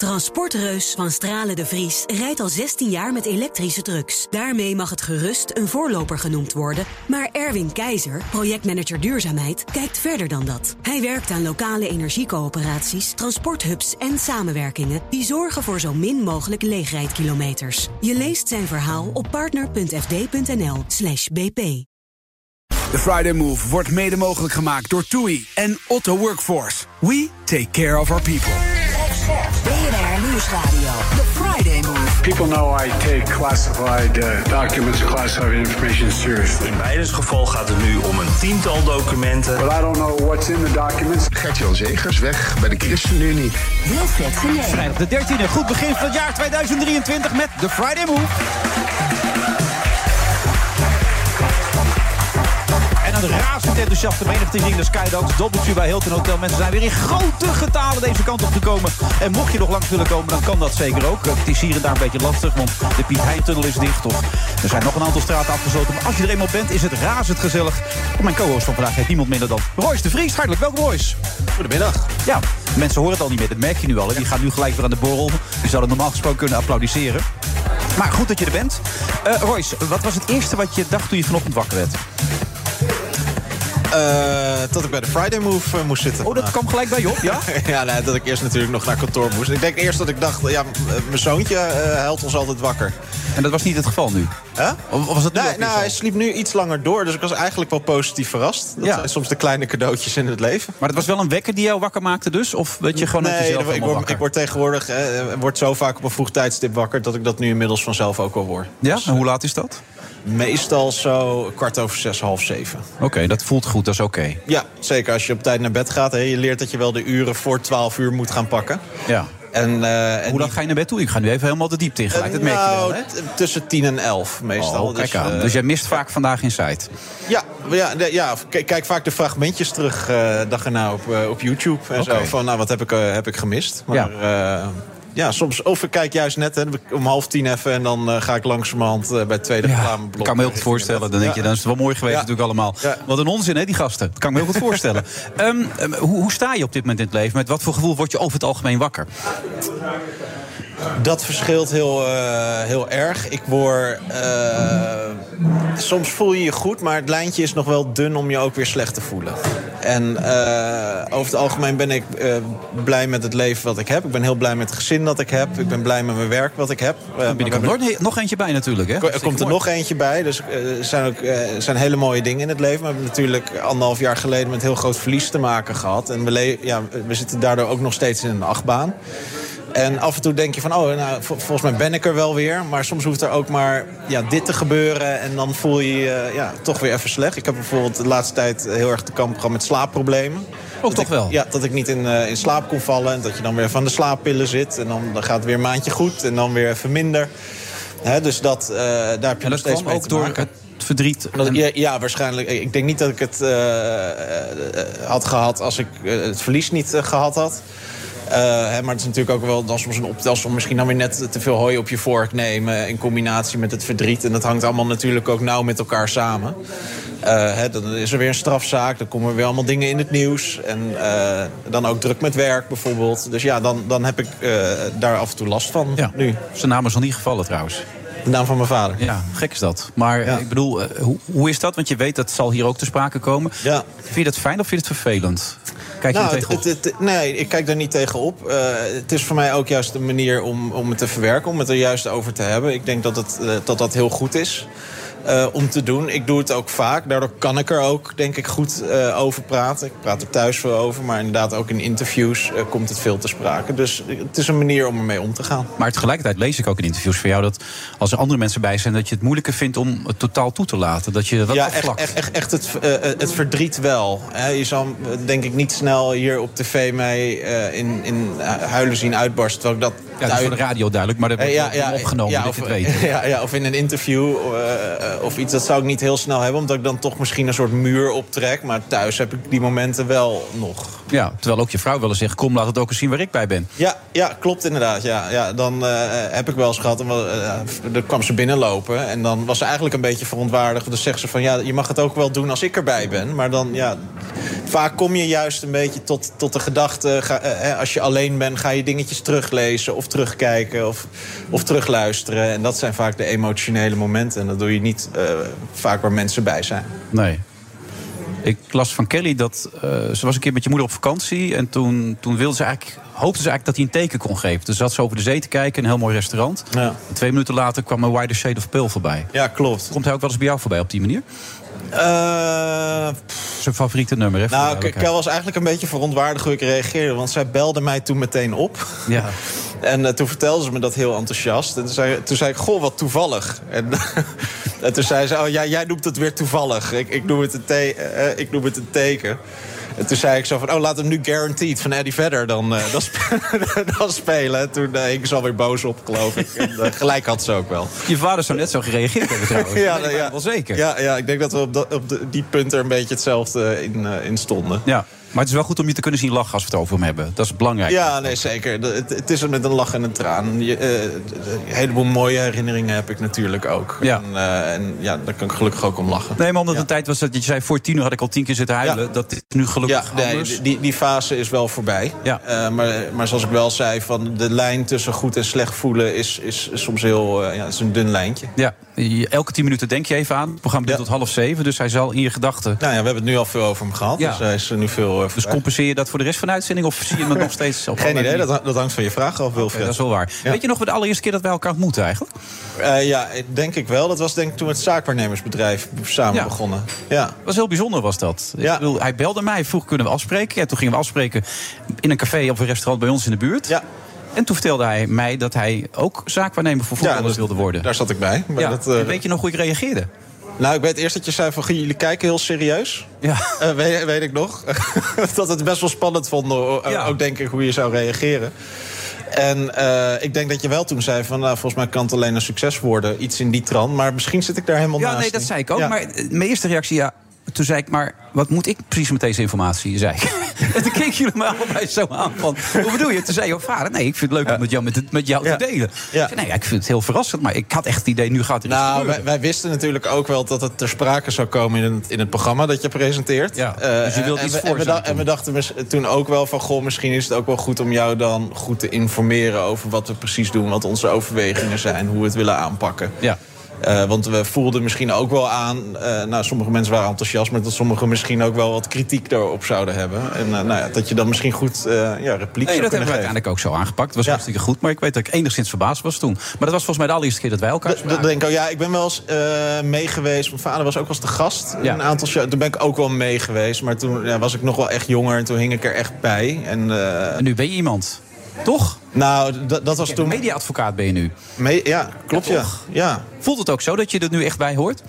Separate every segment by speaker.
Speaker 1: Transportreus van Stralen de Vries rijdt al 16 jaar met elektrische trucks. Daarmee mag het gerust een voorloper genoemd worden. Maar Erwin Keizer, projectmanager duurzaamheid, kijkt verder dan dat. Hij werkt aan lokale energiecoöperaties, transporthubs en samenwerkingen... die zorgen voor zo min mogelijk leegrijdkilometers. Je leest zijn verhaal op partner.fd.nl bp.
Speaker 2: De Friday Move wordt mede mogelijk gemaakt door TUI en Otto Workforce. We take care of our people.
Speaker 3: Nieuwsradio. The Friday Move.
Speaker 4: People know I take classified uh, documents and classified information seriously.
Speaker 5: In Bijdens geval gaat het nu om een tiental documenten.
Speaker 4: But I don't know what's in the documents.
Speaker 6: Gert-Jan Zegers weg bij de ChristenUnie.
Speaker 3: Wilfred Genee.
Speaker 7: Vrijdag de 13e, goed begin van het jaar 2023 met de Friday Move. Een razend enthousiaste menigte ging de Skydance Dobbeltje bij Hilton Hotel. Mensen zijn weer in grote getalen deze kant op gekomen. En mocht je nog langs willen komen, dan kan dat zeker ook. Het is hier en daar een beetje lastig, want de Piet Heintunnel is dicht. Of er zijn nog een aantal straten afgesloten. Maar als je er eenmaal bent, is het razend gezellig. En mijn co-host van vandaag heeft niemand minder dan Royce de Vries. Hartelijk welkom, Royce.
Speaker 8: Goedemiddag.
Speaker 7: Ja, mensen horen het al niet meer. Dat merk je nu al. Hè. Die gaan nu gelijk weer aan de borrel. Die zouden normaal gesproken kunnen applaudisseren. Maar goed dat je er bent. Eh Royce, wat was het eerste wat je dacht toen je vanochtend wakker werd?
Speaker 8: Eh, dat ik bij de Friday Move eh, moest zitten.
Speaker 7: Oh, dat kwam gelijk bij je op, ja?
Speaker 8: ja, nee, dat ik eerst natuurlijk nog naar kantoor moest. Ik denk eerst dat ik dacht, ja, eh, mijn zoontje eh helpt ons altijd wakker.
Speaker 7: En dat was niet het geval nu?
Speaker 8: Huh?
Speaker 7: Of was het nu
Speaker 8: Nee, nou, hij sliep nu iets langer door, dus ik was eigenlijk wel positief verrast. Dat
Speaker 7: Ja.
Speaker 8: zijn soms de kleine cadeautjes in het leven.
Speaker 7: Maar het was wel een wekker die jou wakker maakte dus? Of weet je gewoon uit
Speaker 8: nee,
Speaker 7: jezelf
Speaker 8: ik, word, ik word tegenwoordig eh, word zo vaak op een vroeg tijdstip wakker... dat ik dat nu inmiddels vanzelf ook wel word.
Speaker 7: Ja, en hoe laat is dat?
Speaker 8: Meestal zo kwart over zes, half zeven.
Speaker 7: Oké, dat voelt goed, dat is oké.
Speaker 8: Ja, zeker als je op tijd naar bed gaat. Hè, je leert dat je wel de uren voor 12 uur moet gaan pakken.
Speaker 7: Ja.
Speaker 8: En, eh, en
Speaker 7: Hoe laat ga je naar bed toe? Ik ga nu even helemaal de diepte in gelijk, dat merk je wel,
Speaker 8: nou,
Speaker 7: hè?
Speaker 8: t- tussen 10 en 11 meestal.
Speaker 7: Oh, kijk
Speaker 8: dus,
Speaker 7: aan.
Speaker 8: eh,
Speaker 7: Dus jij mist vaak vandaag in site.
Speaker 8: ja, ja, ja, kijk vaak de fragmentjes terug eh dag erna op, op YouTube. En zo van, nou, wat heb ik, heb ik gemist? Maar ja. Ja, soms, of ik kijk juist net hè, om half tien even... en dan eh, ga ik langzamerhand eh, bij het tweede
Speaker 7: Ja,
Speaker 8: reclameblok.
Speaker 7: dat kan me heel goed voorstellen. Dan denk je, dan is het wel mooi geweest natuurlijk allemaal. Wat een onzin, hè, die gasten. Dat kan ik me heel goed voorstellen. Ehm, ehm, hoe, hoe sta je op dit moment in het leven? Met wat voor gevoel word je over het algemeen wakker?
Speaker 8: Dat verschilt heel, eh, heel erg. Ik word. eh, soms voel je je goed, maar het lijntje is nog wel dun om je ook weer slecht te voelen. En eh, over het algemeen ben ik blij met het leven wat ik heb. Ik ben heel blij met het gezin dat ik heb. Ik ben blij met mijn werk wat ik heb. Maar we
Speaker 7: Binnenkort
Speaker 8: hebben-
Speaker 7: nog, nog eentje bij natuurlijk, hè?
Speaker 8: er komt er nog eentje bij. Dus er zijn ook er zijn hele mooie dingen in het leven. Maar we hebben natuurlijk anderhalf jaar geleden met heel groot verlies te maken gehad. En we, ja, we zitten daardoor ook nog steeds in een achtbaan. En af en toe denk je van, oh, nou, vol- volgens mij ben ik er wel weer. Maar soms hoeft er ook maar ja, dit te gebeuren. En dan voel je je eh, ja, toch weer even slecht. Ik heb bijvoorbeeld de laatste tijd heel erg te kampen gehad met slaapproblemen. Dat
Speaker 7: toch
Speaker 8: ik-
Speaker 7: wel?
Speaker 8: Ja, dat ik niet in, eh, in slaap kon vallen. En dat je dan weer van de slaappillen zit. En dan, dan gaat het weer een maandje goed. En dan weer even minder. Hè, dus dat, eh, daar heb je nog
Speaker 7: dat
Speaker 8: steeds mee
Speaker 7: ook
Speaker 8: te
Speaker 7: door
Speaker 8: maken.
Speaker 7: het verdriet.
Speaker 8: Dat-
Speaker 7: en-
Speaker 8: ja, ja, waarschijnlijk. Ik denk niet dat ik het had gehad als ik het verlies niet eh, gehad had. Eh, hè, maar het is natuurlijk ook wel dan soms een optelsom. Misschien dan weer net te veel hooi op je vork nemen. In combinatie met het verdriet. En dat hangt allemaal natuurlijk ook nauw met elkaar samen. Hè, dan is er weer een strafzaak. Dan komen er weer allemaal dingen in het nieuws. En eh, dan ook druk met werk bijvoorbeeld. Dus ja, dan, dan heb ik daar af en toe last van
Speaker 7: Ja,
Speaker 8: nu.
Speaker 7: Zijn naam is nog niet gevallen trouwens.
Speaker 8: De naam van mijn vader.
Speaker 7: Ja, gek is dat. Maar
Speaker 8: Ja.
Speaker 7: ik bedoel, hoe, hoe is dat? Want je weet dat zal hier ook te sprake komen.
Speaker 8: Ja.
Speaker 7: Vind je dat fijn of vind je het vervelend? Kijk je
Speaker 8: Nou, het,
Speaker 7: tegenop?
Speaker 8: het- het- nee, ik kijk daar niet tegenop. Eh het is voor mij ook juist een manier om, om het te verwerken, om het er juist over te hebben. Ik denk dat het, eh, dat, dat heel goed is. Eh, om te doen. Ik doe het ook vaak. Daardoor kan ik er ook, denk ik, goed eh, over praten. Ik praat er thuis veel over. Maar inderdaad, ook in interviews eh, komt het veel te sprake. Dus het is een manier om ermee om te gaan.
Speaker 7: Maar tegelijkertijd lees ik ook in interviews van jou dat als er andere mensen bij zijn, dat je het moeilijker vindt om het totaal toe te laten. Dat je dat
Speaker 8: ja, echt,
Speaker 7: afvlakt.
Speaker 8: echt, echt, echt het, het verdriet wel. Hè. Je zal denk ik niet snel hier op tv mij in, in huilen zien uitbarsten. Terwijl ik dat
Speaker 7: Ja, dat is voor de radio duidelijk, maar dat wordt
Speaker 8: Eh,
Speaker 7: wel opgenomen, dat
Speaker 8: of,
Speaker 7: je het weet.
Speaker 8: Ja, ja, of in een interview eh, eh, of iets, dat zou ik niet heel snel hebben. Omdat ik dan toch misschien een soort muur optrek. Maar thuis heb ik die momenten wel nog.
Speaker 7: Ja, terwijl ook je vrouw wel eens zegt... kom, laat het ook eens zien waar ik bij ben.
Speaker 8: Ja, ja klopt inderdaad. Ja, ja, dan heb ik wel eens gehad. dan, eh, dan kwam ze binnenlopen. En dan was ze eigenlijk een beetje verontwaardigd. Dus zegt ze van ja, je mag het ook wel doen als ik erbij ben. Maar dan ja, vaak kom je juist een beetje tot, tot de gedachte. Ga, als je alleen bent, ga je dingetjes teruglezen of terugkijken of, of terugluisteren. En dat zijn vaak de emotionele momenten. En dat doe je niet eh, vaak waar mensen bij zijn.
Speaker 7: Nee. Ik las van Kelly dat eh, ze was een keer met je moeder op vakantie. En toen, toen wilde ze eigenlijk, hoopte ze eigenlijk dat hij een teken kon geven. Dus zat ze over de zee te kijken, een heel mooi restaurant.
Speaker 8: Ja.
Speaker 7: En twee minuten later kwam een Wider Shade of Pale voorbij.
Speaker 8: Ja, klopt.
Speaker 7: Komt hij ook wel eens bij jou voorbij op die manier?
Speaker 8: Eh,
Speaker 7: Zijn favoriete nummer, hè?
Speaker 8: Nou. Kel was eigenlijk een beetje verontwaardigd hoe ik reageerde. Want zij belde mij toen meteen op.
Speaker 7: Ja.
Speaker 8: En eh, toen vertelde ze me dat heel enthousiast. En toen zei, toen zei ik, goh, wat toevallig. En, en toen zei ze, oh ja, jij noemt het weer toevallig. Ik, ik, noem het een te- eh, ik noem het een teken. En toen zei ik zo van, oh, laat hem nu Guaranteed van Eddie Vedder dan, eh, dan, sp- dan spelen. En toen uh, hing ze alweer boos op, geloof ik. En, eh, gelijk had ze ook wel.
Speaker 7: Je vader zou net zo gereageerd hebben trouwens.
Speaker 8: Ja,
Speaker 7: ik
Speaker 8: ja.
Speaker 7: wel zeker.
Speaker 8: Ja, ja, ik denk dat we op, dat- op de- die punten er een beetje hetzelfde in, eh, in stonden.
Speaker 7: Ja. Maar het is wel goed om je te kunnen zien lachen als we het over hem hebben. Dat is belangrijk.
Speaker 8: Ja, nee, zeker. De- Het, het is er met een lach en een traan. Je, eh, een heleboel mooie herinneringen heb ik natuurlijk ook.
Speaker 7: Ja.
Speaker 8: En, eh, en ja, daar kan ik gelukkig ook om lachen.
Speaker 7: Nee, maar omdat het een tijd was dat je zei... voor tien uur had ik al tien keer zitten huilen.
Speaker 8: Ja.
Speaker 7: Dat is nu gelukkig
Speaker 8: Ja, nee, die, die fase is wel voorbij.
Speaker 7: Ja.
Speaker 8: Eh, maar, maar zoals ik wel zei, van de lijn tussen goed en slecht voelen... is, is, soms heel ja, is een dun lijntje.
Speaker 7: Ja, elke tien minuten denk je even aan. Het programma duurt
Speaker 8: Ja.
Speaker 7: tot half zeven, dus hij zal in je gedachten...
Speaker 8: Nou ja, we hebben het nu al veel over hem gehad.
Speaker 7: Ja.
Speaker 8: Dus hij is nu veel eh,
Speaker 7: Dus compenseer je dat voor de rest van de uitzending? Of zie je hem nog steeds op
Speaker 8: Geen idee, dat, dat hangt van je vraag af, Wilfred.
Speaker 7: Oké, dat is wel waar.
Speaker 8: Ja.
Speaker 7: Weet je nog de allereerste keer dat wij elkaar ontmoeten eigenlijk?
Speaker 8: Eh, ja, denk ik wel. Dat was denk ik toen we het zaakwaarnemersbedrijf samen
Speaker 7: Ja.
Speaker 8: begonnen. Ja.
Speaker 7: Dat was heel bijzonder, was dat.
Speaker 8: Ja.
Speaker 7: Ik bedoel, hij belde mij, vroeg kunnen we afspreken. Ja, toen gingen we afspreken in een café of een restaurant bij ons in de buurt.
Speaker 8: Ja.
Speaker 7: En toen vertelde hij mij dat hij ook zaakwaarnemer voor voetballers wilde worden.
Speaker 8: Daar zat ik bij. Maar
Speaker 7: ja.
Speaker 8: dat, eh,
Speaker 7: weet je nog hoe ik reageerde?
Speaker 8: Nou, ik weet eerst dat je zei van, jullie kijken heel serieus.
Speaker 7: Ja.
Speaker 8: Eh, weet, weet ik nog. dat het best wel spannend vonden. eh,
Speaker 7: Ja.
Speaker 8: Ook denk ik hoe je zou reageren. En eh, ik denk dat je wel toen zei van... Nou, volgens mij kan het alleen een succes worden. Iets in die trant. Maar misschien zit ik daar helemaal
Speaker 7: Ja,
Speaker 8: naast.
Speaker 7: nee, dat zei ik ook.
Speaker 8: Ja.
Speaker 7: Maar mijn eerste reactie, ja. Toen zei ik, maar wat moet ik precies met deze informatie? Zei ik. en toen keken jullie me allebei zo aan van, hoe bedoel je? Toen zei je vader, nee, ik vind het leuk om met jou, met, het- met jou te delen.
Speaker 8: Ja.
Speaker 7: Ik zei, nee, ja, ik vind het heel verrassend, maar ik had echt het idee, nu gaat iets
Speaker 8: Nou, wij, wij wisten natuurlijk ook wel dat het ter sprake zou komen in het, in het programma dat je presenteert.
Speaker 7: Ja,
Speaker 8: Eh,
Speaker 7: dus je wilde
Speaker 8: en
Speaker 7: iets
Speaker 8: we- en we, en dachten toen ook wel van, goh, misschien is het ook wel goed om jou dan goed te informeren over wat we precies doen, wat onze overwegingen zijn, hoe we het willen aanpakken.
Speaker 7: Ja.
Speaker 8: Eh, want we voelden misschien ook wel aan... eh, nou, sommige mensen waren enthousiast... maar dat sommigen misschien ook wel wat kritiek daarop zouden hebben. En eh, nou ja, dat je dan misschien goed ja, repliek
Speaker 7: Nee,
Speaker 8: zou
Speaker 7: dat hebben we
Speaker 8: geven.
Speaker 7: uiteindelijk ook zo aangepakt. Het was
Speaker 8: Ja.
Speaker 7: hartstikke goed, maar ik weet dat ik enigszins verbaasd was toen. Maar dat was volgens mij de allereerste keer dat wij elkaar
Speaker 8: Dat, dat denk ik ook. Ja, ik ben wel eens mee geweest. Mijn vader was ook wel eens de gast.
Speaker 7: Ja.
Speaker 8: Een aantal shows. Toen ben ik ook wel mee geweest. Maar toen ja, was ik nog wel echt jonger. En toen hing ik er echt bij. En,
Speaker 7: En nu ben je iemand, toch?
Speaker 8: nou, dat was toen...
Speaker 7: Mediaadvocaat ben je nu.
Speaker 8: Me- ja, klopt
Speaker 7: Ja,
Speaker 8: ja.
Speaker 7: toch?
Speaker 8: ja.
Speaker 7: Voelt het ook zo dat je er nu echt bij hoort?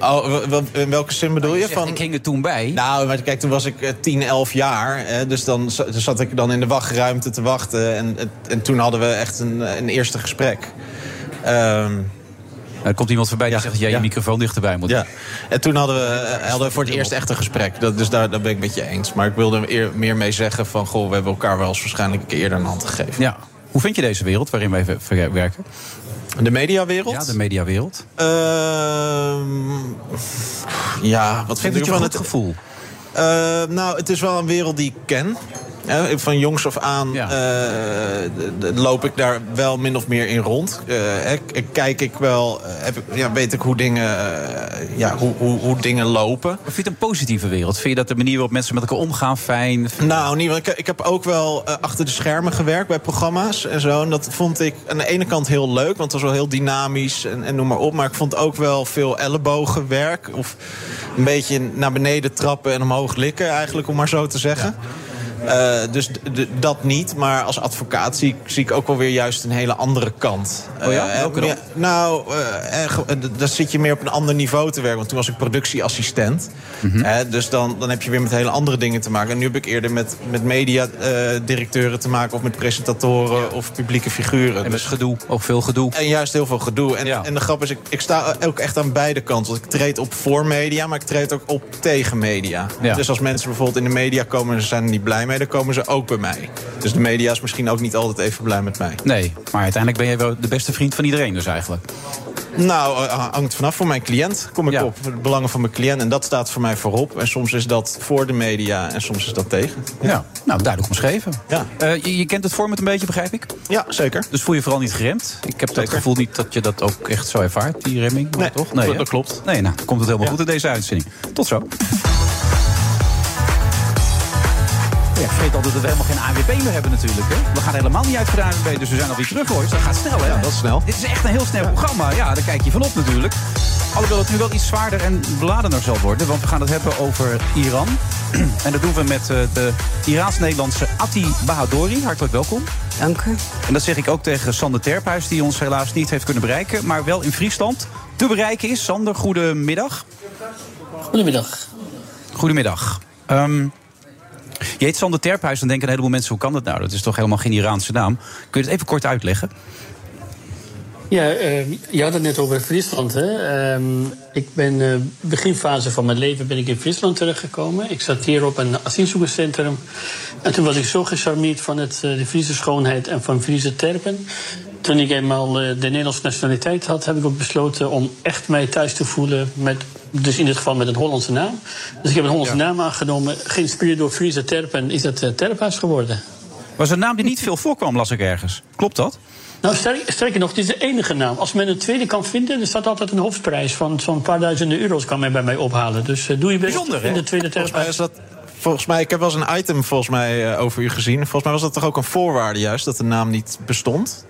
Speaker 8: Oh, in welke zin bedoel je?
Speaker 7: Zegt,
Speaker 8: Van...
Speaker 7: Ik hing er toen bij.
Speaker 8: Nou, maar kijk, toen was ik eh, 10, 11 jaar. Hè, dus dan za- zat ik dan in de wachtruimte te wachten. En, en, en toen hadden we echt een, een eerste gesprek. Ehm,
Speaker 7: Er komt iemand voorbij die zegt dat jij je microfoon dichterbij moet.
Speaker 8: ja. En toen hadden we, eh, hadden we voor het eerst echt een gesprek. Dat, dus daar, daar ben ik met je eens. Maar ik wilde er eer- meer mee zeggen van... Goh, we hebben elkaar wel eens waarschijnlijk een keer eerder een hand gegeven.
Speaker 7: Ja. Hoe vind je deze wereld waarin wij werken?
Speaker 8: De mediawereld?
Speaker 7: Ja, de mediawereld.
Speaker 8: Ehm, ja, wat vind
Speaker 7: het je
Speaker 8: ervan?
Speaker 7: goed gevoel?
Speaker 8: Eh, nou, het is wel een wereld die ik ken. Hè, van jongs af aan
Speaker 7: Ja.
Speaker 8: eh, loop ik daar wel min of meer in rond. Eh, kijk ik wel, eh, heb ik, ja, weet ik hoe dingen, ja, hoe, hoe, hoe dingen lopen.
Speaker 7: Vind je het een positieve wereld? Vind je dat de manier waarop mensen met elkaar omgaan fijn?
Speaker 8: Nou, niet, want ik, ik heb ook wel achter de schermen gewerkt bij programma's en zo. En dat vond ik aan de ene kant heel leuk, want het was wel heel dynamisch en, en noem maar op. Maar ik vond ook wel veel ellebogenwerk. Of een beetje naar beneden trappen en omhoog likken, eigenlijk, om maar zo te zeggen. Eh, dus dat niet. Maar als advocaat zie, ik- zie ik ook wel weer juist een hele andere kant.
Speaker 7: Oh ja?
Speaker 8: Eh,
Speaker 7: Welke dan?
Speaker 8: nou, eh, eh, eh, daar zit je meer op een ander niveau te werken. Want toen was ik productieassistent.
Speaker 7: Mhm.
Speaker 8: Dus dan, dan heb je weer met hele andere dingen te maken. En nu heb ik eerder met, met mediadirecteuren te maken... of met presentatoren of publieke figuren.
Speaker 7: En
Speaker 8: Dus-
Speaker 7: gedoe, ook veel gedoe.
Speaker 8: en juist heel veel gedoe. En,
Speaker 7: Ja.
Speaker 8: en de grap is, ik, ik sta ook echt aan beide kanten. Want ik treed op voor media, maar ik treed ook op tegen media.
Speaker 7: Ja.
Speaker 8: Dus als mensen bijvoorbeeld in de media komen en ze zijn er niet blij mee... dan komen ze ook bij mij. Dus de media is misschien ook niet altijd even blij met mij.
Speaker 7: Nee, maar uiteindelijk ben jij wel de beste vriend van iedereen dus eigenlijk.
Speaker 8: Nou, eh, hangt vanaf voor mijn cliënt. Kom ik
Speaker 7: Ja.
Speaker 8: op de belangen van mijn cliënt. En dat staat voor mij voorop. En soms is dat voor de media en soms is dat tegen.
Speaker 7: Ja, nou duidelijk omschreven.
Speaker 8: Ja,
Speaker 7: Eh, je, je kent het format een beetje, begrijp ik?
Speaker 8: ja zeker.
Speaker 7: Dus voel je vooral niet geremd. Ik heb dat
Speaker 8: Zeker.
Speaker 7: gevoel niet dat je dat ook echt zo ervaart, die remming. maar
Speaker 8: Nee,
Speaker 7: toch?
Speaker 8: dat-
Speaker 7: hè?
Speaker 8: dat klopt.
Speaker 7: Nee, nou, komt het helemaal
Speaker 8: Ja.
Speaker 7: goed in deze uitzending. Tot zo. Ja, ik vergeet altijd dat we helemaal geen AWB meer hebben natuurlijk. Hè? We gaan helemaal niet uit voor de AWB, dus we zijn alweer terug hoor. Dus dat gaat snel hè?
Speaker 8: Ja, dat is snel.
Speaker 7: Dit is echt een heel snel programma. Ja, daar kijk je van op natuurlijk. Alhoewel het nu wel iets zwaarder en beladener zal worden. Want we gaan het hebben over Iran. En dat doen we met eh, de Iraans-Nederlandse Atti Bahadori. Hartelijk welkom.
Speaker 9: Dank u.
Speaker 7: En dat zeg ik ook tegen Sander Terphuis, die ons helaas niet heeft kunnen bereiken. Maar wel in Friesland te bereiken is. Sander, goedemiddag.
Speaker 10: Goedemiddag.
Speaker 7: Goedemiddag. Ehm, je heet Sander Terphuis, dan denken een heleboel mensen... hoe kan dat nou? Dat is toch helemaal geen Iraanse naam? Kun je het even kort uitleggen?
Speaker 10: Ja, eh, je had het net over Friesland. Hè? Ehm, ik ben eh beginfase van mijn leven ben ik in Friesland terechtgekomen. Ik zat hier op een asielzoekerscentrum. En toen was ik zo gecharmeerd van het, eh, de Friese schoonheid en van Friese terpen. Toen ik eenmaal eh, de Nederlandse nationaliteit had, heb ik ook besloten om echt mij thuis te voelen. Met, dus in dit geval met een Hollandse naam. Dus ik heb een Hollandse naam aangenomen. Geïnspireerd door Friese terpen is uh, Terphuis geworden.
Speaker 7: Was een naam die niet veel voorkwam, las ik ergens. Klopt dat?
Speaker 10: Nou, sterk, sterker nog, het is de enige naam. Als men een tweede kan vinden, er staat altijd een hoofdprijs van zo'n paar duizenden euro's kan men bij mij ophalen. Dus eh, doe je best
Speaker 7: Bijzonder,
Speaker 10: in de tweede
Speaker 8: Volgens mij
Speaker 10: terphuis.
Speaker 8: is dat... Volgens mij, ik heb wel eens een item volgens mij, eh, over u gezien. Volgens mij was dat toch ook een voorwaarde juist, dat de naam niet bestond?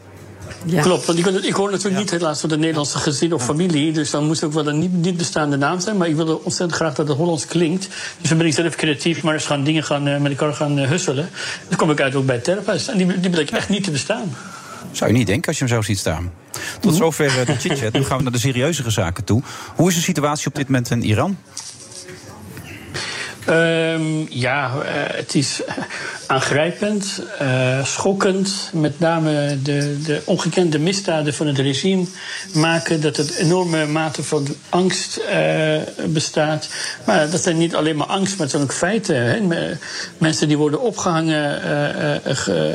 Speaker 9: Ja.
Speaker 10: Klopt, want ik, ik hoor natuurlijk niet helaas van de Nederlandse gezin of familie. Dus dan moest ook wel een niet, niet bestaande naam zijn. Maar ik wilde ontzettend graag dat het Hollands klinkt. Dus dan ben ik zelf creatief, maar eens gaan dingen gaan, eh, met elkaar gaan eh, husselen. Dan kom ik uit ook bij Terphuis. En die, die bleek echt niet te bestaan.
Speaker 7: Zou je niet denken als je hem zo ziet staan. Tot zover eh, de chit-chat. Nu gaan we naar de serieuzere zaken toe. Hoe is de situatie op dit moment in Iran?
Speaker 10: Ehm, ja, eh, het is aangrijpend, eh, schokkend. Met name de, de ongekende misdaden van het regime maken dat er enorme mate van angst eh, bestaat. Maar dat zijn niet alleen maar angst, maar het zijn ook feiten. Hè. Me- Mensen die worden opgehangen, eh, eh, ge-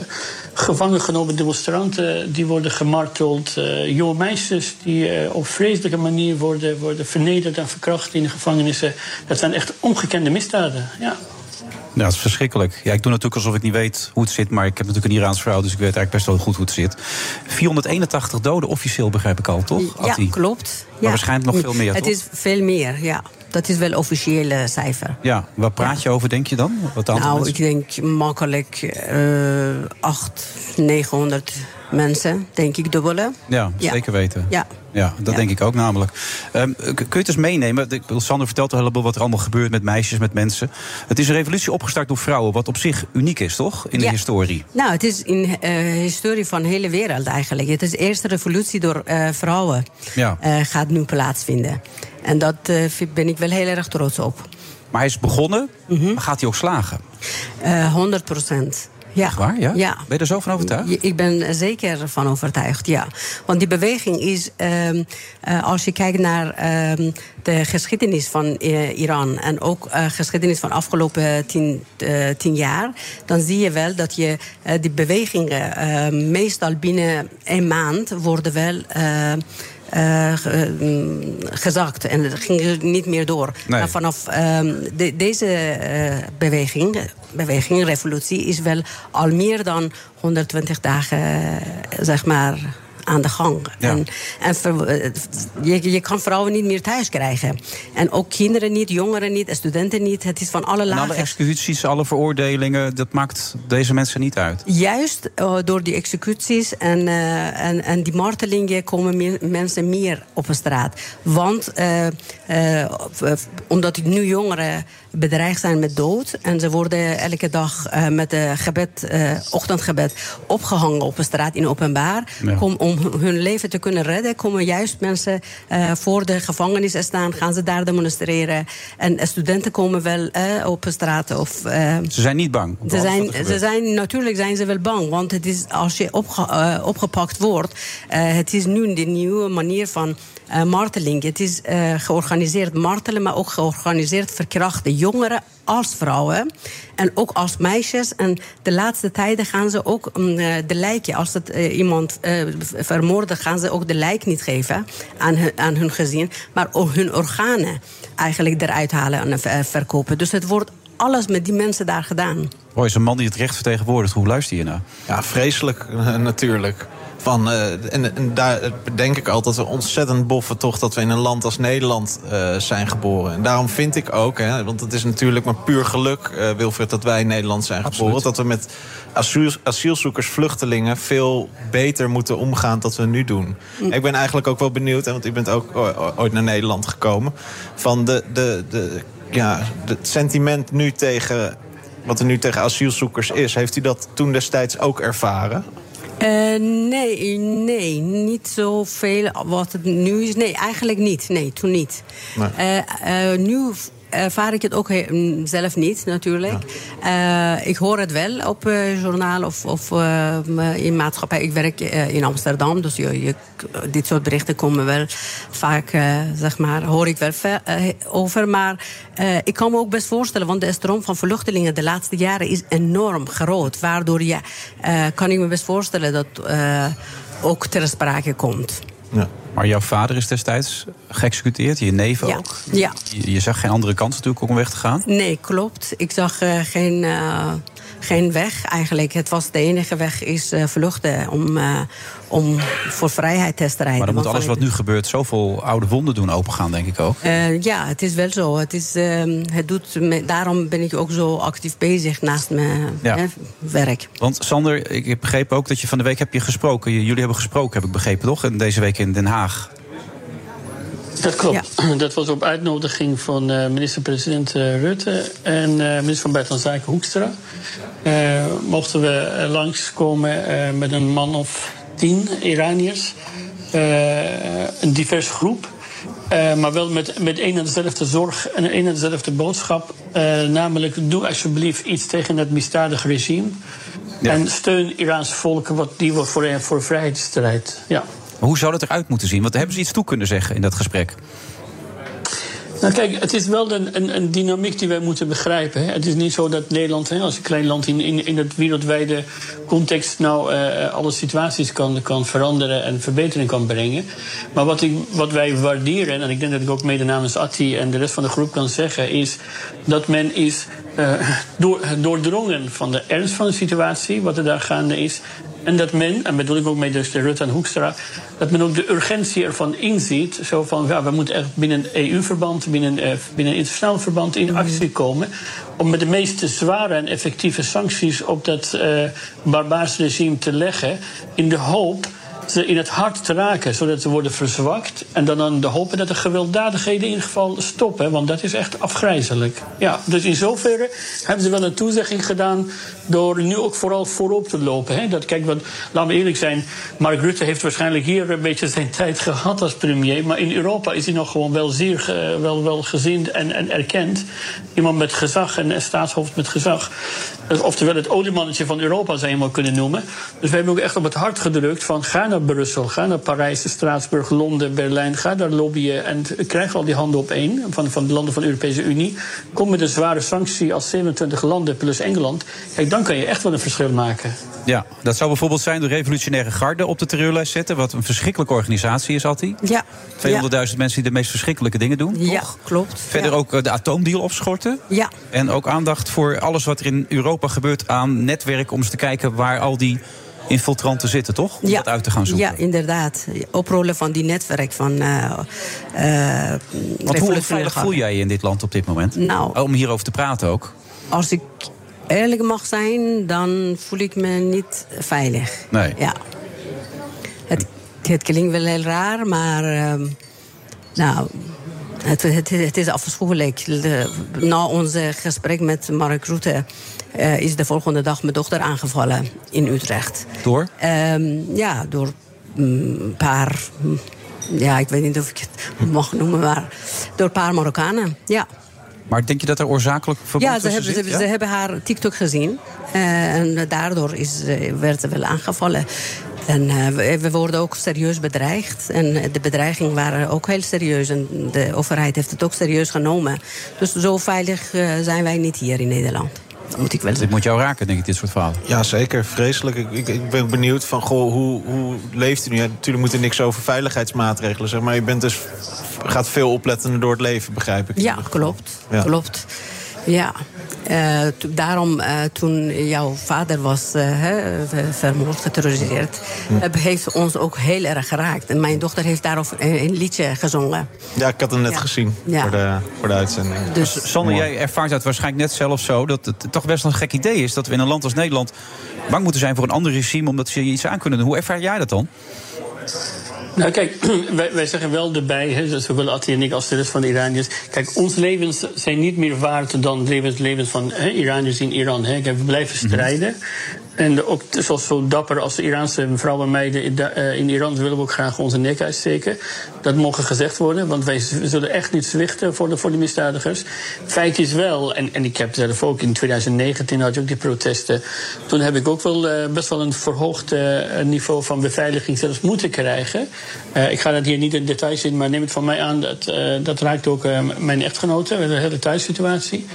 Speaker 10: gevangen genomen demonstranten, die worden gemarteld. eh, jonge meisjes die eh, op vreselijke manier worden, worden vernederd en verkracht in de gevangenissen. Dat zijn echt ongekende misdaden. Ja.
Speaker 7: Ja, dat is verschrikkelijk. Ja, ik doe natuurlijk alsof ik niet weet hoe het zit. Maar ik heb natuurlijk een Iraans vrouw, dus ik weet eigenlijk best wel goed hoe het zit. 481 doden officieel, begrijp ik al, toch?
Speaker 9: Ja,
Speaker 7: Atti?
Speaker 9: klopt.
Speaker 7: Maar
Speaker 9: Ja.
Speaker 7: waarschijnlijk nog veel meer,
Speaker 9: Het
Speaker 7: toch?
Speaker 9: is veel meer, ja. Dat is wel officiële cijfer.
Speaker 7: Ja, waar praat je over, denk je dan? Wat
Speaker 9: Nou,
Speaker 7: mensen?
Speaker 9: ik denk makkelijk eh 800, 900 mensen, denk ik, dubbele.
Speaker 7: Ja,
Speaker 9: Ja.
Speaker 7: zeker weten.
Speaker 9: Ja.
Speaker 7: Ja, dat
Speaker 9: Ja.
Speaker 7: denk ik ook namelijk. Ehm, kun je het eens meenemen? Sander vertelt al helemaal wat er allemaal gebeurt met meisjes, met mensen. Het is een revolutie opgestart door vrouwen, wat op zich uniek is, toch? In de
Speaker 9: Ja.
Speaker 7: historie.
Speaker 9: Nou, het is in de historie van de hele wereld eigenlijk. Het is de eerste revolutie door eh, vrouwen
Speaker 7: Ja.
Speaker 9: eh, gaat nu plaatsvinden. En dat eh, ben ik wel heel erg trots op.
Speaker 7: Maar hij is begonnen,
Speaker 9: Mhm.
Speaker 7: gaat hij ook slagen?
Speaker 9: Eh 100 procent. Ja.
Speaker 7: Echt waar, ja?
Speaker 9: ja.
Speaker 7: Ben je er zo van overtuigd?
Speaker 9: Ik ben er zeker van overtuigd, ja. Want die beweging is, ehm, eh, als je kijkt naar ehm, de geschiedenis van eh, Iran en ook eh geschiedenis van de afgelopen tien, tien jaar, dan zie je wel dat je die bewegingen eh, meestal binnen een maand worden wel. Mm, gezakt en het ging niet meer door.
Speaker 7: Nee.
Speaker 9: Maar vanaf ehm, de- deze eh, beweging, beweging, revolutie, is wel al meer dan 120 dagen, eh, zeg maar, aan de gang. En, en ver- eh, je, je kan vrouwen niet meer thuis krijgen. En ook kinderen niet, jongeren niet, studenten niet. Het is van alle
Speaker 7: En alle
Speaker 9: lagen.
Speaker 7: executies, alle veroordelingen, dat maakt deze mensen niet uit.
Speaker 9: Juist eh, door die executies en, eh, en, en die martelingen komen meer- mensen meer op de straat. Want omdat nu jongeren bedreigd zijn met dood... en ze worden elke dag met de gebed, ochtendgebed opgehangen op de straat in openbaar...
Speaker 11: Ja.
Speaker 9: Kom, om hun leven te kunnen redden, komen juist mensen eh, voor de gevangenis staan... gaan ze daar demonstreren. En studenten komen wel eh, op straat of... eh,
Speaker 7: Ze zijn niet bang.
Speaker 9: ze zijn, ze zijn, natuurlijk zijn ze wel bang, want het is, als je opge- opgepakt wordt... het is nu de nieuwe manier van marteling. Het is georganiseerd martelen, maar ook georganiseerd verkrachten. Jongeren als vrouwen en ook als meisjes. En de laatste tijden gaan ze ook mm, eh, de lijken... als het eh, iemand eh, vermoorden, gaan ze ook de lijk niet geven aan hun, aan hun gezin... maar ook hun organen eigenlijk eruit halen en verkopen. Dus het wordt alles met die mensen daar gedaan.
Speaker 7: Roy is een man die het recht vertegenwoordigt. Hoe luister je naar?
Speaker 8: Ja, vreselijk natuurlijk. Van, eh, en, en daar denk ik altijd we ontzettend boffen toch dat we in een land als Nederland eh, zijn geboren. En daarom vind ik ook, hè, want het is natuurlijk maar puur geluk, eh, Wilfred, dat wij in Nederland zijn geboren. Dat we met asiel, asielzoekers, vluchtelingen veel beter moeten omgaan dan we nu doen. Ik ben eigenlijk ook wel benieuwd, hè, want u bent ook ooit naar Nederland gekomen, van de, de, de, ja, het sentiment nu tegen. Wat er nu tegen asielzoekers is, heeft u dat toen destijds ook ervaren?
Speaker 9: Eh, nee, nee, niet zoveel wat het nu is. Nee, eigenlijk niet. Nee, toen niet.
Speaker 8: Nee.
Speaker 9: Eh, eh, nu ervaar ik het ook mm, zelf niet, natuurlijk. Eh, ik hoor het wel op eh, journaal of, of eh, in maatschappij. Ik werk in Amsterdam, dus je, je, dit soort berichten komen wel vaak, zeg maar, hoor ik wel ver- over. Maar ik kan me ook best voorstellen, want de stroom van vluchtelingen de laatste jaren is enorm groot. Waardoor je, kan ik me best voorstellen dat ook ter sprake komt.
Speaker 7: Maar jouw vader is destijds geëxecuteerd, je neef
Speaker 9: Ja.
Speaker 7: ook.
Speaker 9: Ja.
Speaker 7: Je, je zag geen andere kans natuurlijk om weg te gaan.
Speaker 9: Nee, klopt. Ik zag eh, geen, eh, geen weg eigenlijk. Het was de enige weg is eh, vluchten om, om voor vrijheid te strijden.
Speaker 7: Maar dan moet
Speaker 9: Want
Speaker 7: alles wat nu gebeurt zoveel oude wonden doen opengaan, denk ik ook.
Speaker 9: Eh, ja, het is wel zo. Het is, ehm, het doet me, daarom ben ik ook zo actief bezig naast mijn
Speaker 7: Ja.
Speaker 9: hè, werk.
Speaker 7: Want Sander, ik heb begrepen ook dat je van de week heb je gesproken. Jullie hebben gesproken, heb ik begrepen, toch? En deze week in Den Haag.
Speaker 10: Dat klopt. Dat was op uitnodiging van eh, minister-president eh, Rutte en eh, minister van Buitenlandse Zaken Hoekstra. Eh, mochten we langskomen eh, met een man of tien Iraniërs. Eh, een diverse groep. Eh, maar wel met, met een en dezelfde zorg en een en dezelfde boodschap. Eh, namelijk, doe alsjeblieft iets tegen het misdadige regime. En steun Iraanse volken wat die wordt voor, voor vrijheidsstrijd. Ja.
Speaker 7: Maar hoe zou dat eruit moeten zien? Want hebben ze iets toe kunnen zeggen in dat gesprek?
Speaker 10: Nou kijk, het is wel een, een, een dynamiek die wij moeten begrijpen. Hè. Het is niet zo dat Nederland, hè, als een klein land in, in, in het wereldwijde context, nou eh, alle situaties kan, kan veranderen en verbetering kan brengen. Maar wat, ik, wat wij waarderen, en ik denk dat ik ook mede namens Atti en de rest van de groep kan zeggen, is dat men is door, doordrongen van de ernst van de situatie, wat er daar gaande is. En dat men, en bedoel ik ook met dus de Rutte en Hoekstra, dat men ook de urgentie ervan inziet. Zo van, ja, we moeten echt binnen EU-verband, binnen, eh, binnen internationaal verband in actie komen. Om met de meest zware en effectieve sancties op dat eh barbaarse regime te leggen. In de hoop ze in het hart te raken, zodat ze worden verzwakt. En dan, dan de hopen dat de gewelddadigheden in ieder geval stoppen. Want dat is echt afgrijzelijk. Ja, dus in zoverre hebben ze wel een toezegging gedaan. door nu ook vooral voorop te lopen. Hè. Dat, kijk, want, laten we eerlijk zijn. Mark Rutte heeft waarschijnlijk hier een beetje zijn tijd gehad als premier. Maar in Europa is hij nog gewoon wel zeer wel, wel gezind en, en erkend. Iemand met gezag en staatshoofd met gezag. Dus Oftewel het oliemannetje van Europa zou je hem kunnen noemen. Dus we hebben ook echt op het hart gedrukt van ga naar Brussel, ga naar Parijs, Straatsburg, Londen, Berlijn. Ga daar lobbyen en krijg al die handen op één van, van de landen van de Europese Unie. Kom met een zware sanctie als 27 landen plus Engeland. Kijk, dan kan je echt wel een verschil maken.
Speaker 7: Ja, dat zou bijvoorbeeld zijn de revolutionaire garde op de terreurlijst zetten. Wat een verschrikkelijke organisatie is, Alti.
Speaker 9: Ja.
Speaker 7: 200.000 mensen die de meest verschrikkelijke dingen doen.
Speaker 9: Ja, klopt.
Speaker 7: Verder
Speaker 9: Ja.
Speaker 7: ook eh, de atoomdeal opschorten.
Speaker 9: Ja.
Speaker 7: En ook aandacht voor alles wat er in Europa gebeurt aan netwerk. Om eens te kijken waar al die infiltranten zitten, toch? Om dat uit te gaan zoeken.
Speaker 9: Ja, inderdaad. Oprollen van die netwerk van. eh,
Speaker 7: Want hoe veilig voel jij je in dit land op dit moment?
Speaker 9: Nou.
Speaker 7: Om hierover te praten ook.
Speaker 9: Als ik eerlijk mag zijn, dan voel ik me niet veilig.
Speaker 7: Nee.
Speaker 9: Ja. Het, het klinkt wel heel raar, maar. ehm, nou. Het, het, het is afschuwelijk. Na ons gesprek met Mark Rutte eh, is de volgende dag mijn dochter aangevallen in Utrecht.
Speaker 7: Door?
Speaker 9: Ehm, ja, door een paar. Ja, ik weet niet of ik het mag noemen, maar door een paar Marokkanen. Ja.
Speaker 7: Maar denk je dat er oorzakelijk verband
Speaker 9: Ja, ze
Speaker 7: tussen
Speaker 9: hebben,
Speaker 7: zit?
Speaker 9: ze, ze hebben haar TikTok gezien. Eh, en daardoor is, eh, werd ze wel aangevallen. En eh, we, worden ook serieus bedreigd. En eh, de bedreigingen waren ook heel serieus. En de overheid heeft het ook serieus genomen. Dus zo veilig eh, zijn wij niet hier in Nederland. Dat moet ik wel
Speaker 7: Dit
Speaker 9: zeggen.
Speaker 7: moet jou raken, denk ik, dit soort verhalen.
Speaker 8: Ja, zeker. Vreselijk. Ik, ik, ik ben benieuwd van, goh, hoe, hoe leeft u nu? Ja, natuurlijk moet er niks over veiligheidsmaatregelen zeggen... maar je bent dus, gaat veel oplettender door het leven, begrijp ik.
Speaker 9: Ja, klopt.
Speaker 8: Ja.
Speaker 9: Klopt. Ja. Eh, daarom, eh, toen jouw vader was eh, vermoord, geterroriseerd... heb- heeft ons ook heel erg geraakt. En mijn dochter heeft daarover een, een liedje gezongen.
Speaker 8: Ja, ik had hem net
Speaker 9: Ja.
Speaker 8: gezien
Speaker 9: Ja.
Speaker 8: voor, de, voor de uitzending.
Speaker 9: Dus,
Speaker 7: Sander, jij ervaart het waarschijnlijk net zelf zo... dat het toch best een gek idee is dat we in een land als Nederland... bang moeten zijn voor een ander regime omdat ze je iets aan kunnen doen. Hoe ervaar jij dat dan?
Speaker 10: Nou, kijk, wij, wij zeggen wel erbij, hè, zowel Attie en ik als de rest van de Iraniërs. Kijk, onze levens zijn niet meer waard dan de levens, levens van hè, Iraniërs in Iran. Hè. Kijk, we blijven strijden. En ook zoals zo dapper als de Iraanse vrouwen en meiden in, eh, Iran willen we ook graag onze nek uitsteken. Dat mogen gezegd worden, want wij zullen echt niet zwichten voor de, voor de misdadigers. Feit is wel, en, en ik heb zelf ook in 2019 had je ook die protesten. Toen heb ik ook wel eh, best wel een verhoogd eh, niveau van beveiliging zelfs moeten krijgen. Ik ga dat hier niet in details in, maar neem het van mij aan. Dat, dat raakt ook mijn echtgenote, een hele thuissituatie.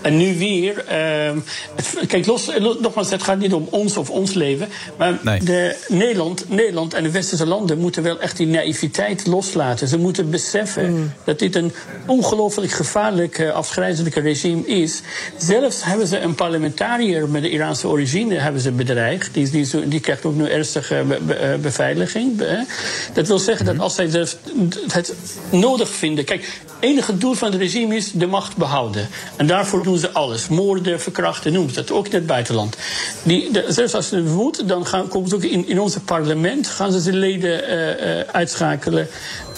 Speaker 10: En nu weer. kijk, los- nogmaals, het gaat niet om ons of ons leven. Maar
Speaker 7: Nee.
Speaker 10: de Nederland, Nederland en de westerse landen moeten wel echt die naïviteit loslaten. Ze moeten beseffen dat dit een ongelooflijk gevaarlijk, eh, afgrijzelijk regime is. Zelfs hebben ze een parlementariër met de Iraanse origine hebben ze bedreigd. Die, die, die krijgt ook nu ernstige be- be- eh, beveiliging. Dat wil zeggen dat als zij het nodig vinden. Kijk, enige doel van het regime is de macht behouden. En daarvoor doen ze alles. Moorden, verkrachten, noem het. Ook in het buitenland. Die, zelfs als ze moet, dan gaan, komen ze ook in, in ons parlement... gaan ze de leden eh, eh, uitschakelen.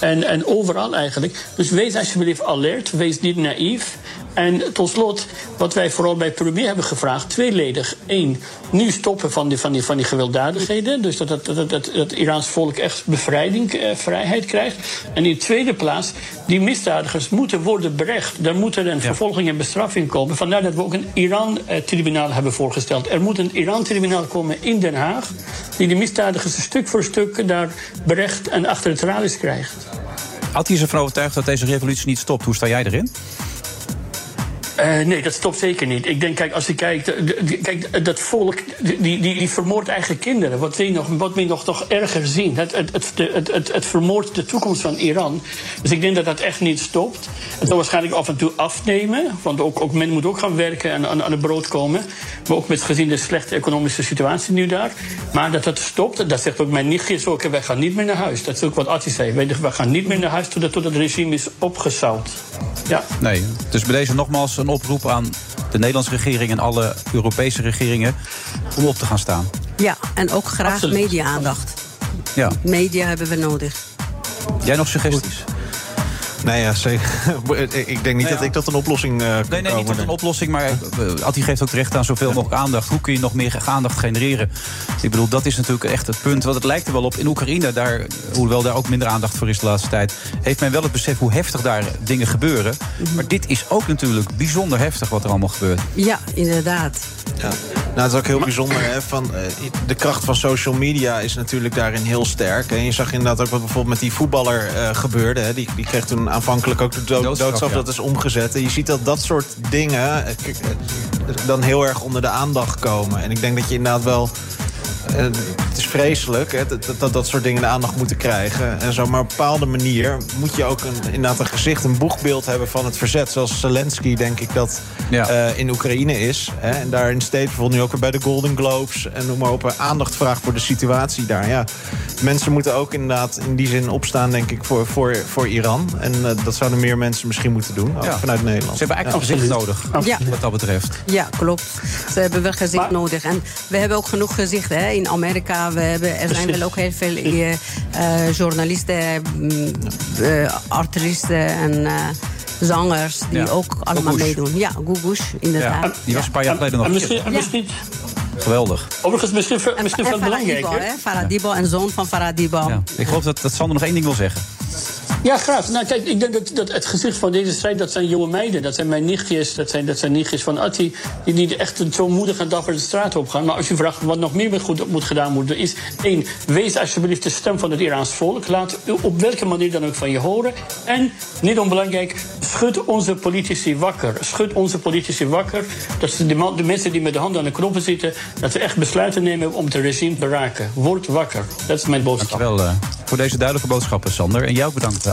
Speaker 10: En, en overal eigenlijk. Dus wees alsjeblieft alert. Wees niet naïef. En tot slot, wat wij vooral bij premier hebben gevraagd, tweeledig. Eén, nu stoppen van die, van die, van die gewelddadigheden. Dus dat het dat, dat, Iraans volk echt bevrijding, eh, vrijheid krijgt. En in tweede plaats, die misdadigers moeten worden berecht. Daar moet er een vervolging en bestraffing komen. Vandaar dat we ook een Iran-tribunaal hebben voorgesteld. Er moet een Iran-tribunaal komen in Den Haag. die de misdadigers stuk voor stuk daar berecht en achter het tralies krijgt.
Speaker 7: Had hij is ervan overtuigd dat deze revolutie niet stopt? Hoe sta jij erin?
Speaker 10: Eh, nee, dat stopt zeker niet. Ik denk, kijk, als je kijkt, eh, kijk dat volk, die, die, die vermoordt eigen kinderen. Wat je nog, wat je nog toch erger zien? Het, het, het, het, het, vermoordt de toekomst van Iran. Dus ik denk dat dat echt niet stopt. Het zal waarschijnlijk af en toe afnemen. Want ook, ook men moet ook gaan werken en aan, aan het brood komen. Maar ook met gezien de slechte economische situatie nu daar. Maar dat dat stopt, dat zegt ook mijn nichtjes ook. Wij gaan niet meer naar huis. Dat is ook wat Atti zei. Wij, gaan niet meer naar huis totdat, totdat het regime is opgezout. Ja.
Speaker 7: Nee. Dus bij deze nogmaals een oproep aan de Nederlandse regering... en alle Europese regeringen om op te gaan staan.
Speaker 9: Ja, en ook graag media-aandacht.
Speaker 7: Ja.
Speaker 9: Media hebben we nodig.
Speaker 7: Jij nog suggesties?
Speaker 8: Nee, ja, zeker. ik denk niet
Speaker 7: Nou ja.
Speaker 8: dat ik tot een oplossing eh kan
Speaker 7: Nee, nee, niet tot een oplossing, maar uh, Atti geeft ook terecht aan zoveel mogelijk aandacht. Hoe kun je nog meer aandacht genereren? Ik bedoel, dat is natuurlijk echt het punt. Want het lijkt er wel op. In Oekraïne, daar, hoewel daar ook minder aandacht voor is de laatste tijd... heeft men wel het besef hoe heftig daar dingen gebeuren. Maar dit is ook natuurlijk bijzonder heftig wat er allemaal gebeurt.
Speaker 9: Ja, inderdaad.
Speaker 8: Ja. Nou, het is ook heel bijzonder. Hè, van, eh, de kracht van social media is natuurlijk daarin heel sterk. En je zag inderdaad ook wat bijvoorbeeld met die voetballer eh, gebeurde. Hè. Die, die kreeg toen aanvankelijk ook de dood,
Speaker 7: Doodstraf,
Speaker 8: doodstraf.
Speaker 7: ja.
Speaker 8: Dat is omgezet. En je ziet dat dat soort dingen eh, eh, dan heel erg onder de aandacht komen. En ik denk dat je inderdaad wel... eh, het is vreselijk hè, dat, dat dat soort dingen de aandacht moeten krijgen. En zo, maar op een bepaalde manier moet je ook een, inderdaad een gezicht, een boegbeeld hebben van het verzet. Zoals Zelensky, denk ik, dat
Speaker 7: Ja.
Speaker 8: eh, in Oekraïne is. Hè. En daarin steeds bijvoorbeeld nu ook weer bij de Golden Globes. En noem maar op, aandacht vraagt voor de situatie daar. Ja, mensen moeten ook inderdaad in die zin opstaan, denk ik, voor, voor, voor Iran. En eh, dat zouden meer mensen misschien moeten doen, ook
Speaker 7: Ja.
Speaker 8: vanuit Nederland.
Speaker 7: Ze hebben eigenlijk een gezicht nodig,
Speaker 9: Ja.
Speaker 7: wat dat betreft.
Speaker 9: Ja, klopt. Ze hebben wel gezicht nodig. En we hebben ook genoeg gezicht hè. In Amerika. We hebben, er zijn wel ook heel veel eh, eh, journalisten, eh, artiesten en eh, zangers... die
Speaker 7: Ja.
Speaker 9: ook allemaal
Speaker 7: Gugush.
Speaker 9: meedoen. Ja, Gugush, inderdaad.
Speaker 7: Ja, die was een paar jaar geleden nog
Speaker 10: En misschien, en misschien,
Speaker 7: Geweldig.
Speaker 10: overigens, misschien,
Speaker 9: En,
Speaker 10: misschien
Speaker 9: en
Speaker 10: veel belangrijker.
Speaker 9: Iqbal, hè? Farah Iqbal en zoon van.
Speaker 7: Ja. Ik geloof dat, dat Sander nog één ding wil zeggen.
Speaker 10: Ja, graag. Nou, kijk, ik denk dat, dat het gezicht van deze strijd, dat zijn jonge meiden. Dat zijn mijn nichtjes, dat zijn, dat zijn nichtjes van Atti. Die niet echt zo moedig en dapper de straat op gaan. Maar als je vraagt wat nog meer goed moet gedaan worden, is één, wees alsjeblieft de stem van het Iraans volk. Laat op welke manier dan ook van je horen. En, niet onbelangrijk, schud onze politici wakker. Schud onze politici wakker. Dat ze de, de mensen die met de handen aan de knoppen zitten, dat ze echt besluiten nemen om het regime te raken. Word wakker. Dat is mijn boodschap.
Speaker 7: Dankjewel eh, voor deze duidelijke boodschappen, Sander. En ook bedankt,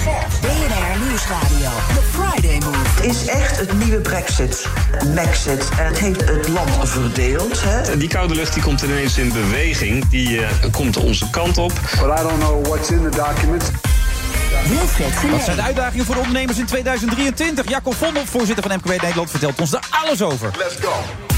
Speaker 3: BNR Nieuwsradio. The Friday Move.
Speaker 12: Het is echt het nieuwe Brexit. Maxit. En het heeft het land verdeeld. Hè?
Speaker 5: Die koude lucht die komt ineens in beweging. Die eh, komt onze kant op.
Speaker 4: But I don't know what's in the documents.
Speaker 3: Wilfred
Speaker 7: Wat zijn de uitdagingen voor de ondernemers in 2023? Jacob Vondel, voorzitter van MKB Nederland, vertelt ons daar alles over.
Speaker 6: Let's go.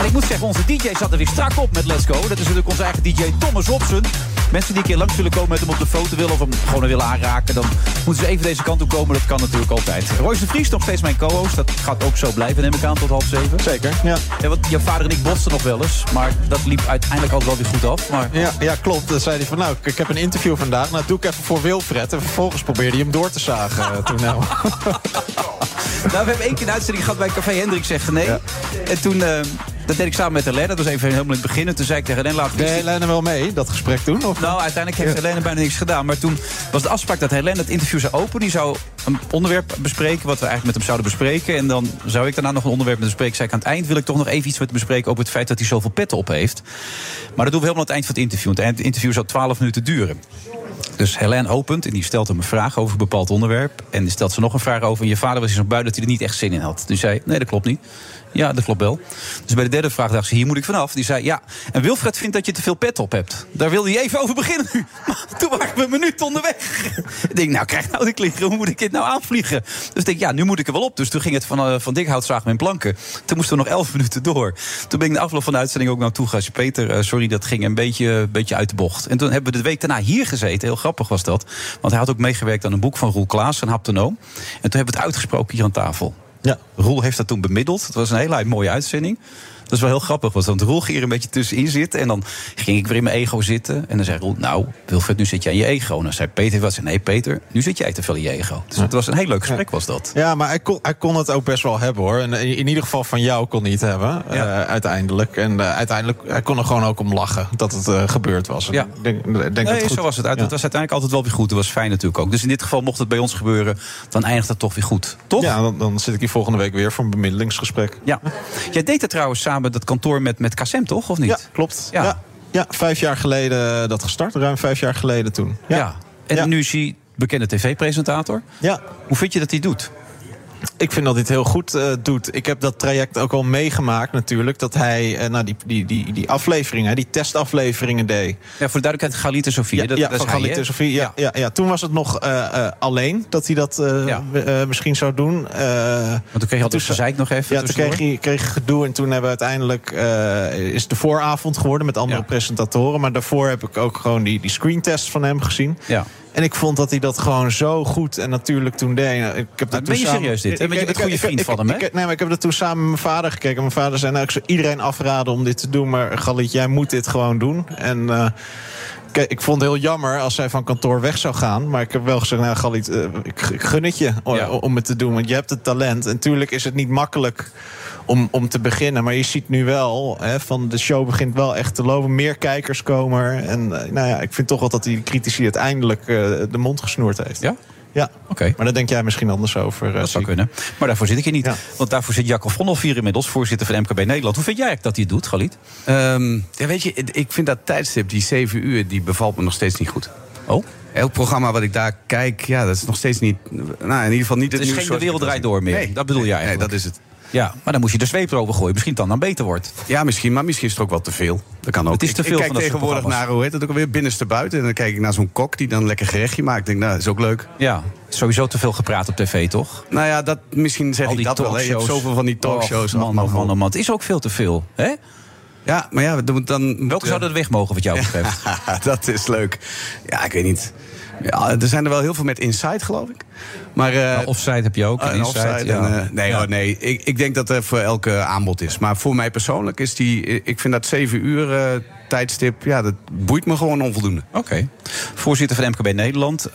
Speaker 7: En ik moet zeggen, onze DJ zat er weer strak op met Let's Go. Dat is natuurlijk onze eigen DJ Thomas Robson. Mensen die een keer langs willen komen met hem op de foto willen... of hem gewoon willen aanraken, dan moeten ze even deze kant op komen. Dat kan natuurlijk altijd. Royce de Vries, nog steeds mijn co-host. Dat gaat ook zo blijven, neem ik aan, tot half zeven.
Speaker 8: Zeker, ja.
Speaker 7: Ja, want jouw vader en ik botsten nog wel eens. Maar dat liep uiteindelijk altijd wel weer goed af. Maar
Speaker 8: Ja, ja, klopt. Dan zei hij van, nou, ik- heb een interview vandaag. Nou, doe ik even voor Wilfred. En vervolgens probeerde hij hem door te zagen. eh, toen, nou.
Speaker 7: Nou, we hebben één keer een uitzending gehad bij Café Hendrik zeggen nee. En toen, eh, dat deed ik samen met Helene. Dat was even helemaal in het begin. En toen zei ik tegen Helene,
Speaker 8: Deed
Speaker 7: eens-
Speaker 8: Helene wel mee, dat gesprek toen? Of?
Speaker 7: Nou, uiteindelijk heeft Helene bijna niks gedaan. Maar toen was de afspraak dat Helene het interview zou openen. Die zou een onderwerp bespreken, wat we eigenlijk met hem zouden bespreken. En dan zou ik daarna nog een onderwerp met hem bespreken. Zei ik aan het eind wil ik toch nog even iets met hem bespreken... over het feit dat hij zoveel petten op heeft. Maar dat doen we helemaal aan het eind van het interview. Want het interview zou 12 minuten duren. Dus Helene opent en die stelt hem een vraag over een bepaald onderwerp. En die stelt ze nog een vraag over. En je vader was zo bui dat hij er niet echt zin in had. Dus zei, nee, dat klopt niet. Ja, dat klopt wel. Dus bij de derde vraag dacht ze, hier moet ik vanaf. Die zei, ja, en Wilfred vindt dat je te veel pet op hebt. Daar wilde hij even over beginnen nu. Toen waren we een minuut onderweg. ik denk, nou, krijg nou de klinker, hoe moet ik dit nou aanvliegen? Dus ik denk, ja, nu moet ik er wel op. Dus toen ging het van, eh, van dikhoutzaag met planken. Toen moesten we nog elf minuten door. Toen ben ik de afloop van de uitzending ook naartoe gegaan. Peter, eh, sorry, dat ging een beetje, beetje uit de bocht. En toen hebben we de week daarna hier gezeten. Heel grappig was dat. Want hij had ook meegewerkt aan een boek van Roel Klaas, een haptonoom. En toen hebben we het uitgesproken hier aan tafel.
Speaker 8: Ja.
Speaker 7: Roel heeft dat toen bemiddeld. Het was een hele mooie uitzending. Dat is wel heel grappig, want Roel ging er een beetje tussenin zitten. En dan ging ik weer in mijn ego zitten. En dan zei Roel, nou, Wilfred, nu zit jij in je ego. En dan zei Peter, wat zei, nee Peter, nu zit jij te veel in je ego. Dus het was een heel leuk gesprek, was dat.
Speaker 8: Ja, maar hij kon, hij kon het ook best wel hebben hoor. En in, ieder geval van jou kon hij het hebben, eh, uiteindelijk. En eh, uiteindelijk, hij kon er gewoon ook om lachen dat het eh, gebeurd was.
Speaker 7: Ja.
Speaker 8: Ik denk, denk dat
Speaker 7: nee,
Speaker 8: goed-
Speaker 7: zo was het.
Speaker 8: Ja.
Speaker 7: Het was uiteindelijk altijd wel weer goed. Dat was fijn natuurlijk ook. Dus in dit geval mocht het bij ons gebeuren. Dan eindigt het toch weer goed. Toch?
Speaker 8: Ja, dan, dan zit ik hier volgende week weer voor een bemiddelingsgesprek.
Speaker 7: Ja. Jij deed het trouwens samen, dat kantoor met, met Kassem, toch? Of niet?
Speaker 8: Ja, klopt.
Speaker 7: Ja.
Speaker 8: Ja. Ja, vijf jaar geleden dat gestart. Ruim vijf jaar geleden toen.
Speaker 7: Ja.
Speaker 8: Ja.
Speaker 7: En nu is hij bekende tv-presentator.
Speaker 8: Ja.
Speaker 7: Hoe vind je dat hij doet?
Speaker 8: Ik vind dat hij het heel goed uh, doet. Ik heb dat traject ook al meegemaakt natuurlijk. Dat hij uh, nou, die, die, die, die afleveringen, die testafleveringen deed.
Speaker 7: Ja, voor de duidelijkheid, Galit en Sofie.
Speaker 8: Ja,
Speaker 7: dat,
Speaker 8: ja
Speaker 7: dat
Speaker 8: van Galit en Sofie. Ja, ja. Ja, Toen was het nog uh, alleen dat hij dat misschien zou doen.
Speaker 7: Want toen kreeg je altijd gezeik nog even.
Speaker 8: Ja, toen kreeg je, kreeg je gedoe. En toen hebben we uiteindelijk... is de vooravond geworden met andere presentatoren. Maar daarvoor heb ik ook gewoon die, die screentest van hem gezien.
Speaker 7: Ja.
Speaker 8: En ik vond dat hij dat gewoon zo goed en natuurlijk toen deed. Ik heb
Speaker 7: dat ben je
Speaker 8: samen...
Speaker 7: serieus dit? Hè? Je bent een goede vriend
Speaker 8: ik,
Speaker 7: van hem, hè?
Speaker 8: Ik, nee, maar ik heb dat toen samen met mijn vader gekeken. Mijn vader zei, nou, ik zou iedereen afraden om dit te doen. Maar Galit, jij moet dit gewoon doen. En... Uh, Kijk, ik vond het heel jammer als zij van kantoor weg zou gaan. Maar ik heb wel gezegd, nou, Galit, uh, ik, gun het je ja. om het te doen. Want je hebt het talent. En natuurlijk is het niet makkelijk om, om te beginnen. Maar je ziet nu wel, hè, van de show begint wel echt te lopen. Meer kijkers komen er. En uh, nou ja, ik vind toch wel dat die critici uiteindelijk uh, de mond gesnoerd heeft.
Speaker 7: Ja?
Speaker 8: Ja,
Speaker 7: oké. Okay.
Speaker 8: Maar daar denk jij misschien anders over. Uh,
Speaker 7: dat zou kunnen. Maar daarvoor zit ik hier niet. Ja. Want daarvoor zit Jacob Vondelvier inmiddels, voorzitter van MKB Nederland. Hoe vind jij dat hij het doet, Galit?
Speaker 13: Um, ja, weet je, ik vind dat tijdstip, die 7 uur, die bevalt me nog steeds niet goed.
Speaker 7: Oh?
Speaker 13: Elk programma wat ik daar kijk, ja, dat is nog steeds niet. Nou, in ieder geval niet
Speaker 7: het,
Speaker 13: het
Speaker 7: is
Speaker 13: nieuws.
Speaker 7: geen de wereld draait door meer.
Speaker 13: Nee,
Speaker 7: dat bedoel jij
Speaker 13: Nee, dat is het.
Speaker 7: Ja, maar dan moet je de zweep erover gooien. Misschien dan dan beter wordt.
Speaker 13: Ja, misschien. Maar misschien is het ook wel te veel. Dat kan ook.
Speaker 7: Het is te veel
Speaker 13: ik, ik kijk
Speaker 7: van
Speaker 13: tegenwoordig naar, hoe heet het ook alweer, binnenste buiten. En dan kijk ik naar zo'n kok die dan lekker gerechtje maakt. Ik denk, nou, dat is ook leuk.
Speaker 7: Ja, sowieso te veel gepraat op tv, toch?
Speaker 13: Nou ja, dat, misschien zeg
Speaker 7: Al
Speaker 13: ik dat wel. hè. Je hebt zoveel van die talkshows.
Speaker 7: Oh, man, man, man, man. Het is ook veel te veel, hè?
Speaker 13: Ja, maar ja, dan... dan
Speaker 7: Welke zouden er weg mogen, wat jou betreft?
Speaker 13: dat is leuk. Ja, ik weet niet. Ja, er zijn er wel heel veel met Insight, geloof ik. Maar, uh,
Speaker 7: nou, offside heb je ook.
Speaker 13: Uh,
Speaker 7: Insight,
Speaker 13: ja. en, uh, nee, ja. hoor, nee. Ik, ik, denk dat er voor elke aanbod is. Maar voor mij persoonlijk is die. Ik vind dat 7 uur tijdstip. Ja, dat boeit me gewoon onvoldoende.
Speaker 7: Oké. Okay. Voorzitter van MKB Nederland.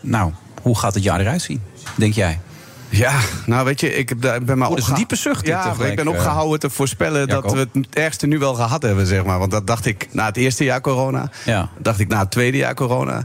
Speaker 7: nou, hoe gaat het jaar eruit zien? Denk jij?
Speaker 13: Ja, nou weet je, ik heb daar, ben maar
Speaker 7: oh, dat is een diepe zucht.
Speaker 13: Ja, ik ben opgehouden te voorspellen Jacob. dat we het ergste nu wel gehad hebben, zeg maar. Want dat dacht ik na het eerste jaar corona.
Speaker 7: Ja.
Speaker 13: dacht ik na het tweede jaar corona.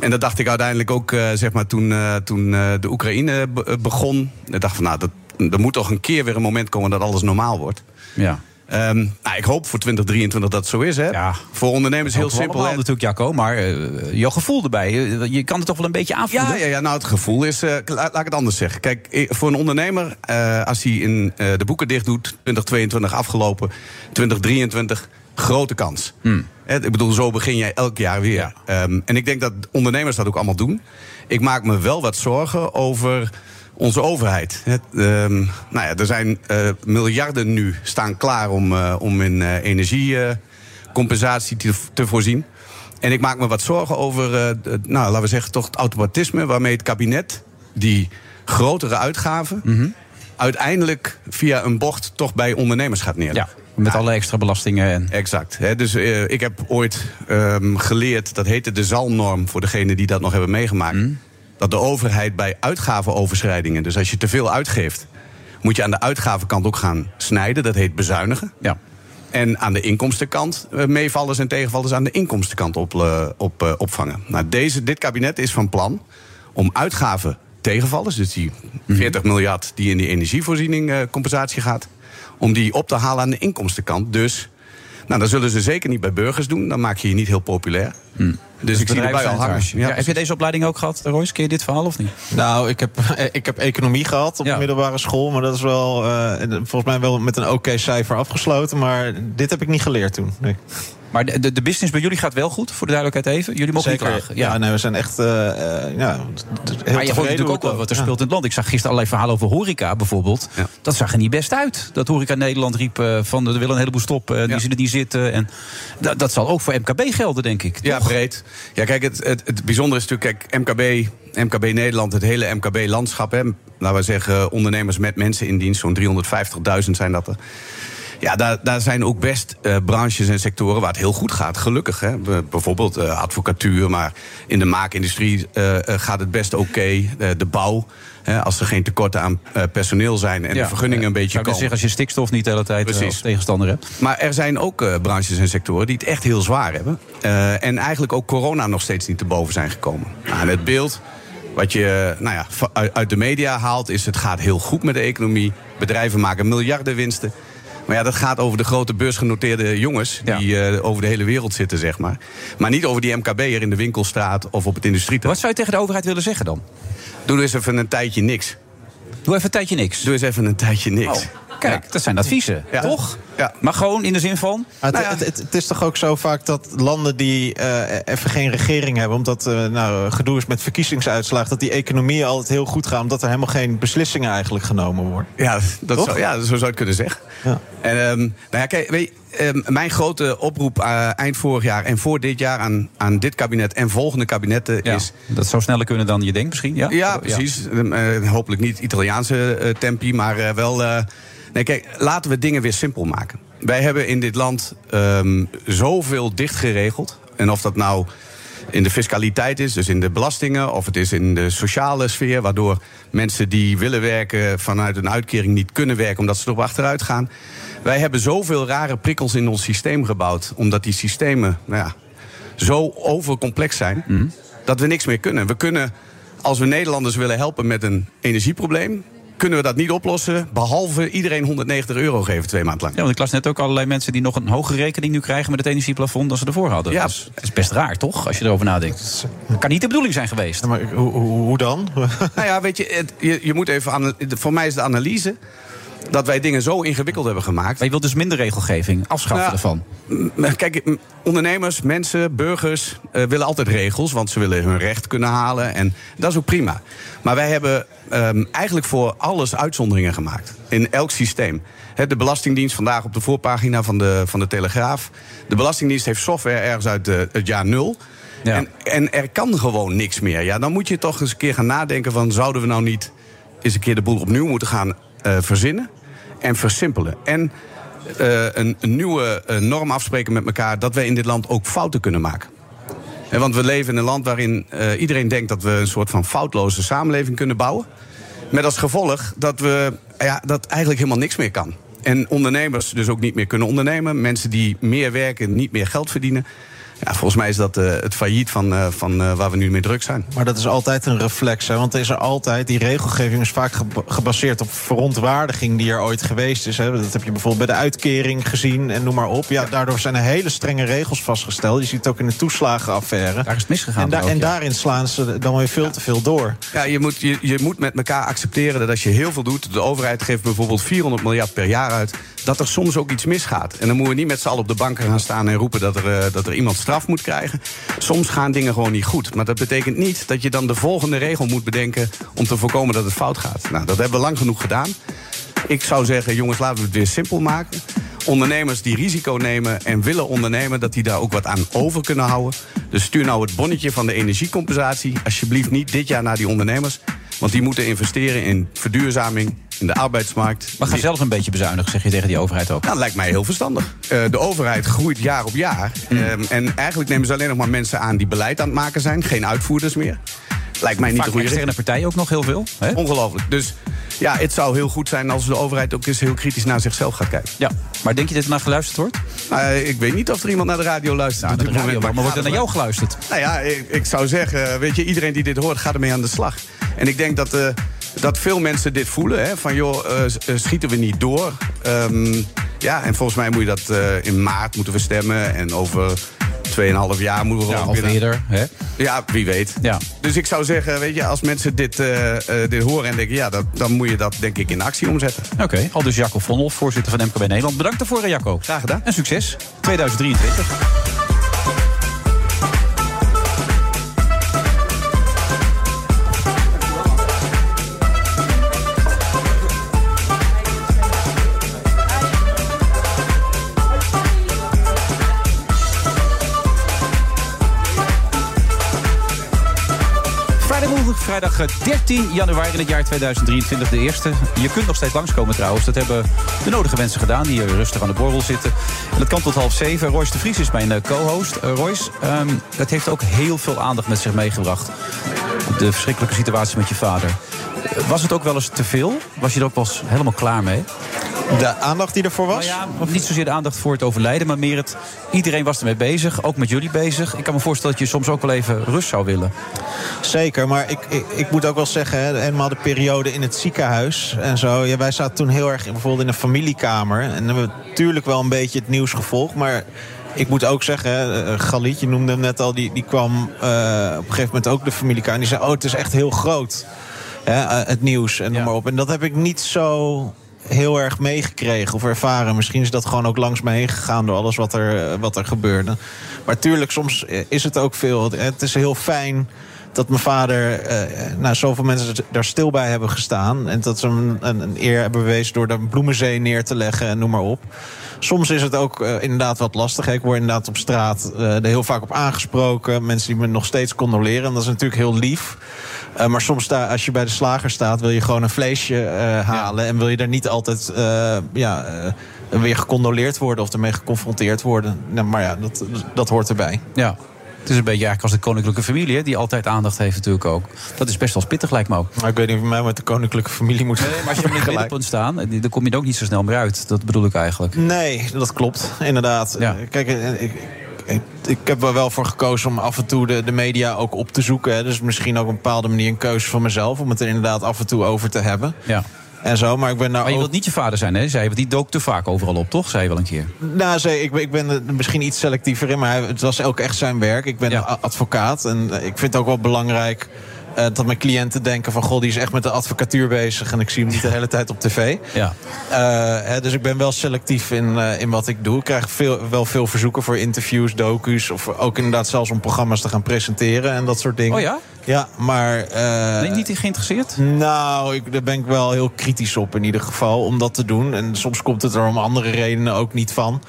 Speaker 13: En dat dacht ik uiteindelijk ook, uh, zeg maar, toen, uh, toen uh, de Oekraïne be begon. Ik dacht van, nou, dat, er moet toch een keer weer een moment komen dat alles normaal wordt.
Speaker 7: Ja.
Speaker 13: Um, nou, ik hoop voor 2023 dat het zo is. Hè.
Speaker 7: Ja,
Speaker 13: voor ondernemers heel simpel.
Speaker 7: Hè. natuurlijk, Jacco, maar uh, jouw gevoel erbij. Je kan het toch wel een beetje aanvoelen?
Speaker 13: Ja, ja, ja nou, het gevoel is. Uh, laat, laat ik het anders zeggen. Kijk, voor een ondernemer, uh, als hij in de boeken dicht doet, 2022 afgelopen, 2023 grote kans.
Speaker 7: Hmm.
Speaker 13: Ik bedoel, zo begin jij elk jaar weer. Ja. Um, en ik denk dat ondernemers dat ook allemaal doen. Ik maak me wel wat zorgen over onze overheid. Het, um, nou ja, er zijn uh, miljarden nu staan klaar om, uh, om in uh, energiecompensatie te, te, voorzien. En ik maak me wat zorgen over, nou, laten we zeggen, toch het automatisme waarmee het kabinet die grotere uitgaven.
Speaker 7: Mm -hmm.
Speaker 13: uiteindelijk via een bocht toch bij ondernemers gaat neerleggen.
Speaker 7: Ja. Met alle extra belastingen. En...
Speaker 13: Exact. Dus uh, ik heb ooit um, geleerd, dat heette de zalnorm voor degenen die dat nog hebben meegemaakt.
Speaker 7: Mm.
Speaker 13: Dat de overheid bij uitgavenoverschrijdingen, dus als je te veel uitgeeft, moet je aan de uitgavenkant ook gaan snijden. Dat heet bezuinigen.
Speaker 7: Ja.
Speaker 13: En aan de inkomstenkant uh, meevallers en tegenvallers aan de inkomstenkant op, uh, op, uh, opvangen. Nou, deze, dit kabinet is van plan om uitgaven tegenvallers, dus die 40 mm. miljard die in die energievoorziening compensatie gaat, om die op te halen aan de inkomstenkant. Dus, nou, dat zullen ze zeker niet bij burgers doen. Dan maak je je niet heel populair.
Speaker 7: Hmm.
Speaker 13: Dus ik zie erbij al hangen.
Speaker 7: Ja, ja, heb je deze opleiding ook gehad, Royce? Ken je dit verhaal of niet?
Speaker 8: Nou, ik heb, ik heb economie gehad op ja. de middelbare school. Maar dat is wel, uh, volgens mij wel met een oké okay cijfer afgesloten. Maar dit heb ik niet geleerd toen. Nee.
Speaker 7: Maar de, de, de, business bij jullie gaat wel goed, voor de duidelijkheid even. Jullie mogen
Speaker 8: Zeker,
Speaker 7: niet klagen.
Speaker 8: Ja. ja, nee, we zijn echt uh, uh, ja, heel
Speaker 7: Maar je hoort natuurlijk ook wel wat er ja. speelt in het land. Ik zag gisteren allerlei verhalen over horeca bijvoorbeeld.
Speaker 13: Ja.
Speaker 7: Dat zag er niet best uit. Dat horeca Nederland riep uh, van er willen een heleboel stoppen. Die zullen niet zitten. En dat, dat zal ook voor MKB gelden, denk ik.
Speaker 13: Ja, breed. Ja, kijk, het, het, het bijzondere is natuurlijk, kijk, MKB, MKB Nederland, het hele MKB-landschap. Laten we zeggen, ondernemers met mensen in dienst, zo'n 350.000 zijn dat er. Ja, daar, daar zijn ook best uh, branches en sectoren waar het heel goed gaat, gelukkig. Hè. Bijvoorbeeld uh, advocatuur, maar in de maakindustrie uh, gaat het best oké. Okay. de bouw, hè, als er geen tekorten aan personeel zijn en
Speaker 7: ja,
Speaker 13: de vergunningen een beetje komen.
Speaker 7: zeggen, als je stikstof niet de hele tijd als tegenstander hebt.
Speaker 13: Maar er zijn ook branches en sectoren die het echt heel zwaar hebben. en eigenlijk ook corona nog steeds niet te boven zijn gekomen. Nou, het beeld wat je nou ja, uit de media haalt is... het gaat heel goed met de economie. Bedrijven maken miljarden winsten. Maar ja, dat gaat over de grote beursgenoteerde jongens... die ja. uh, over de hele wereld zitten, zeg maar. Maar niet over die MKB'er in de winkelstraat of op het industrieterrein.
Speaker 7: Wat zou je tegen de overheid willen zeggen dan?
Speaker 13: Doe dus even een tijdje niks.
Speaker 7: Doe even een tijdje niks.
Speaker 13: Doe eens even een tijdje niks.
Speaker 7: Oh, kijk, dat zijn adviezen,
Speaker 13: Ja.
Speaker 7: toch?
Speaker 13: Ja.
Speaker 7: Maar gewoon in de zin van... Nou
Speaker 8: het, het, het- het is toch ook zo vaak dat landen die eh, even geen regering hebben... omdat eh nou, gedoe is met verkiezingsuitslag... dat die economieën altijd heel goed gaan... omdat er helemaal geen beslissingen eigenlijk genomen worden.
Speaker 13: Ja, dat zou, ja, zo zou je het kunnen zeggen.
Speaker 8: Ja.
Speaker 13: En, ehm, nou ja, kijk, weet je, ehm, mijn grote oproep eh, eind vorig jaar en voor dit jaar aan, aan dit kabinet en volgende kabinetten
Speaker 7: Ja,
Speaker 13: is.
Speaker 7: dat zou sneller kunnen dan je denkt misschien, ja?
Speaker 13: Ja, precies. Ehm, eh, hopelijk niet Italiaanse eh, tempi, maar eh, wel. Nee, kijk, laten we dingen weer simpel maken. Wij hebben in dit land ehm, zoveel dicht geregeld. En of dat nou in de fiscaliteit is, dus in de belastingen, of het is in de sociale sfeer, waardoor mensen die willen werken vanuit een uitkering niet kunnen werken omdat ze erop achteruit gaan. Wij hebben zoveel rare prikkels in ons systeem gebouwd, omdat die systemen nou ja, zo overcomplex zijn, dat we niks meer kunnen. We kunnen, als we Nederlanders willen helpen met een energieprobleem, kunnen we dat niet oplossen, behalve iedereen 190 euro geven twee maanden lang.
Speaker 7: Ja, want ik las net ook allerlei mensen die nog een hogere rekening nu krijgen met het energieplafond dan ze ervoor hadden.
Speaker 13: Ja.
Speaker 7: Dus het is best raar, toch? Als je erover nadenkt. Dat kan niet de bedoeling zijn geweest.
Speaker 8: Maar hoe, hoe, hoe dan?
Speaker 13: Nou ja, weet je, het- je, je moet even. Voor mij is de analyse dat wij dingen zo ingewikkeld hebben gemaakt.
Speaker 7: Maar je wilt dus minder regelgeving, afschaffen
Speaker 13: Nou,
Speaker 7: ervan.
Speaker 13: Kijk, ondernemers, mensen, burgers eh, willen altijd regels, want ze willen hun recht kunnen halen. En dat is ook prima. Maar wij hebben ehm, eigenlijk voor alles uitzonderingen gemaakt. In elk systeem. De Belastingdienst, vandaag op de voorpagina van de, van de Telegraaf. De Belastingdienst heeft software ergens uit het jaar nul.
Speaker 7: Ja.
Speaker 13: En, en er kan gewoon niks meer. Ja, dan moet je toch eens een keer gaan nadenken van... zouden we nou niet eens een keer de boel opnieuw moeten gaan verzinnen en versimpelen. En eh, een, een nieuwe eh, norm afspreken met elkaar... dat wij in dit land ook fouten kunnen maken. En want we leven in een land waarin eh, iedereen denkt... dat we een soort van foutloze samenleving kunnen bouwen. Met als gevolg dat, we, ja, dat eigenlijk helemaal niks meer kan. En ondernemers dus ook niet meer kunnen ondernemen. Mensen die meer werken, niet meer geld verdienen. Ja, volgens mij is dat eh, het failliet van, eh, van eh, waar we nu mee druk zijn.
Speaker 8: Maar dat is altijd een reflex, hè? want er is er altijd, die regelgeving is vaak geba- gebaseerd op verontwaardiging die er ooit geweest is. Hè? Dat heb je bijvoorbeeld bij de uitkering gezien en noem maar op. Ja, daardoor zijn er hele strenge regels vastgesteld. Je ziet het ook in de toeslagenaffaire.
Speaker 7: Daar is het misgegaan.
Speaker 8: En, da-
Speaker 7: ook,
Speaker 8: en
Speaker 7: ja.
Speaker 8: daarin slaan ze dan weer veel te veel door.
Speaker 13: Ja, je moet, je, je moet met elkaar accepteren dat als je heel veel doet... de overheid geeft bijvoorbeeld 400 miljard per jaar uit... dat er soms ook iets misgaat. En dan moeten we niet met z'n allen op de banken gaan staan en roepen... dat er, eh, dat er iemand straf moet krijgen. Soms gaan dingen gewoon niet goed. Maar dat betekent niet dat je dan de volgende regel moet bedenken... om te voorkomen dat het fout gaat. Nou, dat hebben we lang genoeg gedaan. Ik zou zeggen, jongens, laten we het weer simpel maken. Ondernemers die risico nemen en willen ondernemen... dat die daar ook wat aan over kunnen houden. Dus stuur nou het bonnetje van de energiecompensatie... alsjeblieft niet dit jaar naar die ondernemers. Want die moeten investeren in verduurzaming, in de arbeidsmarkt.
Speaker 7: Maar ga zelf een beetje bezuinigen, zeg je tegen die overheid ook.
Speaker 13: Nou, dat lijkt mij heel verstandig. Eh, de overheid groeit jaar op jaar.
Speaker 7: Hmm.
Speaker 13: Ehm, en eigenlijk nemen ze alleen nog maar mensen aan die beleid aan het maken zijn. Geen uitvoerders meer. Lijkt mij niet
Speaker 7: Vaak
Speaker 13: de goede
Speaker 7: externe
Speaker 13: richting.
Speaker 7: partijen ook nog heel veel. Hè?
Speaker 13: Ongelooflijk. Dus ja, het zou heel goed zijn als de overheid ook eens heel kritisch naar zichzelf gaat kijken.
Speaker 7: Ja, maar denk je dat er naar geluisterd wordt?
Speaker 13: Nou, ik weet niet of er iemand naar de radio luistert.
Speaker 7: Nou, de radio,
Speaker 13: moment,
Speaker 7: maar wordt er naar jou geluisterd?
Speaker 13: Nou ja, ik, ik zou zeggen, weet je, iedereen die dit hoort gaat ermee aan de slag. En ik denk dat, eh, dat veel mensen dit voelen. Hè, van joh, eh, eh, schieten we niet door. Ehm, ja, en volgens mij moet je dat eh, in maart moeten we stemmen. En over 2,5 jaar moeten we
Speaker 7: Ja, of
Speaker 13: binnen-
Speaker 7: eerder. Hè?
Speaker 13: Ja, wie weet.
Speaker 7: Ja.
Speaker 13: Dus ik zou zeggen, weet je, als mensen dit, dit horen en denken... ja, dat, dan moet je dat denk ik in actie omzetten.
Speaker 7: Oké, al dus Jacco Vonhoff, voorzitter van MKB Nederland. Bedankt daarvoor, Jacco.
Speaker 13: Graag gedaan.
Speaker 7: En succes. 2023. Vrijdagmorgen, vrijdag eh, 13 januari in het jaar 2023, de eerste. Je kunt nog steeds langskomen trouwens. Dat hebben de nodige mensen gedaan die hier rustig aan de borrel zitten. En dat kan tot half zeven. Royce de Vries is mijn eh, co-host. Eh, Royce, ehm, dat heeft ook heel veel aandacht met zich meegebracht. De verschrikkelijke situatie met je vader. Was het ook wel eens te veel? Was je er ook helemaal klaar mee?
Speaker 8: De aandacht die ervoor was?
Speaker 7: Nou ja, niet zozeer de aandacht voor het overlijden, maar meer het... Iedereen was ermee bezig, ook met jullie bezig. Ik kan me voorstellen dat je soms ook wel even rust zou willen.
Speaker 8: Zeker, maar ik, ik, ik moet ook wel zeggen, hè, helemaal de periode in het ziekenhuis en zo. Ja, wij zaten toen heel erg bijvoorbeeld in een familiekamer. En hebben we natuurlijk wel een beetje het nieuws gevolgd. Maar ik moet ook zeggen, eh, Galit, je noemde hem net al, die, die kwam eh, op een gegeven moment ook de familiekamer. En die zei, oh, het is echt heel groot. hè, eh, het nieuws en noem maar op. En dat heb ik niet zo heel erg meegekregen of ervaren. Misschien is dat gewoon ook langs me heen gegaan door alles wat er, eh, wat er gebeurde. Maar tuurlijk, soms is het ook veel. Het is heel fijn dat mijn vader, eh, nou, zoveel mensen daar stil bij hebben gestaan. En dat ze hem een, een eer hebben bewezen door de bloemenzee neer te leggen en noem maar op. Soms is het ook eh, inderdaad wat lastig. Ik word inderdaad op straat eh, er heel vaak op aangesproken. Mensen die me nog steeds condoleren. En dat is natuurlijk heel lief. Eh, maar soms sta, als je bij de slager staat, wil je gewoon een vleesje eh, halen. En wil je daar niet altijd eh, ja, weer gecondoleerd worden of ermee geconfronteerd worden. Nou, maar ja, dat, dat hoort erbij.
Speaker 7: Ja. Het is een beetje eigenlijk als de koninklijke familie, hè, die altijd aandacht heeft natuurlijk ook. Dat is best wel pittig, lijkt me ook.
Speaker 8: Maar ik weet niet of mij met de koninklijke familie moet
Speaker 7: Nee, maar als je op het middenpunt staan, dan kom je er ook niet zo snel meer uit. Dat bedoel ik eigenlijk.
Speaker 8: Nee, dat klopt, inderdaad.
Speaker 7: Ja.
Speaker 8: Kijk, ik, ik, ik heb er wel voor gekozen om af en toe de, de media ook op te zoeken. Hè. Dus misschien ook op een bepaalde manier een keuze van mezelf... om het er inderdaad af en toe over te hebben.
Speaker 7: Ja.
Speaker 8: En zo, maar ik ben nou
Speaker 7: Maar je
Speaker 8: ook...
Speaker 7: wilt niet je vader zijn, hè? Zei, je, want die dook te vaak overal op, toch? Zei je wel een keer.
Speaker 8: Nou, zei, ik, ben- ik ben er misschien iets selectiever in, maar het was ook echt zijn werk. Ik ben advocaat en ik vind het ook wel belangrijk eh, dat mijn cliënten denken van... goh, die is echt met de advocatuur bezig en ik zie hem niet de hele tijd op tv.
Speaker 7: Ja.
Speaker 8: Eh, hè, dus ik ben wel selectief in, eh, in wat ik doe. Ik krijg veel, wel veel verzoeken voor interviews, docu's... of ook inderdaad zelfs om programma's te gaan presenteren en dat soort dingen.
Speaker 7: Oh ja?
Speaker 8: Ja, maar... eh,
Speaker 7: Nee, niet geïnteresseerd?
Speaker 8: nou, ik, daar ben ik wel heel kritisch op in ieder geval om dat te doen. En soms komt het er om andere redenen ook niet van.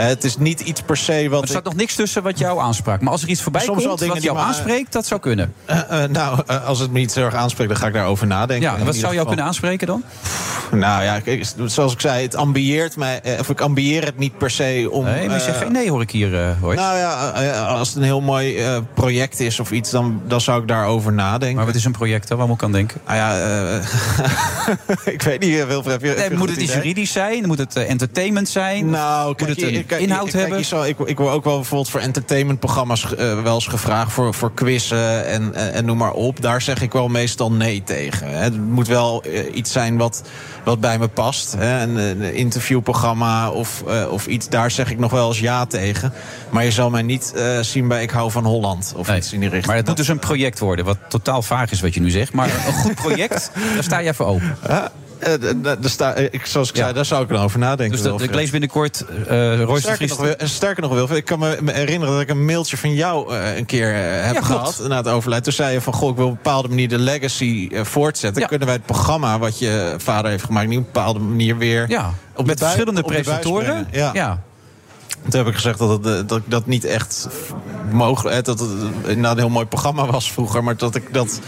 Speaker 8: Eh, het is niet iets per se wat.
Speaker 7: Er staat nog niks tussen wat jou aanspraakt. Maar als er iets voorbij
Speaker 8: Soms
Speaker 7: komt wat jou aanspreekt, dat zou kunnen.
Speaker 8: Eh, eh, nou, als het me niet zo erg aanspreekt, dan ga ik daarover nadenken.
Speaker 7: Ja, wat zou jou kunnen aanspreken dan?
Speaker 8: Nou ja, zoals ik zei, het ambieert mij. Of ik ambieer het niet per se om.
Speaker 7: Nee, maar je zegt geen nee, hoor ik hier, Royce.
Speaker 8: Nou ja, als het een heel mooi project is of iets, dan, dan zou ik daarover nadenken.
Speaker 7: Maar wat is een project dan? Waar moet ik aan denken?
Speaker 8: Ah ja, ik weet niet, Wilfred, heb je, heb je
Speaker 7: Nee, moet het iets juridisch zijn? Moet het entertainment zijn?
Speaker 8: Nou,
Speaker 7: moet het een
Speaker 8: je- kijk,
Speaker 7: inhoud
Speaker 8: kijk,
Speaker 7: hebben?
Speaker 8: je zal- ik, ik word ook wel bijvoorbeeld voor entertainmentprogramma's eh, wel eens gevraagd voor, voor quizzen en, en, en noem maar op. Daar zeg ik wel meestal nee tegen. Hè. Het moet wel eh, iets zijn wat, wat bij me past. Hè. Een, een interviewprogramma of, eh, of iets, daar zeg ik nog wel eens ja tegen. Maar je zal mij niet eh, zien bij Ik hou van Holland of iets in die richting.
Speaker 7: Maar het moet dus een project worden, wat totaal vaag is wat je nu zegt. Maar een goed project, daar sta jij voor open.
Speaker 8: Eh, eh, ik, zoals ik zei, daar zou ik dan over nadenken.
Speaker 7: Dus ik lees binnenkort uh, Royce
Speaker 8: Sterker nog, Wil- Wilfred, ik kan me herinneren dat ik een mailtje van jou eh, een keer eh, heb gehad na het overlijden. Toen zei je van, goh, ik wil op een bepaalde manier de legacy eh, voortzetten. Kunnen wij het programma wat je vader heeft gemaakt... niet op een bepaalde manier weer...
Speaker 7: Ja,
Speaker 8: op
Speaker 7: met verschillende presentatoren.
Speaker 8: Ja.
Speaker 7: ja.
Speaker 8: Toen heb ik gezegd dat, het, eh, dat ik dat niet echt mogelijk... eh, dat het eh, een heel mooi programma was vroeger... maar dat ik dat...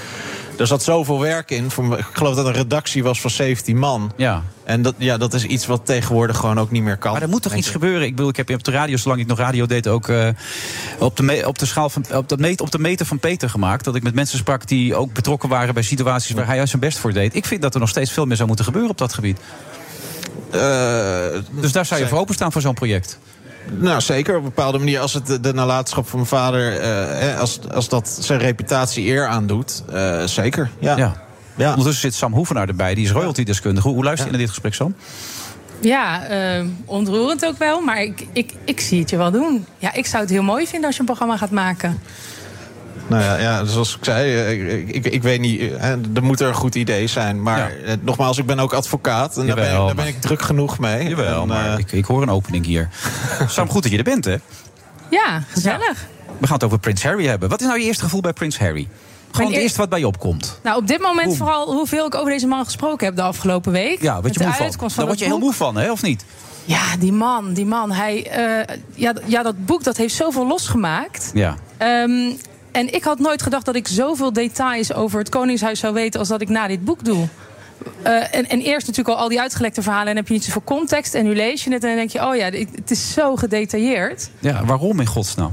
Speaker 8: Er zat zoveel werk in. Voor, ik geloof dat een redactie was van 17 man.
Speaker 7: Ja.
Speaker 8: En dat, ja, dat is iets wat tegenwoordig gewoon ook niet meer kan.
Speaker 7: Maar er moet toch iets gebeuren? Ik bedoel, ik heb op de radio, zolang ik nog radio deed, ook eh, op, de op de schaal van op de, meet, op de meter van Peter gemaakt. Dat ik met mensen sprak die ook betrokken waren bij situaties waar hij juist zijn best voor deed. Ik vind dat er nog steeds veel meer zou moeten gebeuren op dat gebied. dus daar zou je voor openstaan voor zo'n project.
Speaker 8: Nou, zeker. Op een bepaalde manier. Als het de, de nalatenschap van mijn vader... eh, hè, als, als dat zijn reputatie eer aandoet, eh, zeker. Ja.
Speaker 7: Ja. Ondertussen zit Sam Hoevenaar erbij, die is royalty-deskundige. Hoe, hoe luister je naar dit gesprek, Sam?
Speaker 14: Ja, eh, ontroerend ook wel, maar ik, ik, ik zie het je wel doen. Ja, ik zou het heel mooi vinden als je een programma gaat maken.
Speaker 8: Nou ja, ja, zoals ik zei, eh, ik, ik, ik weet niet... eh, hè, er moet er een goed idee zijn. Maar eh, nogmaals, ik ben ook advocaat. En daar, ben, ik- daar ben ik druk genoeg mee.
Speaker 7: Jawel,
Speaker 8: En,
Speaker 7: maar ik, ik hoor een opening hier. Sam, goed dat je er bent, hè?
Speaker 14: Ja, gezellig.
Speaker 7: We gaan het over Prins Harry hebben. Wat is nou je eerste gevoel bij Prins Harry? Gewoon het
Speaker 14: eer-
Speaker 7: eerste wat bij je opkomt.
Speaker 14: Nou, op dit moment
Speaker 7: Boem.
Speaker 14: vooral hoeveel ik over deze man gesproken heb de afgelopen week.
Speaker 7: Ja, wat je moe van.
Speaker 14: uitkomst
Speaker 7: Daar
Speaker 14: van
Speaker 7: word je heel moe van, hè, of niet?
Speaker 14: Ja, die man, die man. Hij, eh, ja, ja, dat boek dat heeft zoveel losgemaakt.
Speaker 7: Ja.
Speaker 14: Ehm, en ik had nooit gedacht dat ik zoveel details over het Koningshuis zou weten als dat ik na dit boek doe. Eh, en, en eerst natuurlijk al al die uitgelekte verhalen en heb je niet zoveel context. En nu lees je het en dan denk je, oh ja, het is zo gedetailleerd.
Speaker 7: Ja, waarom in godsnaam?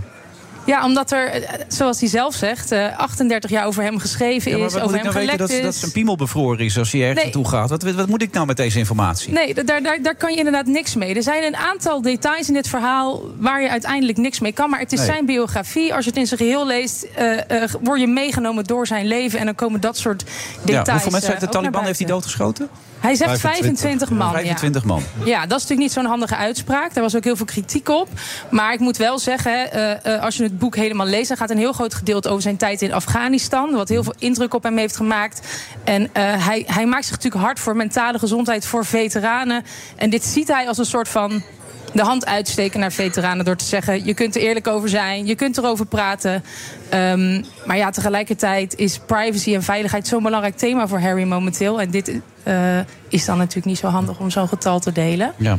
Speaker 14: Ja, omdat er, eh, zoals hij zelf zegt, eh, 38 jaar over hem geschreven
Speaker 7: Ja, maar
Speaker 14: is, over hem
Speaker 7: nou
Speaker 14: gelekt
Speaker 7: dat, dat
Speaker 14: is.
Speaker 7: zijn piemel bevroren is als hij ergens
Speaker 14: Nee.
Speaker 7: naartoe gaat? Wat, wat moet ik nou met deze informatie?
Speaker 14: Nee, da- daar, daar, daar kan je inderdaad niks mee. Er zijn een aantal details in dit verhaal waar je uiteindelijk niks mee kan. Maar het is
Speaker 7: Nee.
Speaker 14: zijn biografie. Als je het in zijn geheel leest, eh, eh, word je meegenomen door zijn leven. En dan komen dat soort details.
Speaker 7: ja, hoeveel mensen
Speaker 14: eh,
Speaker 7: heeft de Taliban heeft hij doodgeschoten?
Speaker 14: Hij zegt 25 man.
Speaker 7: 25 man.
Speaker 14: Ja. ja, dat is natuurlijk niet zo'n handige uitspraak. Daar was ook heel veel kritiek op. Maar ik moet wel zeggen, uh, uh, als je het boek helemaal leest... dan gaat een heel groot gedeelte over zijn tijd in Afghanistan. Wat heel veel indruk op hem heeft gemaakt. En uh, hij, hij maakt zich natuurlijk hard voor mentale gezondheid voor veteranen. En dit ziet hij als een soort van de hand uitsteken naar veteranen door te zeggen: je kunt er eerlijk over zijn, je kunt erover praten. Um, maar ja, tegelijkertijd is privacy en veiligheid zo'n belangrijk thema voor Harry momenteel. En dit uh, is dan natuurlijk niet zo handig om zo'n getal te delen.
Speaker 7: Ja.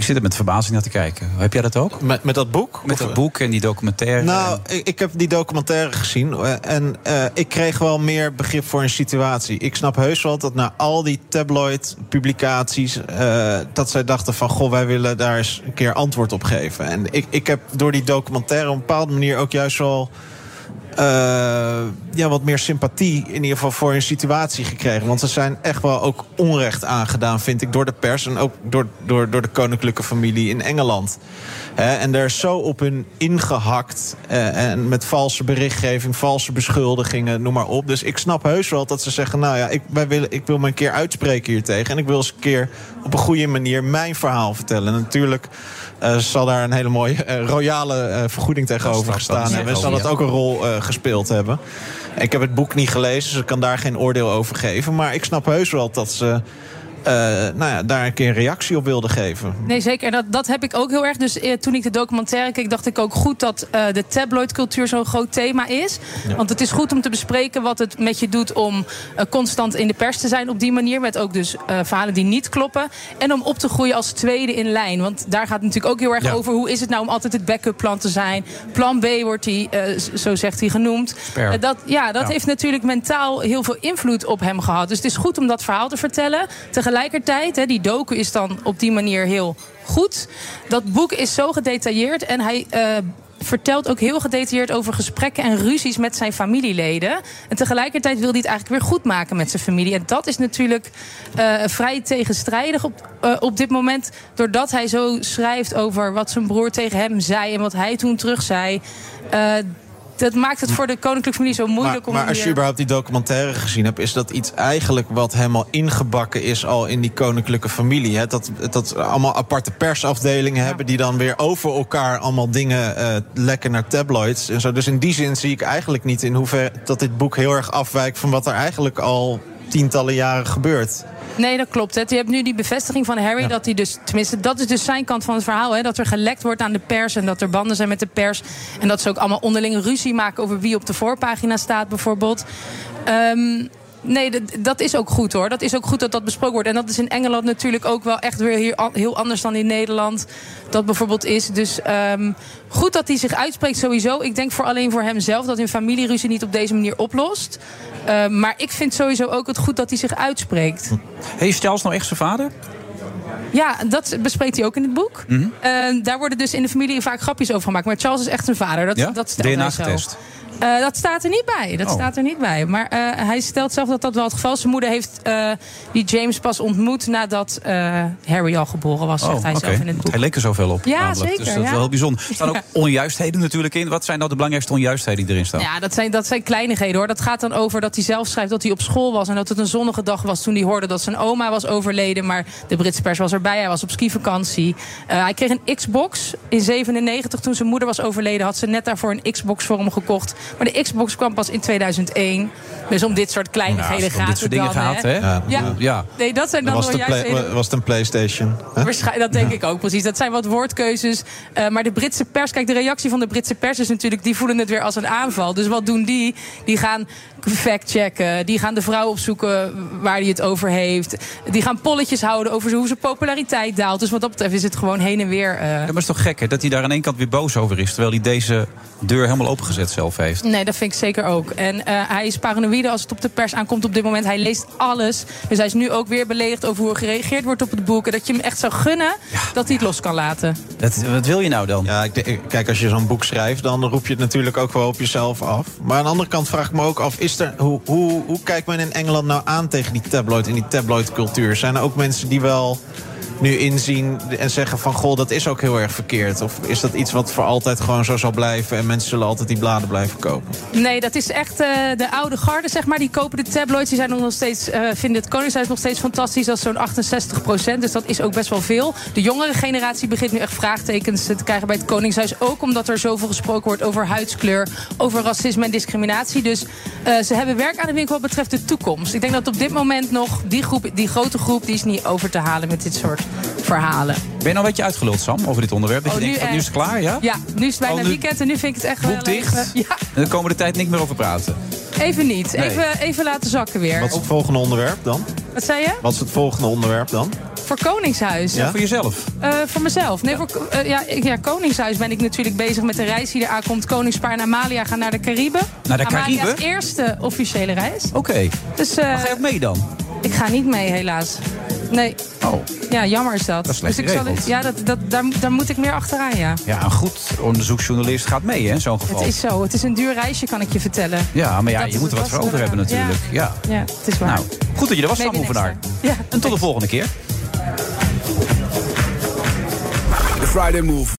Speaker 7: Ik zit er met verbazing naar te kijken. Heb jij dat ook?
Speaker 8: Met, met dat boek?
Speaker 7: Met dat boek en die documentaire?
Speaker 8: Nou, ik, ik heb die documentaire gezien. eh, En uh, ik kreeg wel meer begrip voor een situatie. Ik snap heus wel dat na al die tabloid-publicaties... Uh, dat zij dachten van, goh, wij willen daar eens een keer antwoord op geven. En ik, ik heb door die documentaire op een bepaalde manier ook juist wel... Uh, ja, wat meer sympathie in ieder geval voor hun situatie gekregen. Want ze zijn echt wel ook onrecht aangedaan, vind ik, door de pers... en ook door, door, door de koninklijke familie in Engeland. En daar is zo op hun ingehakt. Uh, en met valse berichtgeving, valse beschuldigingen, noem maar op. Dus ik snap heus wel dat ze zeggen... nou ja, ik, wij willen, ik wil me een keer uitspreken hier tegen... en ik wil eens een keer op een goede manier mijn verhaal vertellen. En natuurlijk... Uh, zal daar een hele mooie uh, royale uh, vergoeding tegenover gestaan hebben. En zal dat ook een rol gespeeld hebben. Ik heb het boek niet gelezen, dus ik kan daar geen oordeel over geven. Maar ik snap heus wel dat ze. Uh, nou ja, daar een keer een reactie op wilde geven.
Speaker 14: Nee, zeker. En dat, dat heb ik ook heel erg. Dus eh, toen ik de documentaire keek, dacht ik ook goed dat uh, de tabloidcultuur zo'n groot thema is. Ja. Want het is goed om te bespreken wat het met je doet om constant in de pers te zijn op die manier. Met ook dus verhalen die niet kloppen. En om op te groeien als tweede in lijn. Want daar gaat het natuurlijk ook heel erg ja. over. Hoe is het nou om altijd het backup plan te zijn? Plan B wordt die, zo zegt hij, genoemd. dat, ja, dat heeft natuurlijk mentaal heel veel invloed op hem gehad. Dus het is goed om dat verhaal te vertellen. Tegelijkertijd, hè, die docu is dan op die manier heel goed. Dat boek is zo gedetailleerd en hij uh, vertelt ook heel gedetailleerd over gesprekken en ruzies met zijn familieleden. En tegelijkertijd wil hij het eigenlijk weer goed maken met zijn familie. En dat is natuurlijk uh, vrij tegenstrijdig op, uh, op dit moment. Doordat hij zo schrijft over wat zijn broer tegen hem zei en wat hij toen terug zei. Dat maakt het voor de koninklijke familie zo moeilijk
Speaker 8: maar,
Speaker 14: om.
Speaker 8: Maar als je überhaupt die documentaire gezien hebt, is dat iets eigenlijk wat helemaal ingebakken is al in die koninklijke familie. Hè? Dat, dat allemaal aparte persafdelingen ja. hebben die dan weer over elkaar allemaal dingen uh, lekken naar tabloids en zo. Dus in die zin zie ik eigenlijk niet in hoeverre dat dit boek heel erg afwijkt van wat er eigenlijk al tientallen jaren gebeurt.
Speaker 14: Nee, dat klopt. Hè. Je hebt nu die bevestiging van Harry. Ja. Dat hij dus, tenminste, dat is dus zijn kant van het verhaal. Hè, dat er gelekt wordt aan de pers. En dat er banden zijn met de pers. En dat ze ook allemaal onderling ruzie maken over wie op de voorpagina staat, bijvoorbeeld. Um, Nee, dat is ook goed hoor. Dat is ook goed dat dat besproken wordt. En dat is in Engeland natuurlijk ook wel echt weer hier heel anders dan in Nederland. Dat bijvoorbeeld is. Dus um, goed dat hij zich uitspreekt sowieso. Ik denk voor alleen voor hemzelf dat hun familieruzie niet op deze manier oplost. Uh, maar ik vind sowieso ook het goed dat hij zich uitspreekt.
Speaker 7: Hey, Stels nou echt zijn vader?
Speaker 14: Ja, dat bespreekt hij ook in het boek. Mm -hmm. uh, daar worden dus in de familie vaak grapjes over gemaakt. Maar Charles is echt zijn vader. Dat,
Speaker 7: ja?
Speaker 14: dat
Speaker 7: DNA-getest.
Speaker 14: Uh, dat staat er niet bij. Dat oh. staat er niet bij. Maar uh, hij stelt zelf dat dat wel het geval is. Zijn moeder heeft uh, die James pas ontmoet nadat Harry al geboren was, zegt
Speaker 7: oh,
Speaker 14: hij
Speaker 7: okay.
Speaker 14: zelf in het boek.
Speaker 7: Hij leek er zoveel op.
Speaker 14: Ja,
Speaker 7: namelijk.
Speaker 14: zeker.
Speaker 7: Dus dat is wel bijzonder. Er staan ook onjuistheden natuurlijk in. Wat zijn nou de belangrijkste onjuistheden die erin staan?
Speaker 14: Ja, dat zijn, dat zijn kleinigheden hoor. Dat gaat dan over dat hij zelf schrijft dat hij op school was. En dat het een zonnige dag was toen hij hoorde dat zijn oma was overleden. Maar de Britse pers was erbij. Hij was op skivakantie. hij kreeg een Xbox in 97 toen zijn moeder was overleden. Had ze net daarvoor een Xbox voor hem gekocht. Maar de Xbox kwam pas in 2001. Dus om dit soort kleinigheden
Speaker 7: ja,
Speaker 14: gaat
Speaker 7: dit soort dingen
Speaker 14: dan,
Speaker 7: gaat, hè?
Speaker 8: Ja,
Speaker 14: ja.
Speaker 7: ja.
Speaker 14: Nee, dat zijn dan
Speaker 8: was,
Speaker 14: wel juist...
Speaker 8: was het een Playstation?
Speaker 14: Waarschijnlijk, dat denk ik ook precies. Dat zijn wat woordkeuzes. Uh, maar de Britse pers, kijk, de reactie van de Britse pers is natuurlijk... die voelen het weer als een aanval. Dus wat doen die? Die gaan factchecken. Die gaan de vrouw opzoeken waar hij het over heeft. Die gaan polletjes houden over hoe zijn populariteit daalt. Dus wat dat betreft is het gewoon heen en weer. Uh...
Speaker 7: Ja, maar het is toch gek hè, dat hij daar aan één kant weer boos over is... terwijl hij deze deur helemaal opengezet zelf heeft.
Speaker 14: Nee, dat vind ik zeker ook. En uh, hij is paranoïde als het op de pers aankomt op dit moment. Hij leest alles. Dus hij is nu ook weer beledigd over hoe er gereageerd wordt op het boek. En dat je hem echt zou gunnen ja. dat hij het los kan laten.
Speaker 7: Dat, wat wil je nou dan?
Speaker 8: Ja, ik, kijk, als je zo'n boek schrijft, dan roep je het natuurlijk ook wel op jezelf af. Maar aan de andere kant vraag ik me ook af, is hoe, hoe, hoe kijkt men in Engeland nou aan tegen die tabloid en die tabloidcultuur? Zijn er ook mensen die wel nu inzien en zeggen van... goh, dat is ook heel erg verkeerd? Of is dat iets wat voor altijd gewoon zo zal blijven... en mensen zullen altijd die bladen blijven kopen?
Speaker 14: Nee, dat is echt eh, de oude garde, zeg maar. Die kopen de tabloids. Die zijn nog steeds, eh, vinden het Koningshuis nog steeds fantastisch. Dat is zo'n 68 procent. Dus dat is ook best wel veel. De jongere generatie begint nu echt vraagtekens te krijgen bij het Koningshuis. Ook omdat er zoveel gesproken wordt over huidskleur, over racisme en discriminatie. Dus eh, ze hebben werk aan de winkel wat betreft de toekomst. Ik denk dat op dit moment nog die, groep, die grote groep... die is niet over te halen met dit soort verhalen.
Speaker 7: Ben je nou een beetje uitgeluld, Sam, over dit onderwerp? Dat
Speaker 14: Oh,
Speaker 7: je
Speaker 14: nu
Speaker 7: denkt, van, nu is het klaar, ja?
Speaker 14: Ja, nu is het bijna
Speaker 7: Oh, nu-
Speaker 14: weekend en nu vind ik het echt
Speaker 7: Boek
Speaker 14: wel
Speaker 7: dicht?
Speaker 14: Ja,
Speaker 7: En de komende tijd niks meer over praten.
Speaker 14: even niet.
Speaker 7: Nee.
Speaker 14: Even, even laten zakken weer.
Speaker 8: Wat is het volgende onderwerp dan?
Speaker 14: Wat zei je?
Speaker 8: Wat is het volgende onderwerp dan?
Speaker 14: Voor Koningshuis.
Speaker 8: Ja?
Speaker 7: Voor jezelf?
Speaker 14: Eh, voor mezelf. Nee, voor, eh, ja, ik- ja, Koningshuis ben ik natuurlijk bezig met de reis die er aankomt. Koningspaar en Amalia gaan naar de Cariben.
Speaker 7: Naar de
Speaker 14: Amalia's
Speaker 7: Cariben?
Speaker 14: eerste officiële reis.
Speaker 7: Oké.
Speaker 14: Dus, eh,
Speaker 7: Maar ga je ook mee dan?
Speaker 14: Ik ga niet mee, helaas. Nee.
Speaker 7: Oh.
Speaker 14: Ja, jammer is dat.
Speaker 7: Dat is slecht
Speaker 14: dus ik zal, ja, dat, dat, daar, daar moet ik meer achteraan, ja.
Speaker 7: Ja, een goed onderzoeksjournalist gaat mee, hè, in zo'n geval.
Speaker 14: Het is zo. Het is een duur reisje, kan ik je vertellen.
Speaker 7: Ja, maar ja,
Speaker 14: Dat
Speaker 7: je moet er wat voor over hebben natuurlijk. Ja.
Speaker 14: Ja, het is waar.
Speaker 7: Nou, goed dat je er was, Sam Oevenaar.
Speaker 14: Ja,
Speaker 7: En tot de volgende keer.
Speaker 2: De Friday Move.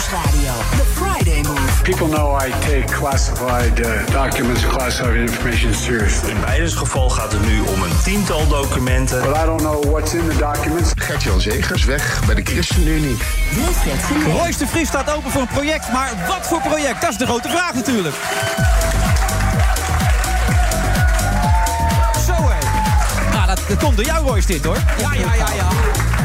Speaker 3: Nieuwsradio. The Friday Move.
Speaker 4: People know I take classified uh, documents and classified information seriously.
Speaker 5: In beide geval gaat het nu om een tiental documenten.
Speaker 4: But I don't know what's in the documents.
Speaker 6: Gert-Jan Zegers weg bij de ChristenUnie.
Speaker 7: Royce de Vries staat open voor een project, maar wat voor project? Dat is de grote vraag natuurlijk. Zo hé. Nou, dat, dat komt door jou, Royce, dit hoor. Ja, ja, ja, ja.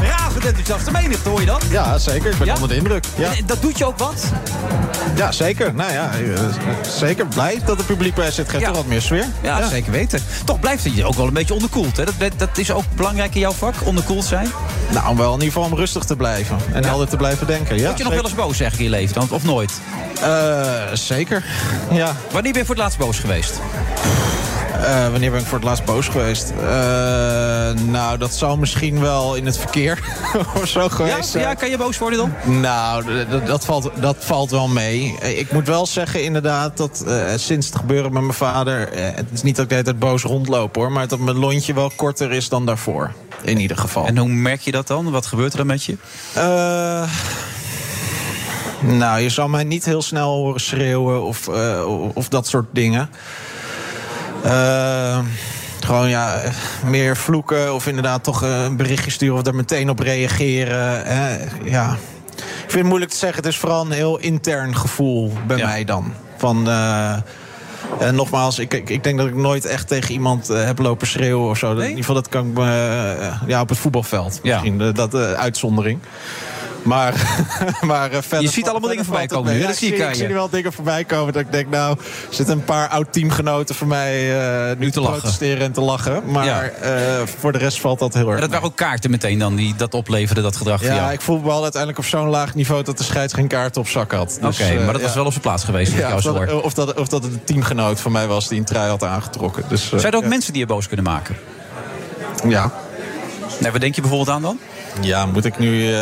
Speaker 7: Razend enthousiaste menigte, hoor je dat?
Speaker 8: Ja, zeker. Ik ben
Speaker 7: Ja?
Speaker 8: onder de indruk. Ja.
Speaker 7: En Dat doet je ook wat?
Speaker 8: ja, zeker. Nou ja, eh, zeker blij dat het publiek bij zit. Geeft
Speaker 7: Ja.
Speaker 8: toch wat meer sfeer.
Speaker 7: Ja, zeker weten. Toch blijft het je ook wel een beetje onderkoeld. Hè? Dat, dat is ook belangrijk in jouw vak, onderkoeld zijn.
Speaker 8: Nou, om wel in ieder geval om rustig te blijven. En helder te blijven denken. Ja,
Speaker 7: Word je nog wel eens boos zeg ik in je leven dan, of nooit?
Speaker 8: Eh, zeker. Ja.
Speaker 7: Wanneer ben je voor het laatst boos geweest?
Speaker 8: Eh, wanneer ben ik voor het laatst boos geweest? Eh, nou, dat zal misschien wel in het verkeer of zo
Speaker 7: Ja,
Speaker 8: geweest zijn.
Speaker 7: ja, kan je boos worden dan?
Speaker 8: Nou, dat valt, dat valt wel mee. Eh, Ik moet wel zeggen inderdaad dat sinds het gebeuren met mijn vader... het is niet dat ik de hele tijd boos rondloop hoor... maar dat mijn lontje wel korter is dan daarvoor. In ieder geval.
Speaker 7: En hoe merk je dat dan? Wat gebeurt er dan met je?
Speaker 8: Eh, nou, je zal mij niet heel snel horen schreeuwen of, of dat soort dingen. Eh, gewoon ja, meer vloeken of inderdaad toch eh, een berichtje sturen of daar meteen op reageren. hè. ja. Ik vind het moeilijk te zeggen. Het is vooral een heel intern gevoel bij mij dan. Van. eh, en nogmaals, ik, ik, ik denk dat ik nooit echt tegen iemand eh, heb lopen schreeuwen of zo. In ieder geval, dat kan ik me. ja, op het voetbalveld. Misschien, dat uitzondering. Maar, maar eh, verder.
Speaker 7: Je ziet allemaal dingen voorbij komen nu?
Speaker 8: Ja,
Speaker 7: Dat zie ik
Speaker 8: ik zie nu wel dingen voorbij komen dat ik denk, nou, er zitten een paar oud-teamgenoten voor mij eh, nu te,
Speaker 7: lachen.
Speaker 8: protesteren en te lachen. Maar
Speaker 7: Ja.
Speaker 8: eh, voor de rest valt dat heel erg.
Speaker 7: En dat waren ook kaarten meteen dan die dat opleverden, dat gedrag
Speaker 8: Ja, ik voel me wel uiteindelijk op zo'n laag niveau dat de scheids geen kaart op zak had.
Speaker 7: Oké,
Speaker 8: Dus, eh,
Speaker 7: maar dat was wel op zijn plaats geweest,
Speaker 8: Ja, of, dat, of, dat, of dat het een teamgenoot van mij was die een trui had aangetrokken. Dus,
Speaker 7: Zijn er ook mensen die je boos kunnen maken?
Speaker 8: Ja.
Speaker 7: Nee, waar denk je bijvoorbeeld aan dan?
Speaker 8: Ja, moet ik nu. eh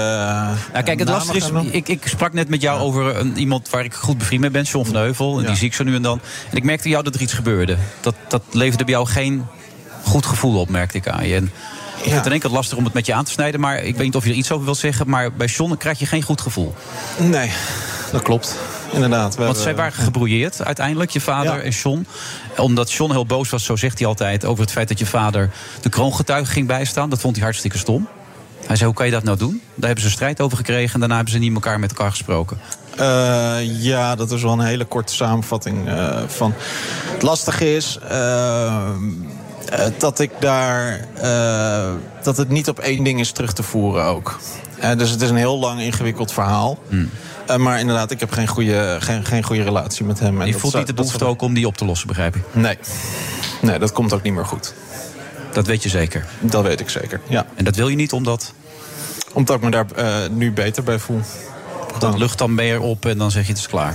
Speaker 7: Nou, kijk, het lastige is, ik, ik sprak net met jou over een, iemand waar ik goed bevriend mee ben, John van Heuvel. En die zie ik zo nu en dan. En ik merkte jou dat er iets gebeurde. Dat, dat leverde bij jou geen goed gevoel op, merkte ik aan je. En ik vind het in één keer lastig om het met je aan te snijden. Maar ik weet niet of je er iets over wilt zeggen. Maar bij John krijg je geen goed gevoel.
Speaker 8: Nee, dat klopt. Inderdaad.
Speaker 7: Want zij waren gebrouilleerd uiteindelijk, je vader
Speaker 8: Ja.
Speaker 7: en John. Omdat John heel boos was, zo zegt hij altijd... over het feit dat je vader de kroongetuige ging bijstaan. Dat vond hij hartstikke stom. Hij zei, hoe kan je dat nou doen? Daar hebben ze een strijd over gekregen... en daarna hebben ze niet elkaar met elkaar gesproken.
Speaker 8: Eh, ja, dat is wel een hele korte samenvatting eh, van. Het lastige is eh, dat ik daar. dat het niet op één ding is terug te voeren ook. Dus het is een heel lang ingewikkeld verhaal. Eh, maar inderdaad, ik heb geen goede, geen, geen goede relatie met hem. En
Speaker 7: je voelt
Speaker 8: zou-
Speaker 7: niet de behoefte ook om die op te lossen, begrijp ik?
Speaker 8: Nee. Nee, dat komt ook niet meer goed.
Speaker 7: Dat weet je zeker?
Speaker 8: Dat weet ik zeker, ja.
Speaker 7: En dat wil je niet omdat?
Speaker 8: Omdat ik me daar eh, nu beter bij voel.
Speaker 7: Dan lucht dan meer op en dan zeg je het is klaar.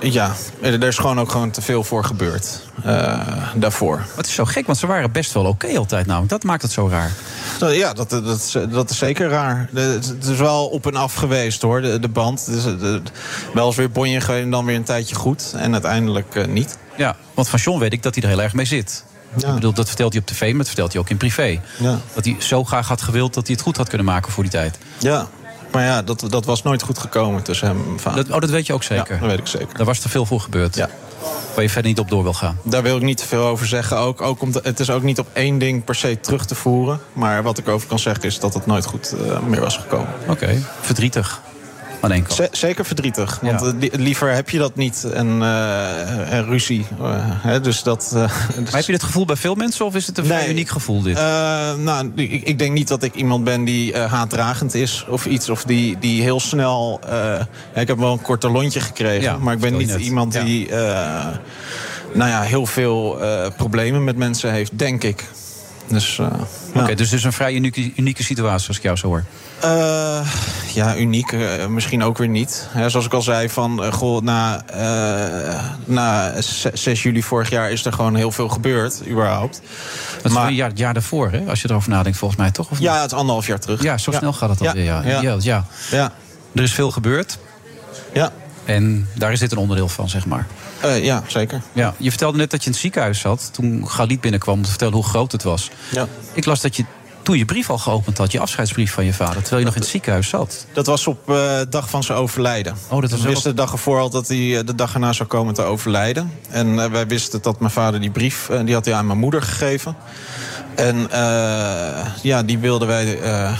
Speaker 8: Ja, er is gewoon ook gewoon te veel voor gebeurd. eh, daarvoor.
Speaker 7: Het is zo gek, want ze waren best wel oké altijd namelijk. Dat maakt het zo raar.
Speaker 8: Nou Ja, dat, dat, is, dat is zeker raar. Het is wel op en af geweest hoor, de, de band. Is eh, de- wel eens weer bonje geweest en dan weer een tijdje goed. En uiteindelijk eh, niet.
Speaker 7: Ja, want van John weet ik dat hij er heel erg mee zit. Ik bedoel, dat vertelt hij op tv, maar dat vertelt hij ook in privé.
Speaker 8: Ja.
Speaker 7: Dat hij zo graag had gewild dat hij het goed had kunnen maken voor die tijd.
Speaker 8: Ja, maar ja, dat, dat was nooit goed gekomen tussen hem en mijn vader.
Speaker 7: Dat, oh, dat weet je ook zeker?
Speaker 8: Ja, dat weet ik zeker.
Speaker 7: Daar was te veel voor gebeurd.
Speaker 8: Ja.
Speaker 7: Waar je verder niet op door wil gaan.
Speaker 8: Daar wil ik niet te veel over zeggen. Ook, ook omdat het is ook niet op één ding per se terug te voeren. Maar wat ik over kan zeggen is dat het nooit goed eh, meer was gekomen.
Speaker 7: Oké, verdrietig. Aan één kant.
Speaker 8: Z- zeker verdrietig. Want eh, li- liever heb je dat niet. En, eh, en ruzie. eh, hè, dus dat, eh,
Speaker 7: Maar heb je dit gevoel bij veel mensen of is het een vrij uniek gevoel dit?
Speaker 8: Nou, ik, ik denk niet dat ik iemand ben die haatdragend is of iets. Of die, die heel snel... ja, ik heb wel een korte lontje gekregen.
Speaker 7: Ja,
Speaker 8: maar ik ben niet
Speaker 7: net.
Speaker 8: iemand die nou ja, heel veel problemen met mensen heeft, denk ik. Dus, eh, ja.
Speaker 7: Oké, dus het is een vrij unieke, unieke situatie als ik jou zo hoor.
Speaker 8: Eh, ja, uniek. eh, misschien ook weer niet. Zoals ik al zei, van, goh, na, na 6 juli vorig jaar is er gewoon heel veel gebeurd, überhaupt.
Speaker 7: Dat is wel een jaar, het jaar daarvoor, hè? als je erover nadenkt, volgens mij toch? Of?
Speaker 8: Ja, het is anderhalf jaar terug.
Speaker 7: Ja, zo snel gaat het alweer. Ja.
Speaker 8: Ja.
Speaker 7: Ja. Ja,
Speaker 8: Ja.
Speaker 7: Er is veel gebeurd.
Speaker 8: Ja.
Speaker 7: En daar is dit een onderdeel van, zeg maar.
Speaker 8: Eh, ja, zeker.
Speaker 7: Ja, je vertelde net dat je in het ziekenhuis zat toen Galit binnenkwam om te vertellen hoe groot het was.
Speaker 8: Ja.
Speaker 7: Ik las dat je toen je brief al geopend had, je afscheidsbrief van je vader, terwijl je nog in het ziekenhuis zat.
Speaker 8: Dat was op eh, de dag van zijn overlijden.
Speaker 7: Oh, dat was
Speaker 8: We wisten de dag ervoor al dat hij eh, de dag erna zou komen te overlijden. En eh, wij wisten dat mijn vader die brief, eh, die had hij aan mijn moeder gegeven. En eh, ja, die wilden wij eh, eh,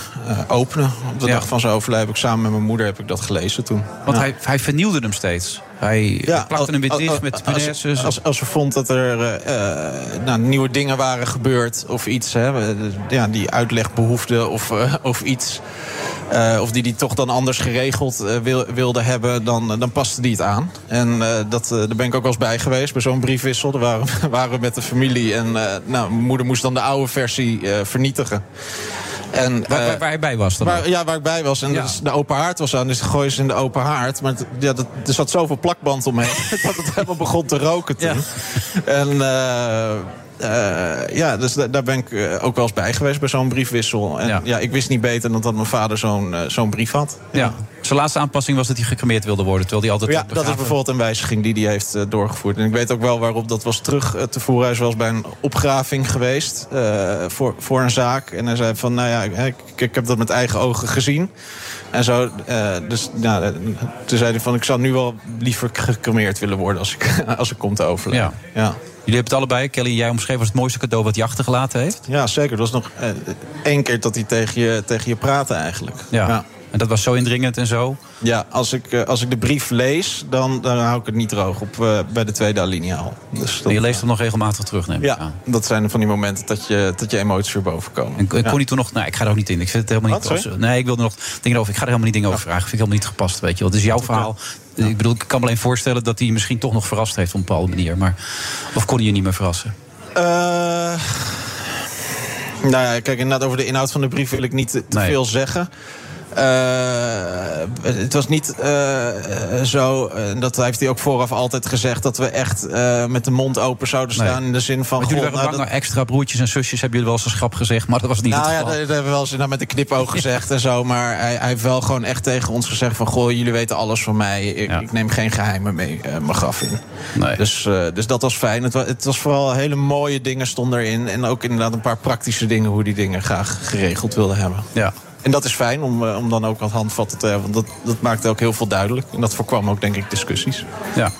Speaker 8: openen. Op de
Speaker 7: Ja.
Speaker 8: dag van zijn overlijden heb ik samen met mijn moeder heb ik dat gelezen toen.
Speaker 7: Want
Speaker 8: Ja.
Speaker 7: hij, hij vernieuwde hem steeds. Hij plakte hem weer
Speaker 8: als-
Speaker 7: dicht met
Speaker 8: als-
Speaker 7: punaises.
Speaker 8: Als, als, we vond dat er eh, eh, nou, nieuwe dingen waren gebeurd of iets, hè, ja, die uitleg behoefde of, eh, of iets. eh, of die die toch dan anders geregeld eh, wil, wilde hebben, dan, dan paste die het aan. En eh, dat, eh, daar ben ik ook wel eens bij geweest, bij zo'n briefwissel. Daar waren, we- waren we met de familie en eh, nou, mijn moeder moest dan de oude versie eh, vernietigen. En,
Speaker 7: waar,
Speaker 8: eh,
Speaker 7: waar, waar je bij was dan?
Speaker 8: Waar, ja, waar ik bij was. En
Speaker 7: Ja.
Speaker 8: dus de open haard was aan, dus gooi ze in de open haard. Maar het- ja, dat, er zat zoveel plakband omheen dat het helemaal begon te roken toen. En eh, eh, ja, dus da- daar ben ik ook wel eens bij geweest bij zo'n briefwissel. En ja. ik wist niet beter dan dat mijn vader zo'n zo'n brief had.
Speaker 7: Ja. Zijn laatste aanpassing was dat hij gecremeerd wilde worden, terwijl hij altijd
Speaker 8: Ja, dat is bijvoorbeeld een wijziging die hij heeft eh, doorgevoerd. En ik weet ook wel waarop dat was terug eh, te voeren. Hij is wel eens bij een opgraving geweest eh, voor, voor een zaak. En hij zei van, nou ja, ik, ik heb dat met eigen ogen gezien. En zo, dus nou, toen zei hij van, ik zou nu wel liever gecremeerd willen worden als ik, als ik kom te overlijden.
Speaker 7: Ja.
Speaker 8: Ja.
Speaker 7: Jullie hebben het allebei, Kelly jij omschreven als het mooiste cadeau wat hij achtergelaten heeft.
Speaker 8: Ja, zeker. Dat was nog eh, één keer dat hij tegen je, tegen je praatte eigenlijk.
Speaker 7: Ja. En dat was zo indringend en zo.
Speaker 8: Ja, als ik, eh, als ik de brief lees, dan, dan hou ik het niet droog op eh, bij de tweede alinea al. Dus
Speaker 7: je leest hem nog regelmatig terug, neem ik
Speaker 8: Ja,
Speaker 7: aan.
Speaker 8: dat zijn van die momenten dat je, dat je emoties weer boven komen.
Speaker 7: En kon
Speaker 8: Ja.
Speaker 7: kon hij toen nog... Nou, ik ga er ook niet in. Ik vind het helemaal niet...
Speaker 8: Wat,
Speaker 7: nee, ik wilde nog dingen over. Ik ga er helemaal niet dingen over vragen. Vind ik helemaal niet gepast, weet je wel. Het is jouw verhaal. Ik bedoel, ik kan me alleen voorstellen dat hij je misschien toch nog verrast heeft op een bepaalde manier. Maar, of kon hij je niet meer verrassen?
Speaker 8: Eh, nou ja, kijk, inderdaad, over de inhoud van de brief wil ik niet te, te
Speaker 7: Nee.
Speaker 8: veel zeggen. Eh, het was niet eh, eh, zo, en dat heeft hij ook vooraf altijd gezegd... dat we echt met de mond open zouden staan
Speaker 7: Nee.
Speaker 8: in de zin van...
Speaker 7: Want jullie waren
Speaker 8: nou,
Speaker 7: bang extra broertjes en zusjes, hebben jullie wel eens een grap gezegd. Maar dat was niet
Speaker 8: nou
Speaker 7: het
Speaker 8: ja,
Speaker 7: geval.
Speaker 8: dat, dat hebben we wel eens inderdaad met een knipoog gezegd en zo. Maar hij, hij heeft wel gewoon echt tegen ons gezegd van... goh, jullie weten alles van mij. Ik, ik neem geen geheimen mee mijn graf in. Dus, eh, dus dat was fijn. Het was, het was vooral hele mooie dingen stonden erin. En ook inderdaad een paar praktische dingen... hoe die dingen graag geregeld wilden hebben.
Speaker 7: Ja.
Speaker 8: En dat is fijn om, eh, om dan ook wat handvatten te hebben. Want dat, dat maakte ook heel veel duidelijk. En dat voorkwam ook, denk ik, discussies.
Speaker 7: Ja.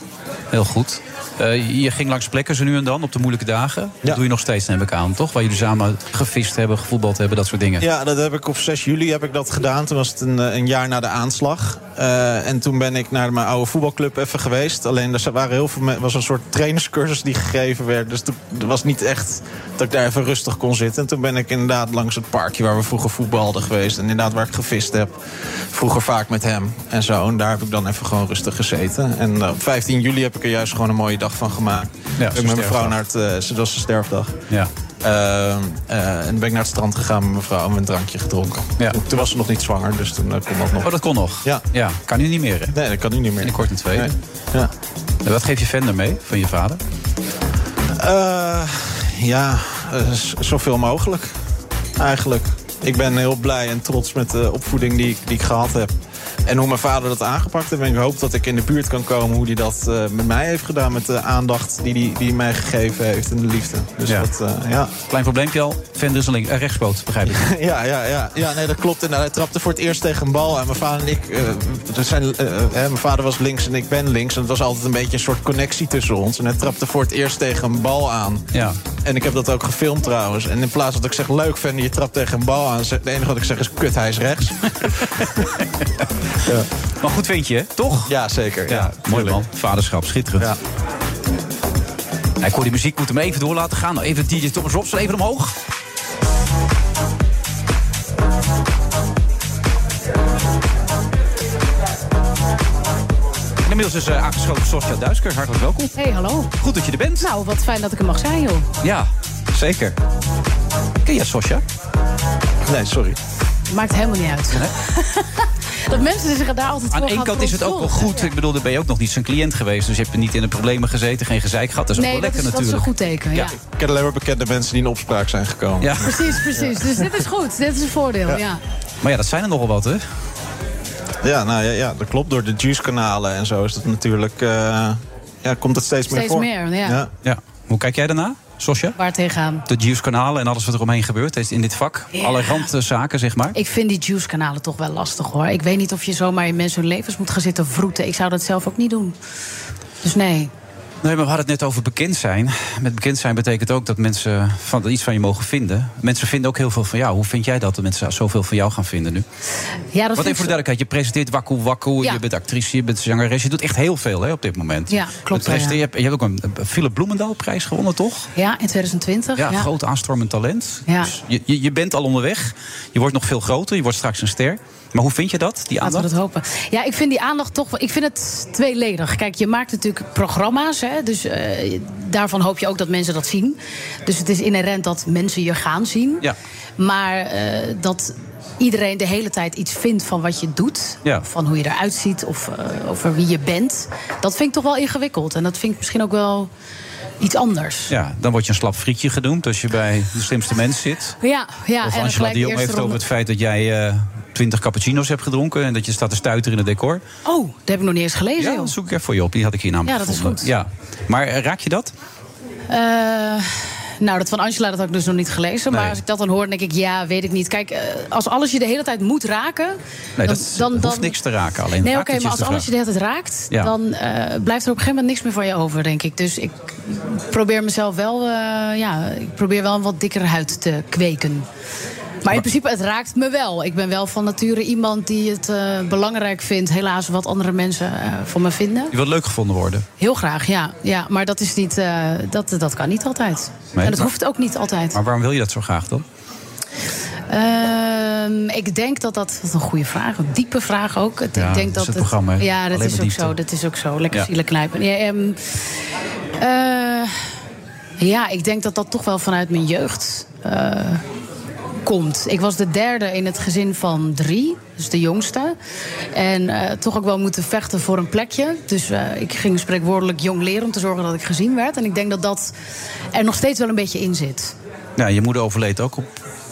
Speaker 7: Heel goed. Eh, je ging langs plekken zo nu en dan op de moeilijke dagen. Dat doe je nog steeds, neem ik aan, toch? Waar jullie samen gevist hebben, gevoetbald hebben, dat soort dingen.
Speaker 8: Ja, dat heb ik op 6 juli heb ik dat gedaan. Toen was het een, eh, een jaar na de aanslag. Eh, en toen ben ik naar mijn oude voetbalclub even geweest. Alleen er waren heel veel was een soort trainerscursus die gegeven werd. Dus toen- het was niet echt dat ik daar even rustig kon zitten. En toen ben ik inderdaad langs het parkje waar we vroeger voetbalden geweest. En inderdaad waar ik gevist heb. Vroeger vaak met hem en zo. En daar heb ik dan even gewoon rustig gezeten. En op 15 juli heb ik er juist gewoon een mooie dag van gemaakt.
Speaker 7: Ja,
Speaker 8: ik met mijn vrouw naar het... eh, dat was zijn sterfdag.
Speaker 7: Ja.
Speaker 8: Eh, eh, en ben ik naar het strand gegaan met mijn vrouw en een drankje gedronken.
Speaker 7: Ja.
Speaker 8: Toen was ze nog niet zwanger, dus toen eh, kon dat nog.
Speaker 7: Oh, dat kon nog?
Speaker 8: Ja.
Speaker 7: ja. Kan nu niet meer, hè?
Speaker 8: Nee, dat kan nu niet meer.
Speaker 7: Binnenkort een tweede.
Speaker 8: Nee. Ja.
Speaker 7: En wat geef je Vender mee van je vader?
Speaker 8: Ja, zoveel mogelijk. Eigenlijk. Ik ben heel blij en trots met de opvoeding die ik, die ik gehad heb. En hoe mijn vader dat aangepakt heeft. En ik hoop dat ik in de buurt kan komen hoe hij dat eh, met mij heeft gedaan. Met de aandacht die hij die, die mij gegeven heeft en de liefde. Dus
Speaker 7: Ja.
Speaker 8: dat, eh, ja.
Speaker 7: Klein probleempje al. Een link- eh, rechtspoot, begrijp ik.
Speaker 8: Ja, ja, ja. ja nee, dat klopt. En hij trapte voor het eerst tegen een bal. En mijn vader en ik... eh, zijn, hè, mijn vader was links en ik ben links. En het was altijd een beetje een soort connectie tussen ons. En hij trapte voor het eerst tegen een bal aan.
Speaker 7: Ja.
Speaker 8: En ik heb dat ook gefilmd trouwens. En in plaats dat ik zeg, leuk Vender, je trapt tegen een bal aan. Het enige wat ik zeg is, kut, hij is rechts. ja.
Speaker 7: Maar goed vind je, hè? toch?
Speaker 8: Ja, zeker. Ja,
Speaker 7: Ja, mooi man. Vaderschap, schitterend.
Speaker 8: Ja.
Speaker 7: Ja, ik hoor die muziek, moet hem even door laten gaan. Nou, even DJ Thomas Robson, even omhoog. En inmiddels is uh, aangeschoten Sosja Duisker. Hartelijk welkom.
Speaker 15: Hey, hallo.
Speaker 7: Goed dat je er bent.
Speaker 15: Nou, wat fijn dat ik er mag zijn, joh.
Speaker 7: Ja, zeker. Ken jij Sosja?
Speaker 8: Nee, sorry.
Speaker 15: Maakt helemaal niet uit. dat mensen zich daar altijd
Speaker 7: Aan één kant is het ook wel goed. Ik bedoel, dan ben je ook nog niet zijn cliënt geweest. Dus je hebt niet in de problemen gezeten, geen gezeik gehad. Dat is ook wel
Speaker 15: dat
Speaker 7: lekker
Speaker 15: is, dat is een
Speaker 7: natuurlijk.
Speaker 15: goed teken, ja.
Speaker 8: Ik ken alleen maar bekende mensen die in opspraak zijn gekomen.
Speaker 7: Ja.
Speaker 15: Precies, precies. Dus dit is goed. Dit is een voordeel, ja.
Speaker 8: Ja.
Speaker 7: Maar ja, dat zijn er nogal wat, hè?
Speaker 8: Ja, nou ja, ja dat klopt. Door de juice-kanalen en zo is dat natuurlijk... eh, ja, komt het steeds, meer
Speaker 15: Steeds
Speaker 8: voor.
Speaker 15: meer, ja.
Speaker 7: Ja. Hoe kijk jij daarna, Sosja?
Speaker 15: Waar tegenaan?
Speaker 7: De Juice-kanalen en alles wat er omheen gebeurt in dit vak.
Speaker 15: Ja.
Speaker 7: Alle randzaken, zeg maar.
Speaker 15: Ik vind die juice-kanalen toch wel lastig, hoor. Ik weet niet of je zomaar in mensen hun levens moet gaan zitten vroeten. Ik zou dat zelf ook niet doen. Dus nee.
Speaker 7: Nee, maar we hadden het net over bekend zijn. Met bekend zijn betekent ook dat mensen van, iets van je mogen vinden. Mensen vinden ook heel veel van jou. Hoe vind jij dat, dat mensen zoveel van jou gaan vinden nu?
Speaker 15: Ja, dat
Speaker 7: Wat even voor de duidelijkheid. Je presenteert Wakku Wakku.
Speaker 15: Ja.
Speaker 7: Je bent actrice, je bent zangeres. Je doet echt heel veel hè, op dit moment.
Speaker 15: Ja, klopt ja.
Speaker 7: Je, hebt, je hebt ook een Philip Bloemendaal prijs gewonnen, toch?
Speaker 15: Ja, in 2020.
Speaker 7: Ja,
Speaker 15: Ja,
Speaker 7: groot aanstormend talent.
Speaker 15: Ja.
Speaker 7: Dus je, je, je bent al onderweg. Je wordt nog veel groter. Je wordt straks een ster. Maar hoe vind je dat, die
Speaker 15: Laten we
Speaker 7: aandacht?
Speaker 15: dat hopen. Ja, ik vind die aandacht toch wel. Ik vind het tweeledig. Kijk, je maakt natuurlijk programma's. Hè, dus eh, daarvan hoop je ook dat mensen dat zien. Dus het is inherent dat mensen je gaan zien.
Speaker 7: Ja.
Speaker 15: Maar eh, dat iedereen de hele tijd iets vindt van wat je doet.
Speaker 7: Ja.
Speaker 15: Van hoe je eruit ziet of eh, over wie je bent. Dat vind ik toch wel ingewikkeld. En dat vind ik misschien ook wel iets anders.
Speaker 7: Ja, dan word je een slap frietje genoemd als je bij de slimste mens zit.
Speaker 15: Ja, ja.
Speaker 7: of
Speaker 15: en
Speaker 7: Angela Jong
Speaker 15: eerste
Speaker 7: heeft over het feit dat jij twintig cappuccino's hebt gedronken... en dat je staat te stuiteren in het decor.
Speaker 15: Oh, dat heb ik nog niet eens gelezen.
Speaker 7: Ja, dat zoek ik even voor je op. Die had ik hier namelijk
Speaker 15: Ja, dat is goed.
Speaker 7: Ja. Maar eh, raak je dat?
Speaker 15: Eh, nou, dat van Angela dat had ik dus nog niet gelezen. Maar als ik dat dan hoor, dan denk ik, ja, weet ik niet. Kijk, eh, als alles je de hele tijd moet raken...
Speaker 7: Nee,
Speaker 15: dan,
Speaker 7: dat is-
Speaker 15: dan,
Speaker 7: hoeft
Speaker 15: dan-
Speaker 7: niks te raken. Alleen
Speaker 15: Nee, oké, maar als alles je de hele tijd raakt...
Speaker 7: Ja.
Speaker 15: dan blijft er op een gegeven moment niks meer van je over, denk ik. Dus ik probeer mezelf wel... ja, ik probeer wel een wat dikkere huid te kweken. Maar in principe, het raakt me wel. Ik ben wel van nature iemand die het eh, belangrijk vindt... helaas wat andere mensen eh, van me vinden.
Speaker 7: Je wilt leuk gevonden worden.
Speaker 15: Heel graag, ja. ja maar dat, is niet, eh, dat, dat kan niet altijd.
Speaker 7: Nee,
Speaker 15: en dat
Speaker 7: maar-
Speaker 15: hoeft ook niet altijd.
Speaker 7: Maar waarom wil je dat zo graag dan?
Speaker 15: Ehm, ik denk dat dat, dat is een goede vraag, een diepe vraag ook. Het-
Speaker 7: Ja,
Speaker 15: ik denk
Speaker 7: dat het programma?
Speaker 15: Ja, dat is ook zo. Dat is ook zo. Lekker
Speaker 7: Ja.
Speaker 15: zielen knijpen. Ja, ehm, eh, ja, ik denk dat dat toch wel vanuit mijn jeugd komt. Ik was de derde in het gezin van drie, dus de jongste. En eh, toch ook wel moeten vechten voor een plekje. Dus eh, ik ging spreekwoordelijk jong leren om te zorgen dat ik gezien werd. En ik denk dat dat er nog steeds wel een beetje in zit.
Speaker 7: Ja, je moeder overleed ook op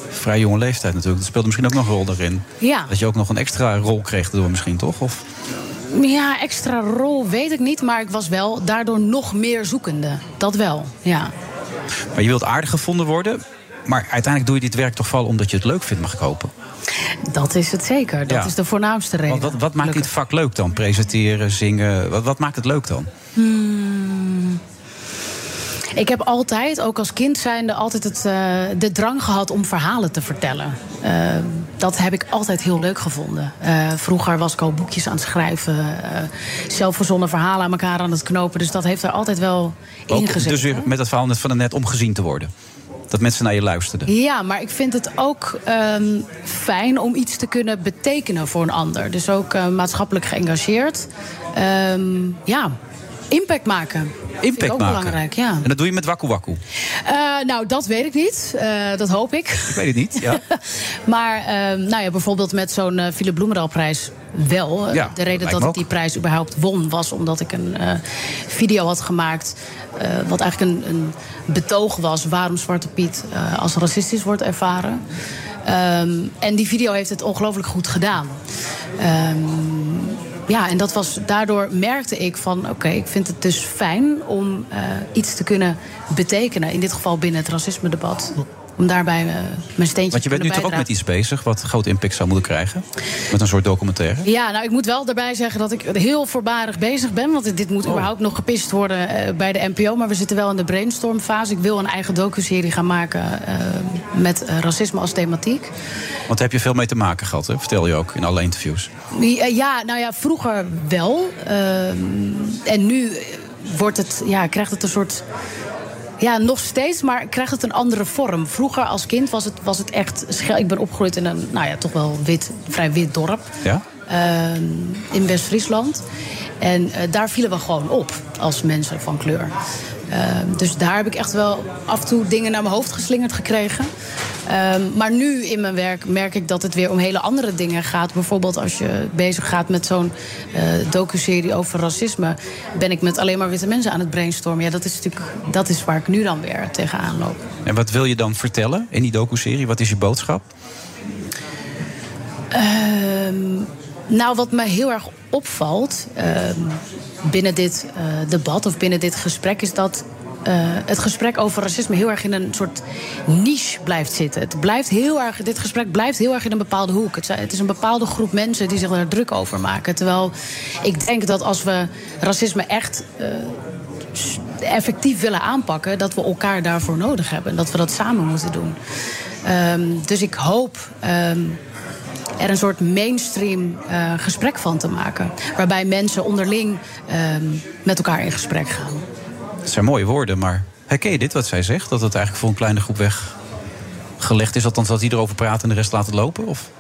Speaker 7: vrij jonge leeftijd natuurlijk. Dat speelde misschien ook nog een rol daarin.
Speaker 15: Ja.
Speaker 7: Dat je ook nog een extra rol kreeg door misschien, toch? Of...
Speaker 15: Ja, extra rol weet ik niet, maar ik was wel daardoor nog meer zoekende. Dat wel, ja.
Speaker 7: Maar je wilt aardig gevonden worden. Maar uiteindelijk doe je dit werk toch vooral omdat je het leuk vindt, mag ik hopen.
Speaker 15: Dat is het zeker. Dat
Speaker 7: Ja.
Speaker 15: is de voornaamste reden.
Speaker 7: Want wat, wat maakt dit vak leuk dan? Presenteren, zingen. Wat, wat maakt het leuk dan?
Speaker 15: Hmm. Ik heb altijd, ook als kind zijnde, altijd het, eh, de drang gehad om verhalen te vertellen. Eh, dat heb ik altijd heel leuk gevonden. Eh, vroeger was ik al boekjes aan het schrijven, zelfverzonnen verhalen aan elkaar aan het knopen. Dus dat heeft er altijd wel in gezeten.
Speaker 7: dus weer met het verhaal net van net om gezien te worden. Dat mensen naar je luisterden.
Speaker 15: Ja, maar ik vind het ook ehm, fijn om iets te kunnen betekenen voor een ander. Dus ook eh, maatschappelijk geëngageerd. Ehm, ja, impact maken.
Speaker 7: Impact
Speaker 15: ook
Speaker 7: maken.
Speaker 15: belangrijk, ja.
Speaker 7: En dat doe je met Waku Waku.
Speaker 15: Eh, nou, dat weet ik niet. Eh, dat hoop ik.
Speaker 7: Ik weet het niet. Ja.
Speaker 15: Maar ehm, nou ja, bijvoorbeeld met zo'n eh Philip Bloemendaalprijs wel.
Speaker 7: Ja,
Speaker 15: de reden dat ik die prijs überhaupt won... was omdat ik een video had gemaakt... wat eigenlijk een, een betoog was... waarom Zwarte Piet als racistisch wordt ervaren. Ehm, en die video heeft het ongelooflijk goed gedaan. Ehm, ja, en dat was, daardoor merkte ik van... oké, ik vind het dus fijn om eh, iets te kunnen betekenen. In dit geval binnen het racisme-debat. Om daarbij eh, mijn steentje
Speaker 7: Want je
Speaker 15: te
Speaker 7: bent nu toch ook met
Speaker 15: bijdragen.
Speaker 7: iets bezig... wat groot impact zou moeten krijgen? Met een soort documentaire?
Speaker 15: Ja, nou, ik moet wel daarbij zeggen dat ik heel voorbarig bezig ben. Want dit moet
Speaker 7: Oh.
Speaker 15: überhaupt nog gepist worden eh, bij de NPO. Maar we zitten wel in de brainstormfase. Ik wil een eigen docuserie gaan maken eh, met racisme als thematiek.
Speaker 7: Want daar heb je veel mee te maken gehad, hè? vertel je ook in alle interviews.
Speaker 15: Ja, Ja, nou ja, vroeger wel. Ehm, en nu wordt het, ja, krijgt het een soort. Ja, nog steeds, maar krijgt het een andere vorm. Vroeger als kind was het, was het echt. Ik ben opgegroeid in een, nou ja, toch wel wit, vrij wit dorp.
Speaker 7: Ja?
Speaker 15: Ehm, in West-Friesland. En eh, daar vielen we gewoon op als mensen van kleur. Ehm, dus daar heb ik echt wel af en toe dingen naar mijn hoofd geslingerd gekregen. Ehm, maar nu in mijn werk merk ik dat het weer om hele andere dingen gaat. Bijvoorbeeld als je bezig gaat met zo'n eh docuserie over racisme... ben ik met alleen maar witte mensen aan het brainstormen. Ja, dat is natuurlijk dat is waar ik nu dan weer tegenaan loop.
Speaker 7: En wat wil je dan vertellen in die docuserie? Wat is je boodschap?
Speaker 15: Nou, wat mij heel erg opvalt ehm, binnen dit eh, debat of binnen dit gesprek is dat. eh, het gesprek over racisme heel erg in een soort niche blijft zitten. Het blijft heel erg, dit gesprek blijft heel erg in een bepaalde hoek. Het, is een bepaalde groep mensen die zich daar druk over maken. Terwijl ik denk dat als we racisme echt eh, effectief willen aanpakken, dat we elkaar daarvoor nodig hebben. En dat we dat samen moeten doen. Ehm, dus ik hoop ehm, er een soort mainstream eh, gesprek van te maken. Waarbij mensen onderling ehm, met elkaar in gesprek gaan.
Speaker 7: Het zijn mooie woorden, maar herken je dit wat zij zegt? Dat het eigenlijk voor een kleine groep weggelegd is? Althans dat die erover praten en de rest laten lopen? Of?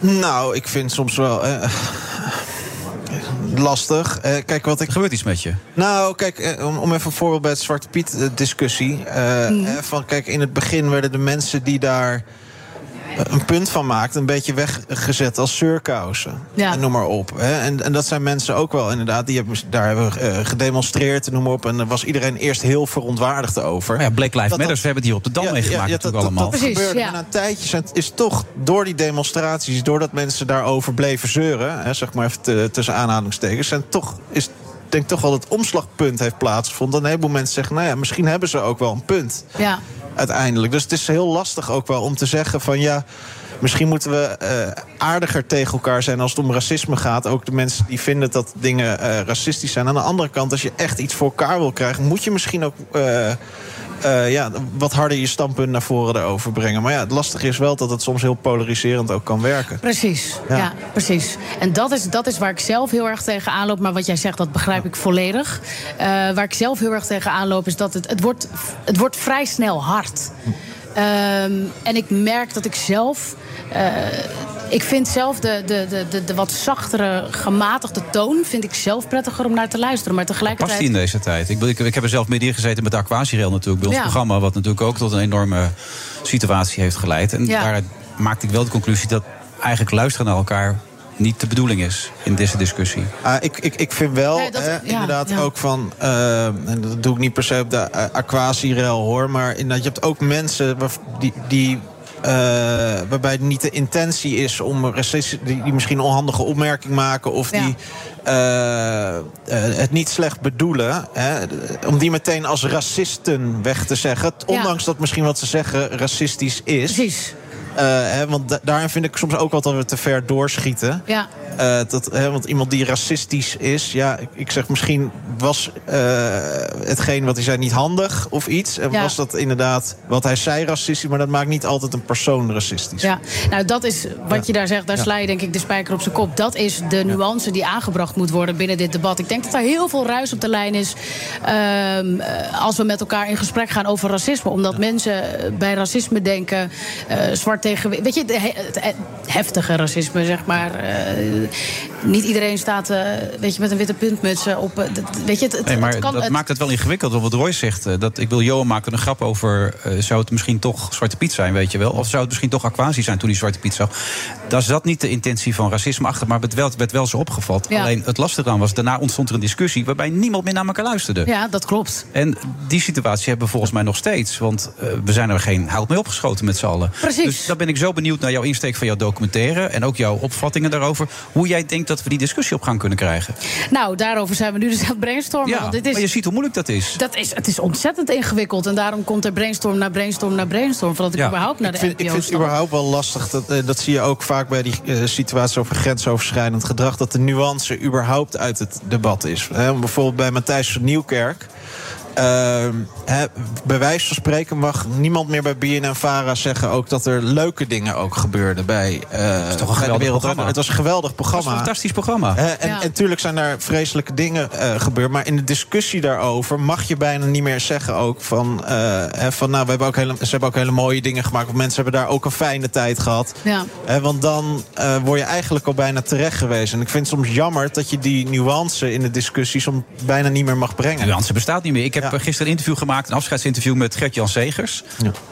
Speaker 8: Nou, ik vind soms wel. eh, lastig. Eh, kijk, wat ik...
Speaker 7: Gebeurt iets met je?
Speaker 8: Nou, kijk, om, om even een voorbeeld bij het Zwarte Piet-discussie. van, kijk, in het begin werden de mensen die daar een punt van maakten... een beetje weggezet als surkousen.
Speaker 15: Ja.
Speaker 8: En noem maar op. Hè. En, en dat zijn mensen ook wel inderdaad. Die hebben, daar hebben eh, gedemonstreerd en noem maar op. En daar was iedereen eerst heel verontwaardigd over.
Speaker 7: Ja, Black Lives
Speaker 8: Dat
Speaker 7: Matter,
Speaker 8: dat-
Speaker 7: we hebben het hier op de Dam meegemaakt
Speaker 8: dat,
Speaker 7: natuurlijk allemaal.
Speaker 8: Dat, gebeurde. En na een tijdje zijn, is toch door die demonstraties... doordat mensen daarover bleven zeuren... Hè, zeg maar even te- tussen aanhalingstekens... Zijn toch, is, denk toch wel dat het omslagpunt heeft plaatsgevonden. Een heleboel mensen zeggen... nou ja, misschien hebben ze ook wel een punt
Speaker 15: Ja.
Speaker 8: uiteindelijk. Dus het is heel lastig ook wel om te zeggen van... ja, misschien moeten we eh, aardiger tegen elkaar zijn als het om racisme gaat. Ook de mensen die vinden dat dingen eh, racistisch zijn. Aan de andere kant, als je echt iets voor elkaar wil krijgen... moet je misschien ook... eh, eh, ja, wat harder je standpunt naar voren erover brengen. Maar ja, het lastige is wel dat het soms heel polariserend ook kan werken.
Speaker 15: Precies, ja.
Speaker 8: Ja.
Speaker 15: precies. En dat is, dat is waar ik zelf heel erg tegen aanloop. Maar wat jij zegt, dat begrijp ik volledig. Eh, waar ik zelf heel erg tegen aanloop, is dat het, het, wordt, het wordt vrij snel hard. Ehm, en ik merk dat ik zelf. eh, ik vind zelf de, de, de, de, de wat zachtere, gematigde toon... vind ik zelf prettiger om naar te luisteren. Maar tegelijkertijd...
Speaker 7: Past die in deze tijd? Ik, ik, ik heb er zelf midden in gezeten met de Aquasirel natuurlijk bij ons
Speaker 15: Ja.
Speaker 7: programma. Wat natuurlijk ook tot een enorme situatie heeft geleid. En
Speaker 15: Ja.
Speaker 7: daaruit maakte ik wel de conclusie dat eigenlijk luisteren naar elkaar niet de bedoeling is in deze discussie.
Speaker 8: Ah, ik, ik, ik vind wel,
Speaker 7: Nee, dat-
Speaker 8: hè,
Speaker 7: ja,
Speaker 8: inderdaad,
Speaker 7: ja.
Speaker 8: ook van... eh, en dat doe ik niet per se op de uh, aquasirel, hoor... maar inderdaad, je hebt ook mensen die... die eh, waarbij niet de intentie is om die, die misschien onhandige opmerking maken of die eh, eh, het niet slecht bedoelen, hè, om die meteen als racisten weg te zeggen, ondanks dat misschien wat ze zeggen racistisch is.
Speaker 15: Precies.
Speaker 8: Eh, hè, want da- daarin vind ik soms ook wel dat we te ver doorschieten.
Speaker 15: Ja.
Speaker 8: Eh, dat, hè, want iemand die racistisch is, ja, ik, ik zeg misschien was eh, hetgeen wat hij zei niet handig of iets. En
Speaker 15: Ja.
Speaker 8: was dat inderdaad wat hij zei racistisch, maar dat maakt niet altijd een persoon racistisch.
Speaker 15: Ja, nou dat is wat je daar zegt, daar sla je denk ik de spijker op zijn kop. Dat is de nuance die aangebracht moet worden binnen dit debat. Ik denk dat er heel veel ruis op de lijn is ehm, eh, als we met elkaar in gesprek gaan over racisme. Omdat mensen bij racisme denken, eh, zwart Weet je, het he- heftige racisme, zeg maar. eh, niet iedereen staat eh, weet je, met een witte puntmuts eh, op... eh, dat- weet je, het, het,
Speaker 7: Nee, maar
Speaker 15: het kan,
Speaker 7: dat
Speaker 15: het-
Speaker 7: maakt het wel ingewikkeld. Wat Royce zegt, dat ik wil Johan maken een grap over... zou het misschien toch Zwarte Piet zijn, weet je wel? Of zou het misschien toch Aquasi zijn toen hij Zwarte Piet zag? Dat is dat niet de intentie van racisme achter, maar het werd werd wel zo opgevat.
Speaker 15: Ja.
Speaker 7: Alleen het lastige aan was, daarna ontstond er een discussie... waarbij niemand meer naar elkaar luisterde.
Speaker 15: ja, dat klopt.
Speaker 7: En die situatie hebben we volgens mij nog steeds. Want we zijn er geen hout mee opgeschoten met z'n allen.
Speaker 15: Precies.
Speaker 7: Dus daar ben ik zo benieuwd naar jouw insteek van jouw documentaire... en ook jouw opvattingen daarover. Hoe jij denkt dat we die discussie op gang kunnen krijgen.
Speaker 15: Nou, daarover zijn we nu dus aan het brainstormen.
Speaker 7: Ja,
Speaker 15: want dit is,
Speaker 7: maar je ziet hoe moeilijk dat is.
Speaker 15: Dat is, het is ontzettend ingewikkeld. En daarom komt er brainstorm na brainstorm na brainstorm. Voordat ik
Speaker 8: Ja.
Speaker 15: überhaupt naar de
Speaker 8: ik vind,
Speaker 15: NPO
Speaker 8: ik vind het überhaupt wel lastig. Dat, eh, dat zie je ook vaak bij die eh, situaties over grensoverschrijdend gedrag. Dat de nuance überhaupt uit het debat is. Hè, bijvoorbeeld bij Matthijs van Nieuwkerk. Ehm, hè, bij wijze van spreken mag niemand meer bij BNN Vara zeggen ook dat er leuke dingen ook gebeurden bij, eh
Speaker 7: toch een
Speaker 8: bij de
Speaker 7: geweldig
Speaker 8: Wereld
Speaker 7: programma?
Speaker 8: Het was een geweldig programma.
Speaker 7: Het was een fantastisch programma.
Speaker 8: En,
Speaker 7: Ja.
Speaker 8: en tuurlijk zijn daar vreselijke dingen eh, gebeurd. Maar in de discussie daarover mag je bijna niet meer zeggen ook van... eh, hè, van nou, we hebben ook hele, ze hebben ook hele mooie dingen gemaakt. Want mensen hebben daar ook een fijne tijd gehad.
Speaker 15: Ja.
Speaker 8: Hè, want dan eh, word je eigenlijk al bijna terecht geweest. En ik vind het soms jammer dat je die nuance in de discussie... soms bijna niet meer mag brengen.
Speaker 7: Nuance bestaat niet meer. Ik heb eh, gisteren een interview gemaakt, een afscheidsinterview met Gert-Jan Segers.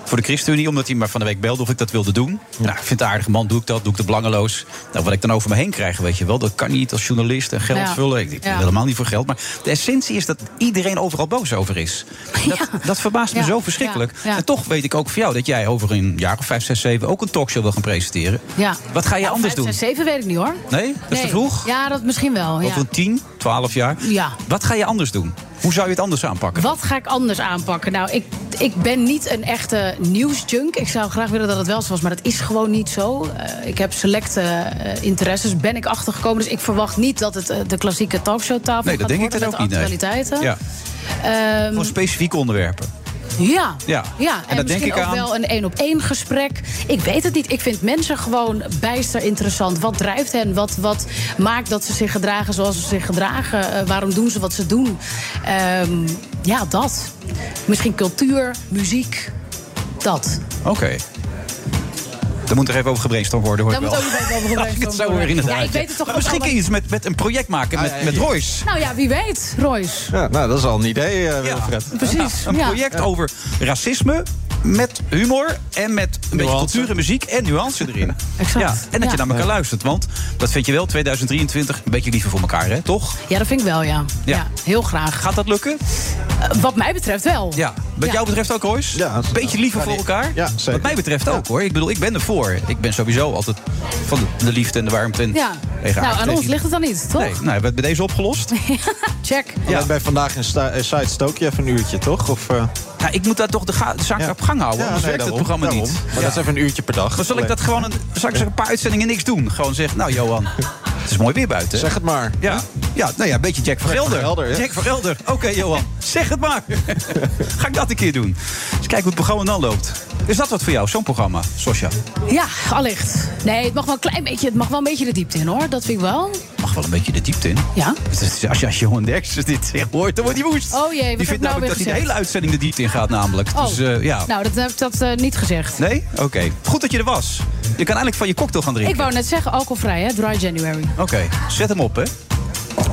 Speaker 7: Voor de ChristenUnie, omdat hij me van de week belde of ik dat wilde doen. Nou, ik vind het een aardige man, doe ik dat, doe ik het belangeloos. Nou, wat ik dan over me heen krijg, weet je wel, dat kan niet als journalist en geld
Speaker 15: Ja.
Speaker 7: vullen. Ik, ik
Speaker 15: Ja.
Speaker 7: helemaal niet voor geld. Maar de essentie is dat iedereen overal boos over is. Dat, dat verbaast me
Speaker 15: Ja.
Speaker 7: zo verschrikkelijk.
Speaker 15: Ja. Ja.
Speaker 7: En toch weet ik ook van jou dat jij over een jaar of vijf, zes, zeven ook een talkshow wil gaan presenteren.
Speaker 15: Ja.
Speaker 7: Wat ga je anders doen?
Speaker 15: zes, zeven weet ik niet hoor.
Speaker 7: Nee? Dat is te vroeg?
Speaker 15: Ja, dat misschien wel. Ja.
Speaker 7: Over een 10, 12 jaar?
Speaker 15: Ja.
Speaker 7: Wat ga je anders doen? Hoe zou je het anders aanpakken?
Speaker 15: Wat ga ik anders aanpakken? Nou, ik, ik ben niet een echte nieuwsjunk. Ik zou graag willen dat het wel zo was, maar dat is gewoon niet zo. Eh, ik heb selecte eh, interesses, ben ik achtergekomen. Dus ik verwacht niet dat het eh, de klassieke talkshowtafel
Speaker 7: Nee, dat
Speaker 15: gaat
Speaker 7: denk ik
Speaker 15: worden
Speaker 7: dan
Speaker 15: met
Speaker 7: ook niet. Nee.
Speaker 15: actualiteiten.
Speaker 7: Ja.
Speaker 15: Ehm,
Speaker 7: Gewoon specifieke onderwerpen.
Speaker 15: Ja.
Speaker 7: Ja.
Speaker 15: Ja,
Speaker 7: En
Speaker 15: en,
Speaker 7: dat denk
Speaker 15: misschien
Speaker 7: ik
Speaker 15: ook
Speaker 7: aan-
Speaker 15: wel een één op één gesprek. Ik weet het niet. Ik vind mensen gewoon bijster interessant. Wat drijft hen? Wat, wat maakt dat ze zich gedragen zoals ze zich gedragen? Eh, waarom doen ze wat ze doen? Ehm, ja, dat. Misschien cultuur, muziek. Dat.
Speaker 7: Oké. Daar moet er even over gebrainstormd worden, hoor
Speaker 15: Daar
Speaker 7: ik
Speaker 15: moet
Speaker 7: wel.
Speaker 15: ook even over
Speaker 7: het
Speaker 15: gebrainstormd
Speaker 7: zo
Speaker 15: worden.
Speaker 7: inderdaad.
Speaker 15: Ja, ik weet het toch
Speaker 7: Maar
Speaker 15: ook
Speaker 7: misschien kun je iets met, met een project maken met, met Royce.
Speaker 15: Nou ja, wie weet, Royce.
Speaker 8: Ja, nou, dat is al een idee, eh, Wilfred.
Speaker 15: Precies,
Speaker 7: Een
Speaker 15: ja.
Speaker 7: project over racisme met humor en met een beetje cultuur en muziek en nuance erin.
Speaker 15: Exact.
Speaker 7: Ja, en dat
Speaker 15: Ja.
Speaker 7: je naar elkaar luistert. Want dat vind je wel 2023 een beetje liever voor elkaar, hè? Toch?
Speaker 15: Ja, dat vind ik wel, ja. Ja, heel graag.
Speaker 7: Gaat dat lukken?
Speaker 15: Eh, wat mij betreft wel.
Speaker 7: Ja. Wat
Speaker 15: Ja.
Speaker 7: jou betreft ook, Royce? Ja, beetje liever voor elkaar?
Speaker 8: Ja, zeker.
Speaker 7: Wat mij betreft ook, hoor. Ik bedoel, ik ben ervoor. Ik ben sowieso altijd van de, de liefde en de warmte. En
Speaker 15: Ja.
Speaker 7: Tegen
Speaker 15: Nou, aan ons ligt het dan niet, toch?
Speaker 7: Nee, nou, hebben we het bij deze opgelost?
Speaker 15: Check.
Speaker 8: Ja. Bij vandaag in site stook je even een uurtje, toch? Of, eh,
Speaker 7: Ja, ik moet daar toch de, ga- de zaak op gang houden.
Speaker 8: Ja,
Speaker 7: anders
Speaker 8: nee,
Speaker 7: werkt het programma
Speaker 8: daarom.
Speaker 7: niet.
Speaker 8: Maar dat is even een uurtje per dag.
Speaker 7: Dan zal ik dat gewoon een, zal ik een paar uitzendingen niks doen. Gewoon zeggen, nou Johan, het is mooi weer buiten.
Speaker 8: Zeg het maar.
Speaker 7: Ja, ja nou ja, een beetje Jack van
Speaker 8: Jack van
Speaker 7: Gelder.
Speaker 8: Gelder, ja.
Speaker 7: Jack van Gelder. Oké Johan, zeg het maar. Ga ik dat een keer doen. Eens kijken hoe het programma dan loopt. Is dat wat voor jou, zo'n programma, Sosja?
Speaker 15: Ja, allicht. Nee, het mag wel een klein beetje, het mag wel een beetje de diepte in hoor. Dat vind ik wel.
Speaker 7: Mag wel een beetje de diepte in.
Speaker 15: Ja.
Speaker 7: Dus als je als Johan Derksen dit zegt hoort, dan wordt hij woest.
Speaker 15: Oh jee, wat
Speaker 7: Die vindt
Speaker 15: nou
Speaker 7: namelijk
Speaker 15: weer
Speaker 7: dat hij de
Speaker 15: gezegd?
Speaker 7: hele uitzending de diepte in gaat namelijk.
Speaker 15: Oh.
Speaker 7: Dus eh, ja.
Speaker 15: Nou, dat heb ik dat, eh, niet gezegd.
Speaker 7: Nee? Oké. Goed dat je er was. Je kan eigenlijk van je cocktail gaan drinken.
Speaker 15: Ik wou net zeggen, alcoholvrij hè, Dry January.
Speaker 7: Oké, zet hem op hè.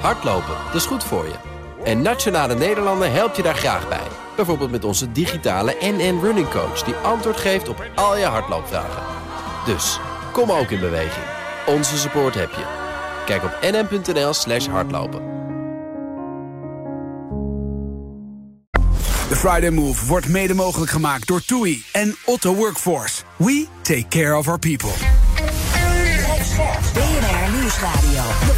Speaker 16: Hardlopen, dat is goed voor je. En Nationale Nederlanden helpt je daar graag bij. Bijvoorbeeld met onze digitale NN Running Coach... die antwoord geeft op al je hardloopvragen. Dus, Kom ook in beweging. Onze support heb je. Kijk op nm.nl slash hardlopen.
Speaker 2: De Friday Move wordt mede mogelijk gemaakt door TUI en Otto Workforce. We take care of our people.
Speaker 3: BNR Nieuwsradio.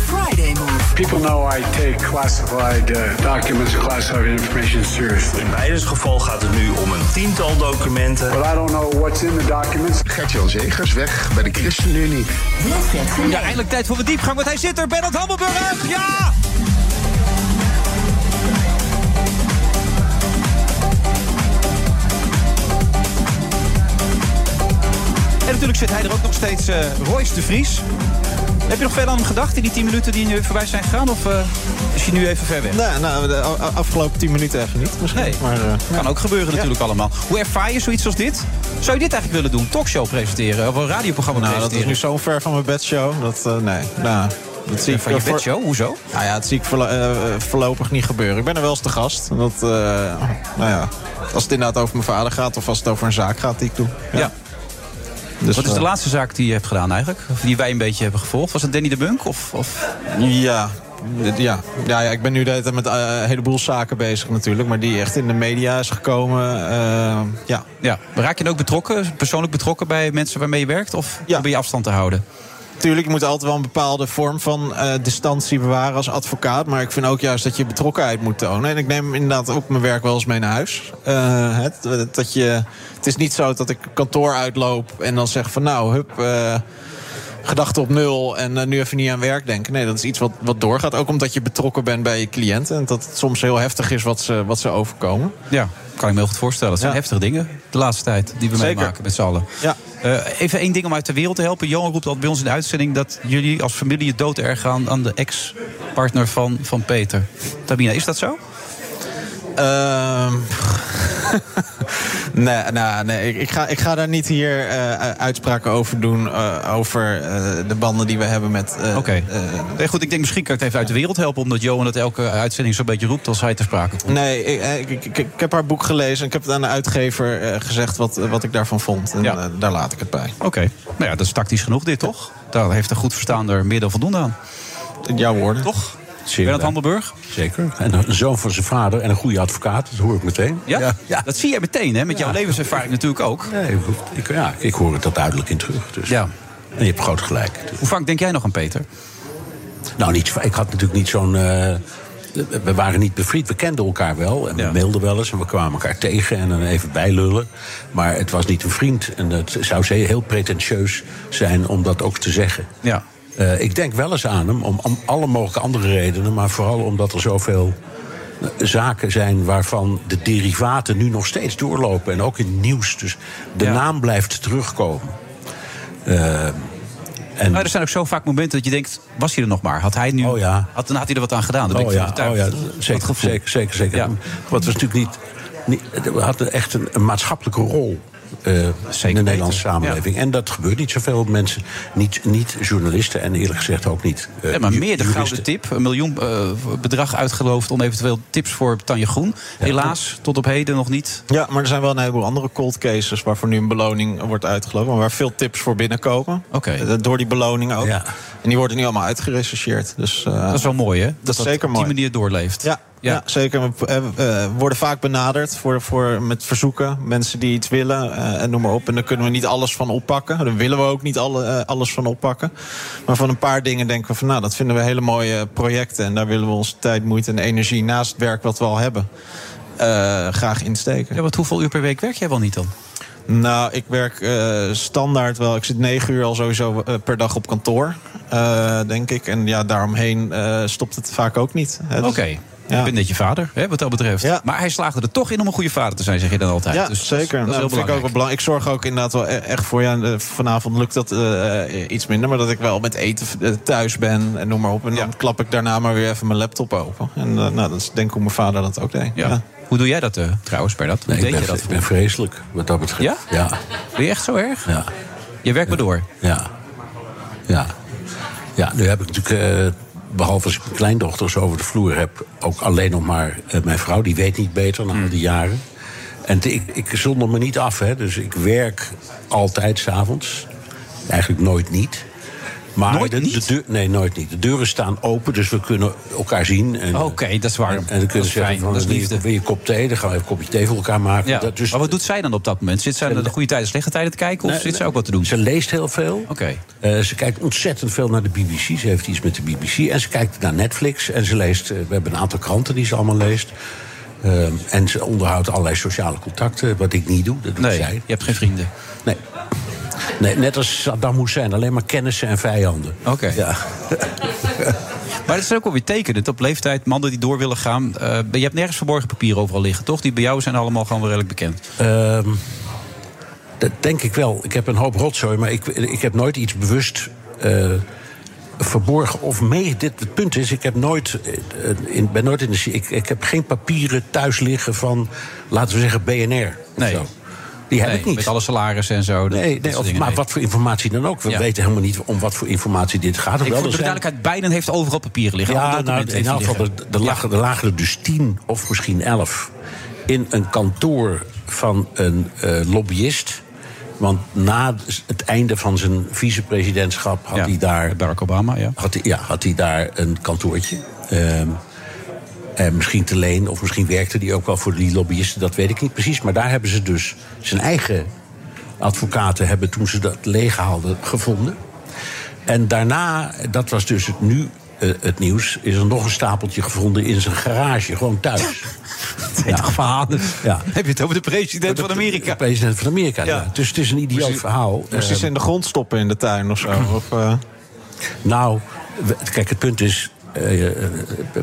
Speaker 4: People know I take classified uh, documents and classified information seriously.
Speaker 5: In beide geval gaat het nu om een tiental documenten.
Speaker 4: But I don't know what's in the documents.
Speaker 6: Gert-Jan Zegers weg bij de ChristenUnie.
Speaker 7: Ja, eindelijk tijd voor de diepgang, want hij zit er. Bernard Hammelburg, ja! En natuurlijk zit hij er ook nog steeds, eh Royce de Vries. Heb je nog veel aan hem gedacht in die 10 minuten die nu voorbij zijn gegaan? Of eh, is hij nu even ver weg?
Speaker 8: Nee, nou, de afgelopen 10 minuten even niet misschien.
Speaker 7: Nee,
Speaker 8: Maar, eh,
Speaker 7: kan ook gebeuren
Speaker 8: Ja.
Speaker 7: natuurlijk allemaal. Hoe ervaar je zoiets als dit? Zou je dit eigenlijk willen doen? Talkshow presenteren of een radioprogramma
Speaker 8: Nou, dat is
Speaker 7: presenteren?
Speaker 8: nu zo ver van mijn bedshow. Dat, eh, nee, nou, dat zie ik
Speaker 7: van je
Speaker 8: voor-
Speaker 7: bedshow? Hoezo?
Speaker 8: Nou ja, dat zie ik voorlo- voorlopig niet gebeuren. Ik ben er wel eens te gast. Dat, nou ja, als het inderdaad over mijn vader gaat... of als het over een zaak gaat die ik doe.
Speaker 7: Ja.
Speaker 8: Dus,
Speaker 7: Wat is de
Speaker 8: eh,
Speaker 7: laatste zaak die je hebt gedaan eigenlijk? Of die wij een beetje hebben gevolgd? Was het Danny de Bunk? Of, of...
Speaker 8: Ja, ja. Ja, ja, ik ben nu de hele tijd met eh, een heleboel zaken bezig natuurlijk. Maar die echt in de media is gekomen. eh, ja.
Speaker 7: Ja. Raak je dan ook betrokken, persoonlijk betrokken bij mensen waarmee je werkt? Of probeer je afstand te houden?
Speaker 8: Tuurlijk, je moet altijd wel een bepaalde vorm van eh, distantie bewaren als advocaat. Maar ik vind ook juist dat je betrokkenheid moet tonen. En ik neem inderdaad ook mijn werk wel eens mee naar huis. Eh, het, dat je, het is niet zo dat ik kantoor uitloop en dan zeg van nou, hup... eh, Gedachten op nul en eh, nu even niet aan werk denken. Nee, dat is iets wat, wat doorgaat. Ook omdat je betrokken bent bij je cliënten. En dat het soms heel heftig is wat ze, wat ze overkomen.
Speaker 7: Ja, kan ik me heel goed voorstellen. Het zijn
Speaker 8: Ja.
Speaker 7: heftige dingen de laatste tijd die we
Speaker 8: Zeker.
Speaker 7: meemaken met z'n allen.
Speaker 8: Ja.
Speaker 7: Eh, even één ding om uit de wereld te helpen. Johan roept altijd bij ons in de uitzending dat jullie als familie het dooderg gaan aan de ex-partner van, van Peter. Tabina, is dat zo?
Speaker 8: Ehm, nee, nou, nee ik, ik, ga, ik ga daar niet hier eh, uitspraken over doen. eh, over eh, de banden die we hebben met.
Speaker 7: Oké. Nee, goed, ik denk misschien kan ik het even uit de wereld helpen... omdat Johan het elke uitzending zo'n beetje roept als hij ter sprake komt.
Speaker 8: nee, ik, ik, ik, ik heb haar boek gelezen en ik heb het aan de uitgever gezegd wat, wat ik daarvan vond. En eh, daar laat ik het bij.
Speaker 7: Oké, nou ja, dat is tactisch genoeg dit, toch? Daar heeft een goed verstaander meer dan voldoende aan.
Speaker 8: Jouw woorden.
Speaker 7: Toch?
Speaker 17: Zeker.
Speaker 7: Bernard Handelburg?
Speaker 17: Zeker. En een zoon van zijn vader en een goede advocaat, dat hoor ik meteen.
Speaker 7: Ja? Dat zie je meteen, hè? Met jouw
Speaker 17: Ja.
Speaker 7: levenservaring natuurlijk ook.
Speaker 17: Nee, ik, ja, ik hoor het dat duidelijk in terug. Dus.
Speaker 7: Ja.
Speaker 17: En je hebt groot gelijk.
Speaker 7: Hoe vaak denk jij nog aan Peter?
Speaker 17: Nou, niet, ik had natuurlijk niet zo'n. eh, we waren niet bevriend, we kenden elkaar wel. En we mailden wel eens en we kwamen elkaar tegen en dan even bijlullen. Maar het was niet een vriend. En het zou zeer heel pretentieus zijn om dat ook te zeggen.
Speaker 7: Ja.
Speaker 17: Eh, ik denk wel eens aan hem, om, om alle mogelijke andere redenen. Maar vooral omdat er zoveel eh, zaken zijn waarvan de derivaten nu nog steeds doorlopen. En ook in het nieuws. Dus de naam blijft terugkomen. Eh, en
Speaker 7: Maar er zijn ook zo vaak momenten dat je denkt... was hij er nog maar? Had hij nu...
Speaker 17: Oh ja.
Speaker 7: had, had hij er wat aan gedaan. Ben
Speaker 17: oh, ja, oh ja, zeker,
Speaker 7: Dat
Speaker 17: zeker, zeker. zeker.
Speaker 7: Ja.
Speaker 17: Wat was natuurlijk niet, niet. We hadden echt een, een maatschappelijke rol. Eh, in de Nederlandse samenleving. En dat gebeurt niet zoveel mensen. Niet, niet journalisten en eerlijk gezegd ook niet. eh,
Speaker 7: Ja, maar
Speaker 17: ju-
Speaker 7: meer de
Speaker 17: juristen.
Speaker 7: gouden tip. Een miljoen eh, bedrag uitgeloofd om eventueel tips voor Tanje Groen. Helaas, tot op heden nog niet.
Speaker 8: Ja, maar er zijn wel een heleboel andere cold cases waarvoor nu een beloning wordt uitgelopen. Waar veel tips voor binnenkomen.
Speaker 7: Oké.
Speaker 8: Door die beloning ook. En die worden nu allemaal uitgerechercheerd. Dus, eh,
Speaker 7: Dat is wel mooi, hè?
Speaker 8: Dat, is zeker
Speaker 7: op
Speaker 8: mooi.
Speaker 7: die manier doorleeft.
Speaker 8: Ja, ja. zeker. We eh, eh, worden vaak benaderd voor, voor, met verzoeken. Mensen die iets willen eh, en noem maar op. En daar kunnen we niet alles van oppakken. Daar willen we ook niet alle, alles van oppakken. Maar van een paar dingen denken we van... nou, dat vinden we hele mooie projecten. En daar willen we onze tijd, moeite en energie... naast het werk wat we al hebben, graag insteken.
Speaker 7: Ja, wat hoeveel uur per week werk jij wel niet dan?
Speaker 8: Nou, ik werk standaard wel. Ik zit negen uur al sowieso per dag op kantoor, denk ik. En ja, daaromheen eh, stopt het vaak ook niet. Dus-
Speaker 7: Ik ben net je vader, hè, wat dat betreft. Maar hij slaagde er toch in om een goede vader te zijn, zeg je dan altijd.
Speaker 8: Ja,
Speaker 7: Dus dat is-
Speaker 8: zeker.
Speaker 7: Dat is,
Speaker 8: Nou,
Speaker 7: heel
Speaker 8: vind ik ook wel belangrijk. Ik zorg ook inderdaad wel e- echt voor je. Ja, vanavond lukt dat eh, iets minder. Maar dat ik wel met eten eh, thuis ben en noem maar op. En dan klap ik daarna maar weer even mijn laptop open. En eh, nou, dat is denk ik hoe mijn vader dat ook deed.
Speaker 7: Ja. Hoe doe jij dat eh, trouwens, Bernard? Hoe
Speaker 17: Nee,
Speaker 7: deed
Speaker 17: ben,
Speaker 7: je dat?
Speaker 17: ik ben vreselijk wat dat betreft.
Speaker 7: Ja?
Speaker 17: Ja.
Speaker 7: Ben je echt zo erg?
Speaker 17: Ja.
Speaker 7: Je werkt maar door.
Speaker 17: Ja. Ja. Ja, nu heb ik natuurlijk, eh, behalve als ik mijn kleindochters over de vloer heb, ook alleen nog maar eh, mijn vrouw. Die weet niet beter na al die jaren. En te- ik, ik zonder me niet af, hè. Dus ik werk altijd s'avonds. Eigenlijk nooit niet. Maar
Speaker 7: Nooit
Speaker 17: de, deur- nee, nooit niet. De deuren staan open, dus we kunnen elkaar zien. En,
Speaker 7: Oké, dat is warm.
Speaker 17: En, en dan kunnen ze zeggen van,
Speaker 7: dat is liefde.
Speaker 17: wil je een kop thee? Dan gaan we even een kopje thee voor elkaar maken.
Speaker 7: Ja.
Speaker 17: Dat, dus,
Speaker 7: maar wat doet zij dan op dat moment? Zit zij naar de goede tijden, slechte tijden te kijken? Of
Speaker 17: Nee,
Speaker 7: zit ze ook wat te doen?
Speaker 17: Ze leest heel veel.
Speaker 7: Oké.
Speaker 17: Eh, ze kijkt ontzettend veel naar de BBC. Ze heeft iets met de BBC. En ze kijkt naar Netflix. En ze leest. eh, we hebben een aantal kranten die ze allemaal leest. Ehm, en ze onderhoudt allerlei sociale contacten. Wat ik niet doe. Dat doet
Speaker 7: Nee,
Speaker 17: zij.
Speaker 7: je hebt geen vrienden.
Speaker 17: Nee. Nee. Net als Saddam Hussein. Alleen maar kennissen en vijanden.
Speaker 7: Oké.
Speaker 17: Ja.
Speaker 7: Maar het is ook alweer tekenend. Op leeftijd, mannen die door willen gaan. Eh, je hebt nergens verborgen papieren overal liggen, toch? Die bij jou zijn allemaal gewoon wel redelijk bekend.
Speaker 17: Ehm, dat denk ik wel. Ik heb een hoop rotzooi, maar ik, ik heb nooit iets bewust eh, verborgen of mee. Dit, het punt is, ik heb nooit, eh, in, ben nooit in de. Ik, ik heb geen papieren thuis liggen van, laten we zeggen, BNR.
Speaker 7: Nee.
Speaker 17: zo. Die heb
Speaker 7: Nee,
Speaker 17: ik niet.
Speaker 7: Met alle salarissen en zo. dat-
Speaker 17: Nee, nee of, maar
Speaker 7: nee.
Speaker 17: wat voor informatie dan ook. We
Speaker 7: Ja.
Speaker 17: weten helemaal niet om wat voor informatie dit gaat.
Speaker 7: Ik
Speaker 17: Hoewel,
Speaker 7: voor de duidelijkheid, Biden heeft overal papieren liggen.
Speaker 17: ja, nou, in elk geval, er, er, lagen, er lagen er dus tien of misschien elf in een kantoor van een eh, lobbyist. Want na het einde van zijn vicepresidentschap had
Speaker 7: Ja,
Speaker 17: hij daar.
Speaker 7: Barack Obama, ja.
Speaker 17: Had hij, ja, had hij daar een kantoortje. Ehm, en misschien te leen, of misschien werkte hij ook wel voor die lobbyisten, dat weet ik niet precies. Maar daar hebben ze dus zijn eigen advocaten hebben toen ze dat leeg haalden gevonden. En daarna, dat was dus het, nu eh, het nieuws, is er nog een stapeltje gevonden in zijn garage, gewoon thuis.
Speaker 7: Ja. Toch verhalen.
Speaker 17: Ja.
Speaker 7: Heb je het over de president van Amerika?
Speaker 17: De president van Amerika, ja.
Speaker 8: Ja.
Speaker 17: Dus het is een idioot verhaal.
Speaker 8: Moest
Speaker 17: Eh,
Speaker 8: ze in de grond stoppen in de tuin of zo? Of, eh,
Speaker 17: Nou, kijk, het punt is. Eh, eh,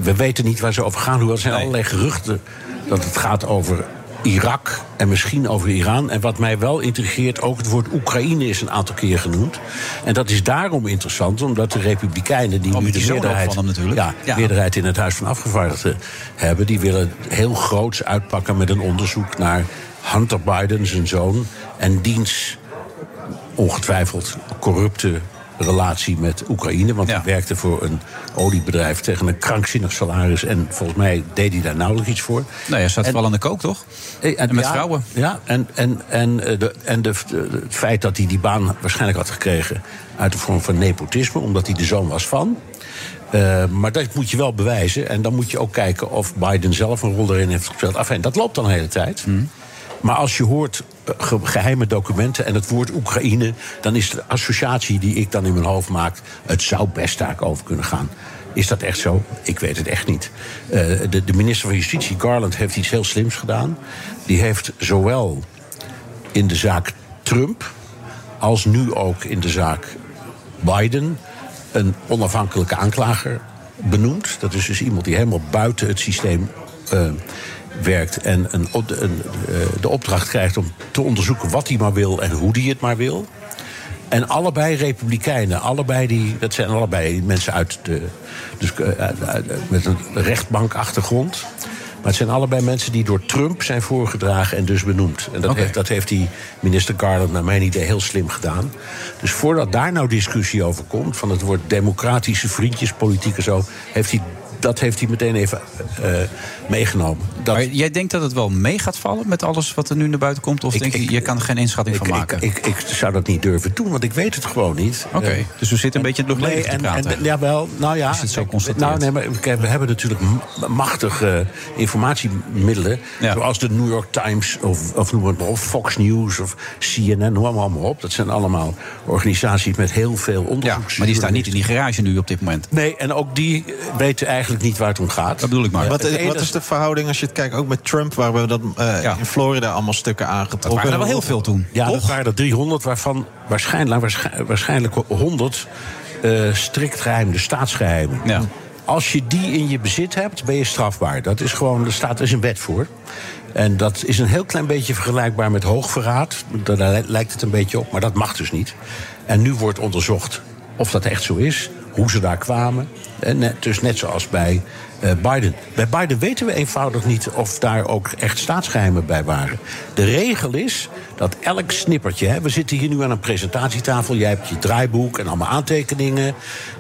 Speaker 17: we weten niet waar ze over gaan. Hoewel er zijn
Speaker 7: Nee.
Speaker 17: allerlei geruchten dat het gaat over Irak en misschien over Iran. En wat mij wel intrigeert, ook het woord Oekraïne is een aantal keer genoemd. En dat is daarom interessant, omdat de Republikeinen, die
Speaker 7: Oh,
Speaker 17: nu de meerderheid,
Speaker 7: van hem natuurlijk.
Speaker 17: Ja,
Speaker 7: Ja.
Speaker 17: meerderheid in het Huis van Afgevaardigden hebben, die willen heel groots uitpakken met een onderzoek naar Hunter Biden, zijn zoon, en diens ongetwijfeld corrupte relatie met Oekraïne. Want
Speaker 7: Ja.
Speaker 17: hij werkte voor een oliebedrijf tegen een krankzinnig salaris. En volgens mij deed hij daar nauwelijks iets voor.
Speaker 7: Nee, hij staat
Speaker 17: En-
Speaker 7: wel aan de kook, toch?
Speaker 17: Eh,
Speaker 7: En met
Speaker 17: ja,
Speaker 7: vrouwen.
Speaker 17: Ja, en, en, en, eh, de, en de, het feit dat hij die baan waarschijnlijk had gekregen... uit de vorm van nepotisme, omdat hij de zoon was van... Eh, maar dat moet je wel bewijzen. En dan moet je ook kijken of Biden zelf een rol erin heeft gespeeld. Enfin, dat loopt dan de hele tijd.
Speaker 7: Hmm.
Speaker 17: Maar als je hoort eh, ge- geheime documenten en het woord Oekraïne... dan is de associatie die ik dan in mijn hoofd maak... het zou best daar over kunnen gaan. Is dat echt zo? Ik weet het echt niet. Eh, de, de minister van Justitie, Garland, heeft iets heel slims gedaan. Die heeft zowel in de zaak Trump... als nu ook in de zaak Biden... een onafhankelijke aanklager benoemd. Dat is dus iemand die helemaal buiten het systeem eh, werkt... en een, een, eh, de opdracht krijgt om te onderzoeken wat hij maar wil... en hoe hij het maar wil. En allebei republikeinen, allebei die, dat zijn allebei mensen uit de, dus, eh, uit- uit- met een rechtbankachtergrond. Maar het zijn allebei mensen die door Trump zijn voorgedragen en dus benoemd. En dat, heeft, dat heeft die minister Garland naar mijn idee heel slim gedaan. Dus voordat daar nou discussie over komt, van het woord democratische vriendjespolitiek en zo, heeft hij, dat heeft hij meteen even eh, meegenomen. Dat,
Speaker 7: Maar jij denkt dat het wel mee gaat vallen met alles wat er nu naar buiten komt? Of
Speaker 17: Ik-
Speaker 7: denk je,
Speaker 17: ik-
Speaker 7: je kan er geen inschatting van maken?
Speaker 17: ik, zou dat niet durven doen, want ik weet het gewoon niet.
Speaker 7: Oké,
Speaker 17: Eh,
Speaker 7: dus we zitten een beetje luchtleven te
Speaker 17: en,
Speaker 7: praten.
Speaker 17: en, jawel, nou ja.
Speaker 7: Het zo.
Speaker 17: Nou, nee, maar we hebben natuurlijk machtige informatiemiddelen.
Speaker 7: Ja.
Speaker 17: Zoals de New York Times of, of noem het maar op, Fox News of CNN, noem allemaal op. Dat zijn allemaal organisaties met heel veel
Speaker 7: ja,
Speaker 17: onderzoeks.
Speaker 7: maar die staan niet in die garage nu op dit moment.
Speaker 17: Nee, en ook die eh, weten eigenlijk niet waar het om gaat.
Speaker 7: Dat bedoel ik maar.
Speaker 8: wat, is, wat
Speaker 17: is-
Speaker 8: de verhouding als je het kijkt, ook met Trump... waar we dat eh,
Speaker 7: Ja.
Speaker 8: in Florida allemaal stukken aangetrokken
Speaker 7: Dat waren er wel heel veel toen.
Speaker 17: Ja, dat
Speaker 7: toch?
Speaker 17: waren er 300, waarvan waarschijnlijk, waarschijnlijk, waarschijnlijk 100 eh, strikt geheim, de staatsgeheimen.
Speaker 7: Ja.
Speaker 17: Als je die in je bezit hebt, ben je strafbaar. Dat is gewoon, er staat er is een wet voor. En dat is een heel klein beetje vergelijkbaar met hoogverraad. Daar lijkt het een beetje op, maar dat mag dus niet. En nu wordt onderzocht of dat echt zo is, hoe ze daar kwamen. Net, dus net zoals bij eh, Biden. Bij Biden weten we eenvoudig niet of daar ook echt staatsgeheimen bij waren. De regel is dat elk snippertje... We zitten hier nu aan een presentatietafel. Jij hebt je draaiboek en allemaal aantekeningen.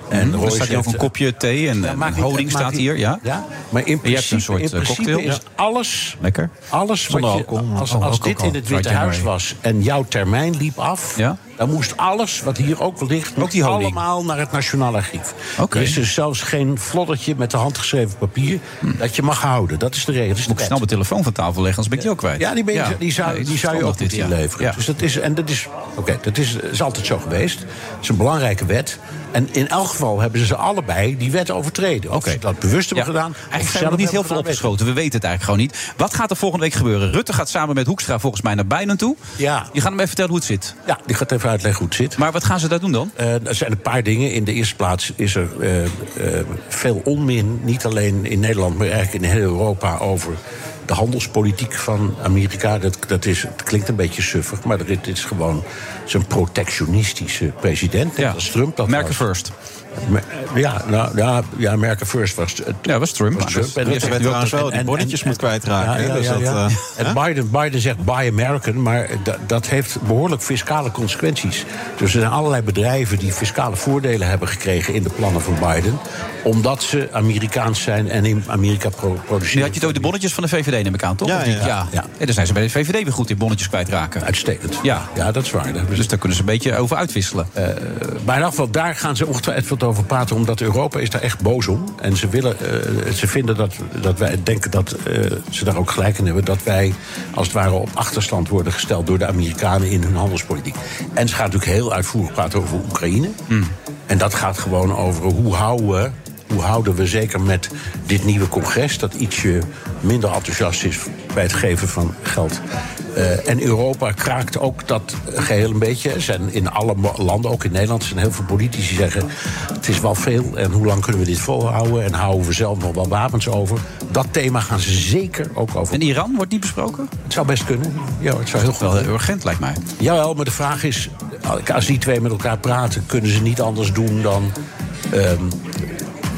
Speaker 17: En
Speaker 7: er
Speaker 17: Royce
Speaker 7: staat hier ook een kopje thee en
Speaker 17: Ja,
Speaker 7: een honing staat hier. Ja?
Speaker 17: Ja, maar in
Speaker 7: En je hebt
Speaker 17: principe,
Speaker 7: een soort
Speaker 17: in
Speaker 7: eh,
Speaker 17: principe
Speaker 7: cocktail.
Speaker 17: is alles,
Speaker 7: Lekker.
Speaker 17: alles wat je, als, als dit in het Witte Huis was en jouw termijn liep af,
Speaker 7: Ja?
Speaker 17: dan moest alles wat hier ook ligt,
Speaker 7: Ook die
Speaker 17: allemaal naar het Nationaal Archief. Er is dus zelfs geen floddertje met de handgeschreven papier dat je mag houden. Dat is de regel. Dat is de
Speaker 7: Moet ik snel mijn telefoon van tafel leggen, anders ben ik die ook kwijt.
Speaker 17: ja, die, ben je, die zou, die zou je ook
Speaker 7: dit,
Speaker 17: inleveren.
Speaker 7: Ja.
Speaker 17: Dus dat is, en dat is, oké, dat is, is altijd zo geweest. Het is een belangrijke wet. En in elk geval hebben ze ze allebei die wet overtreden. Of ze dat bewust hebben gedaan.
Speaker 7: Eigenlijk zijn nog niet heel veel opgeschoten. We weten het eigenlijk gewoon niet. Wat gaat er volgende week gebeuren? Rutte gaat samen met Hoekstra volgens mij naar Biden toe.
Speaker 17: Ja.
Speaker 7: Die gaan hem even vertellen hoe het zit.
Speaker 17: Ja, die gaat even uitleggen hoe het zit.
Speaker 7: Maar wat gaan ze daar doen dan?
Speaker 17: Eh, er zijn een paar dingen. In de eerste plaats is er eh, eh, veel onmin, niet alleen in Nederland, maar eigenlijk in heel Europa, over de handelspolitiek van Amerika. Dat, dat is, het klinkt een beetje suffig, maar dit is gewoon zo'n protectionistische president. Net als Trump. Dat
Speaker 7: America
Speaker 17: was.
Speaker 7: first.
Speaker 17: Ja, nou, ja, ja, America First was, het-
Speaker 7: Ja, was Trump.
Speaker 17: was Trump.
Speaker 7: dat-
Speaker 17: En
Speaker 8: Rutte
Speaker 17: dat-
Speaker 8: trouwens wel die bonnetjes moet kwijtraken,
Speaker 17: Ja,
Speaker 8: hè?
Speaker 17: ja,
Speaker 8: Dus
Speaker 17: ja,
Speaker 8: dat,
Speaker 17: ja.
Speaker 8: eh,
Speaker 17: En Biden, Biden zegt buy American, maar da- dat heeft behoorlijk fiscale consequenties. Dus er zijn allerlei bedrijven die fiscale voordelen hebben gekregen in de plannen van Biden, omdat ze Amerikaans zijn en in Amerika pro-
Speaker 7: Nu
Speaker 17: produceren.
Speaker 7: had je het ook de bonnetjes van de VVD, neem ik aan, toch?
Speaker 17: Ja, ja.
Speaker 7: En dan zijn ze bij de VVD weer goed in bonnetjes kwijtraken.
Speaker 17: Uitstekend.
Speaker 7: Ja.
Speaker 17: Ja, dat is waar.
Speaker 7: Dus daar kunnen ze een beetje over uitwisselen.
Speaker 17: Maar in ieder geval, daar gaan ze ongetwijfeld over praten... omdat Europa is daar echt boos om. En ze, willen, eh, ze vinden dat, dat wij denken dat eh, ze daar ook gelijk in hebben... dat wij als het ware op achterstand worden gesteld... door de Amerikanen in hun handelspolitiek. En ze gaan natuurlijk heel uitvoerig praten over Oekraïne. En dat gaat gewoon over hoe houden we... Hoe houden we zeker met dit nieuwe congres... dat ietsje minder enthousiast is bij het geven van geld... Eh, en Europa kraakt ook dat geheel een beetje. Er zijn in alle landen, ook in Nederland, zijn heel veel politici die zeggen... het is wel veel en hoe lang kunnen we dit volhouden... en houden we zelf nog wel wapens over. Dat thema gaan ze zeker ook over.
Speaker 7: En Iran wordt niet besproken?
Speaker 17: Het zou best kunnen. Ja, het zou heel goed
Speaker 7: Wel heel urgent, lijkt mij.
Speaker 17: Jawel, maar de vraag is... als die twee met elkaar praten... kunnen ze niet anders doen dan... ehm,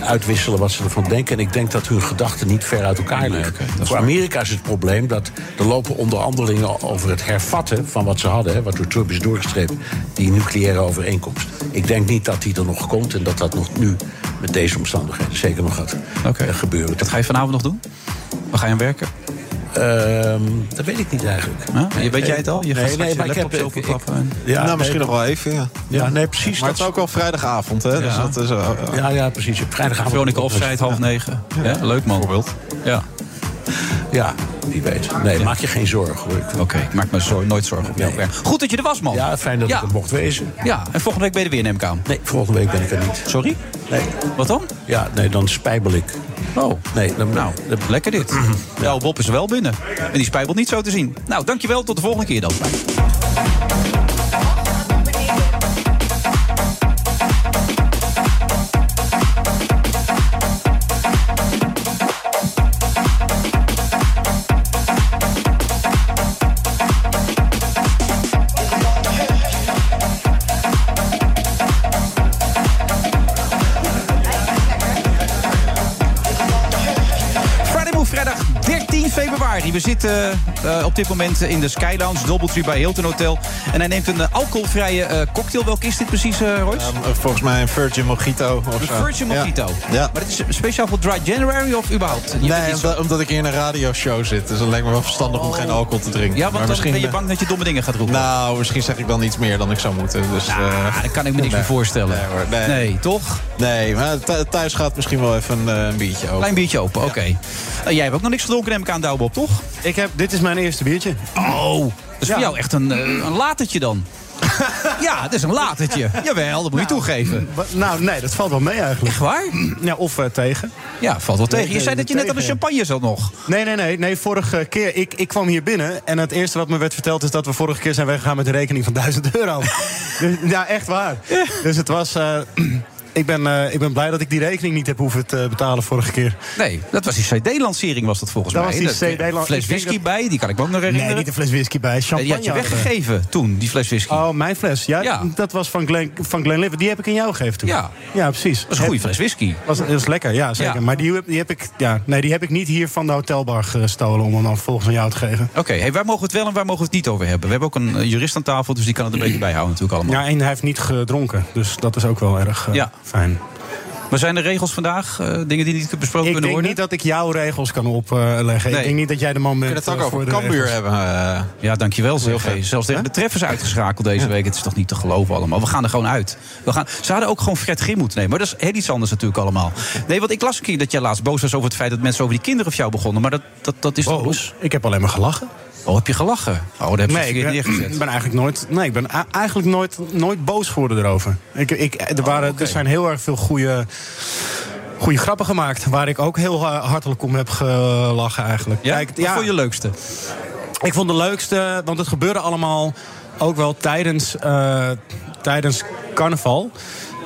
Speaker 17: uitwisselen wat ze ervan denken. En ik denk dat hun gedachten niet ver uit elkaar liggen. Voor Amerika is het probleem dat er lopen onderhandelingen over het hervatten van wat ze hadden, hè, wat door Trump is doorgestreept, die nucleaire overeenkomst. Ik denk niet dat die er nog komt en dat dat nog nu met deze omstandigheden zeker nog gaat eh, gebeuren.
Speaker 7: Wat ga je vanavond nog doen? Waar ga je aan werken?
Speaker 17: Ehm, dat weet ik niet eigenlijk.
Speaker 7: Je- weet jij het al? Je gaat
Speaker 17: nee,
Speaker 7: straks
Speaker 17: nee,
Speaker 7: je
Speaker 17: maar ik heb
Speaker 7: laptop
Speaker 17: ik-
Speaker 7: en-
Speaker 17: Ja,
Speaker 8: nou, misschien
Speaker 17: nee,
Speaker 8: nog wel even, ja.
Speaker 17: Ja, nee, precies.
Speaker 8: Maar het is ook wel vrijdagavond, hè? Dus
Speaker 7: Ja.
Speaker 8: dat is, eh,
Speaker 17: Ja, ja, precies. Vrijdagavond.
Speaker 7: Veronica Offside, half negen. Ja, leuk man. Bijvoorbeeld. Ja.
Speaker 17: Ja, wie weet. Nee, maak je geen zorgen hoor.
Speaker 7: Oké, ik maak me zo, nooit zorgen om jouw werk. Goed dat je er was, man.
Speaker 17: Ja, fijn dat
Speaker 7: Ja.
Speaker 17: ik er mocht wezen.
Speaker 7: Ja, en volgende week ben je er weer, neem ik aan.
Speaker 17: Nee, volgende week ben ik er niet.
Speaker 7: Sorry?
Speaker 17: Nee.
Speaker 7: Wat dan?
Speaker 17: Ja, nee, dan spijbel ik.
Speaker 7: Oh.
Speaker 17: Nee, dan,
Speaker 7: Nou, lekker dit. Ja, Bob is er wel binnen. En die spijbelt niet zo te zien. Nou, dankjewel. Tot de volgende keer dan. We zitten eh, op dit moment in de Sky Lounge, Doubletree bij Hilton Hotel. En hij neemt een eh, alcoholvrije eh, cocktail. Welke is dit precies, eh Royce?
Speaker 8: eh, volgens mij een Virgin Mojito. Of zo.
Speaker 7: Virgin Mojito.
Speaker 8: Ja.
Speaker 7: Maar dit is speciaal voor Dry January of überhaupt? Je
Speaker 8: Nee,
Speaker 7: niet zo-
Speaker 8: omdat, omdat ik hier in een radioshow zit. Dus het lijkt me wel verstandig om geen alcohol te drinken.
Speaker 7: Ja, want
Speaker 8: Maar
Speaker 7: dan
Speaker 8: misschien
Speaker 7: ben je bang dat je domme dingen gaat roepen.
Speaker 8: Nou, misschien zeg ik dan iets meer dan ik zou moeten. Dus,
Speaker 7: Nou, daar kan ik me niks
Speaker 8: nee.
Speaker 7: meer voorstellen.
Speaker 8: Nee, hoor, nee.
Speaker 7: Nee, toch?
Speaker 8: Nee, maar thu- thuis gaat misschien wel even een, een biertje open.
Speaker 7: Klein biertje open, oké. Jij hebt ook nog niks gedronken, neem ik aan, Douwbob, toch?
Speaker 18: Ik heb, dit is mijn eerste biertje.
Speaker 7: Oh, dat is voor jou echt een, eh, een latertje dan. ja, het is een latertje. Jawel, dat moet je toegeven.
Speaker 18: Wa- Nou, nee, dat valt wel mee eigenlijk.
Speaker 7: Echt waar?
Speaker 18: Ja, of eh, tegen.
Speaker 7: Ja, valt wel tegen. Je zei dat je net aan de champagne zat nog.
Speaker 18: Nee, nee, nee. nee vorige keer, ik, ik kwam hier binnen en het eerste wat me werd verteld is dat we vorige keer zijn weggegaan met een rekening van 1000 euro. dus, ja, echt waar. Dus het was. eh, Ik ben, eh, ik ben blij dat ik die rekening niet heb hoeven te betalen vorige keer.
Speaker 7: Nee, dat was die CD-lancering was dat volgens
Speaker 18: Dat
Speaker 7: mij.
Speaker 18: was die
Speaker 7: eh,
Speaker 18: CD-lan-
Speaker 7: fles whisky
Speaker 18: dat-
Speaker 7: bij, die kan ik me ook nog herinneren.
Speaker 18: Nee, niet een fles whisky bij.
Speaker 7: Nee,
Speaker 18: Champagne.
Speaker 7: die had je weggegeven toen, die fles whisky.
Speaker 18: Oh, mijn fles. Ja, dat was van Glen, van Glenlivet. Die heb ik aan jou gegeven toen.
Speaker 7: Ja.
Speaker 18: ja precies.
Speaker 7: Dat is een goede fles whisky.
Speaker 18: Was, dat is lekker, ja, zeker.
Speaker 7: Ja.
Speaker 18: Maar die, heb- die, heb ik, ja, nee, die heb ik niet hier van de hotelbar gestolen... om hem dan vervolgens aan jou te geven.
Speaker 7: Oké, hey, waar mogen we het wel en waar mogen we het niet over hebben? We hebben ook een eh, jurist aan tafel, dus die kan het een beetje bijhouden natuurlijk allemaal.
Speaker 18: Ja, en hij heeft niet gedronken. Dus dat is ook wel erg eh,
Speaker 7: Ja.
Speaker 18: Fijn.
Speaker 7: Maar zijn er regels vandaag? eh, dingen die niet besproken
Speaker 18: Ik
Speaker 7: kunnen
Speaker 18: denk
Speaker 7: worden?
Speaker 18: niet dat ik jouw regels kan opleggen.
Speaker 7: Nee.
Speaker 18: Ik denk niet dat jij de man bent
Speaker 8: kunnen het ook
Speaker 18: eh,
Speaker 8: over
Speaker 18: de
Speaker 8: Cambuur
Speaker 18: regels.
Speaker 8: hebben. eh.
Speaker 7: Ja, dankjewel. Hey, zelfs tegen de treffers uitgeschakeld deze week. Het is toch niet te geloven allemaal. We gaan er gewoon uit. We gaan, ze hadden ook gewoon Fred Grim moeten nemen. Maar dat is heel iets anders natuurlijk allemaal. Nee, want ik las een keer dat jij laatst boos was over het feit... dat mensen over die kinderen van jou begonnen. Maar dat, dat, dat is toch...
Speaker 18: Boos? Ik heb alleen maar gelachen.
Speaker 7: Oh, heb je gelachen? Oh, dat heb je
Speaker 18: Nee, ik ben,
Speaker 7: neergezet.
Speaker 18: ik ben eigenlijk nooit, nee, ik ben eigenlijk nooit, nooit boos geworden erover. Ik, ik, er, waren, er zijn heel erg veel goede, goede grappen gemaakt. Waar ik ook heel hartelijk om heb gelachen eigenlijk.
Speaker 7: Ja?
Speaker 18: Kijk,
Speaker 7: Wat vond je leukste?
Speaker 18: Ik vond de leukste, want het gebeurde allemaal ook wel tijdens, eh, tijdens carnaval.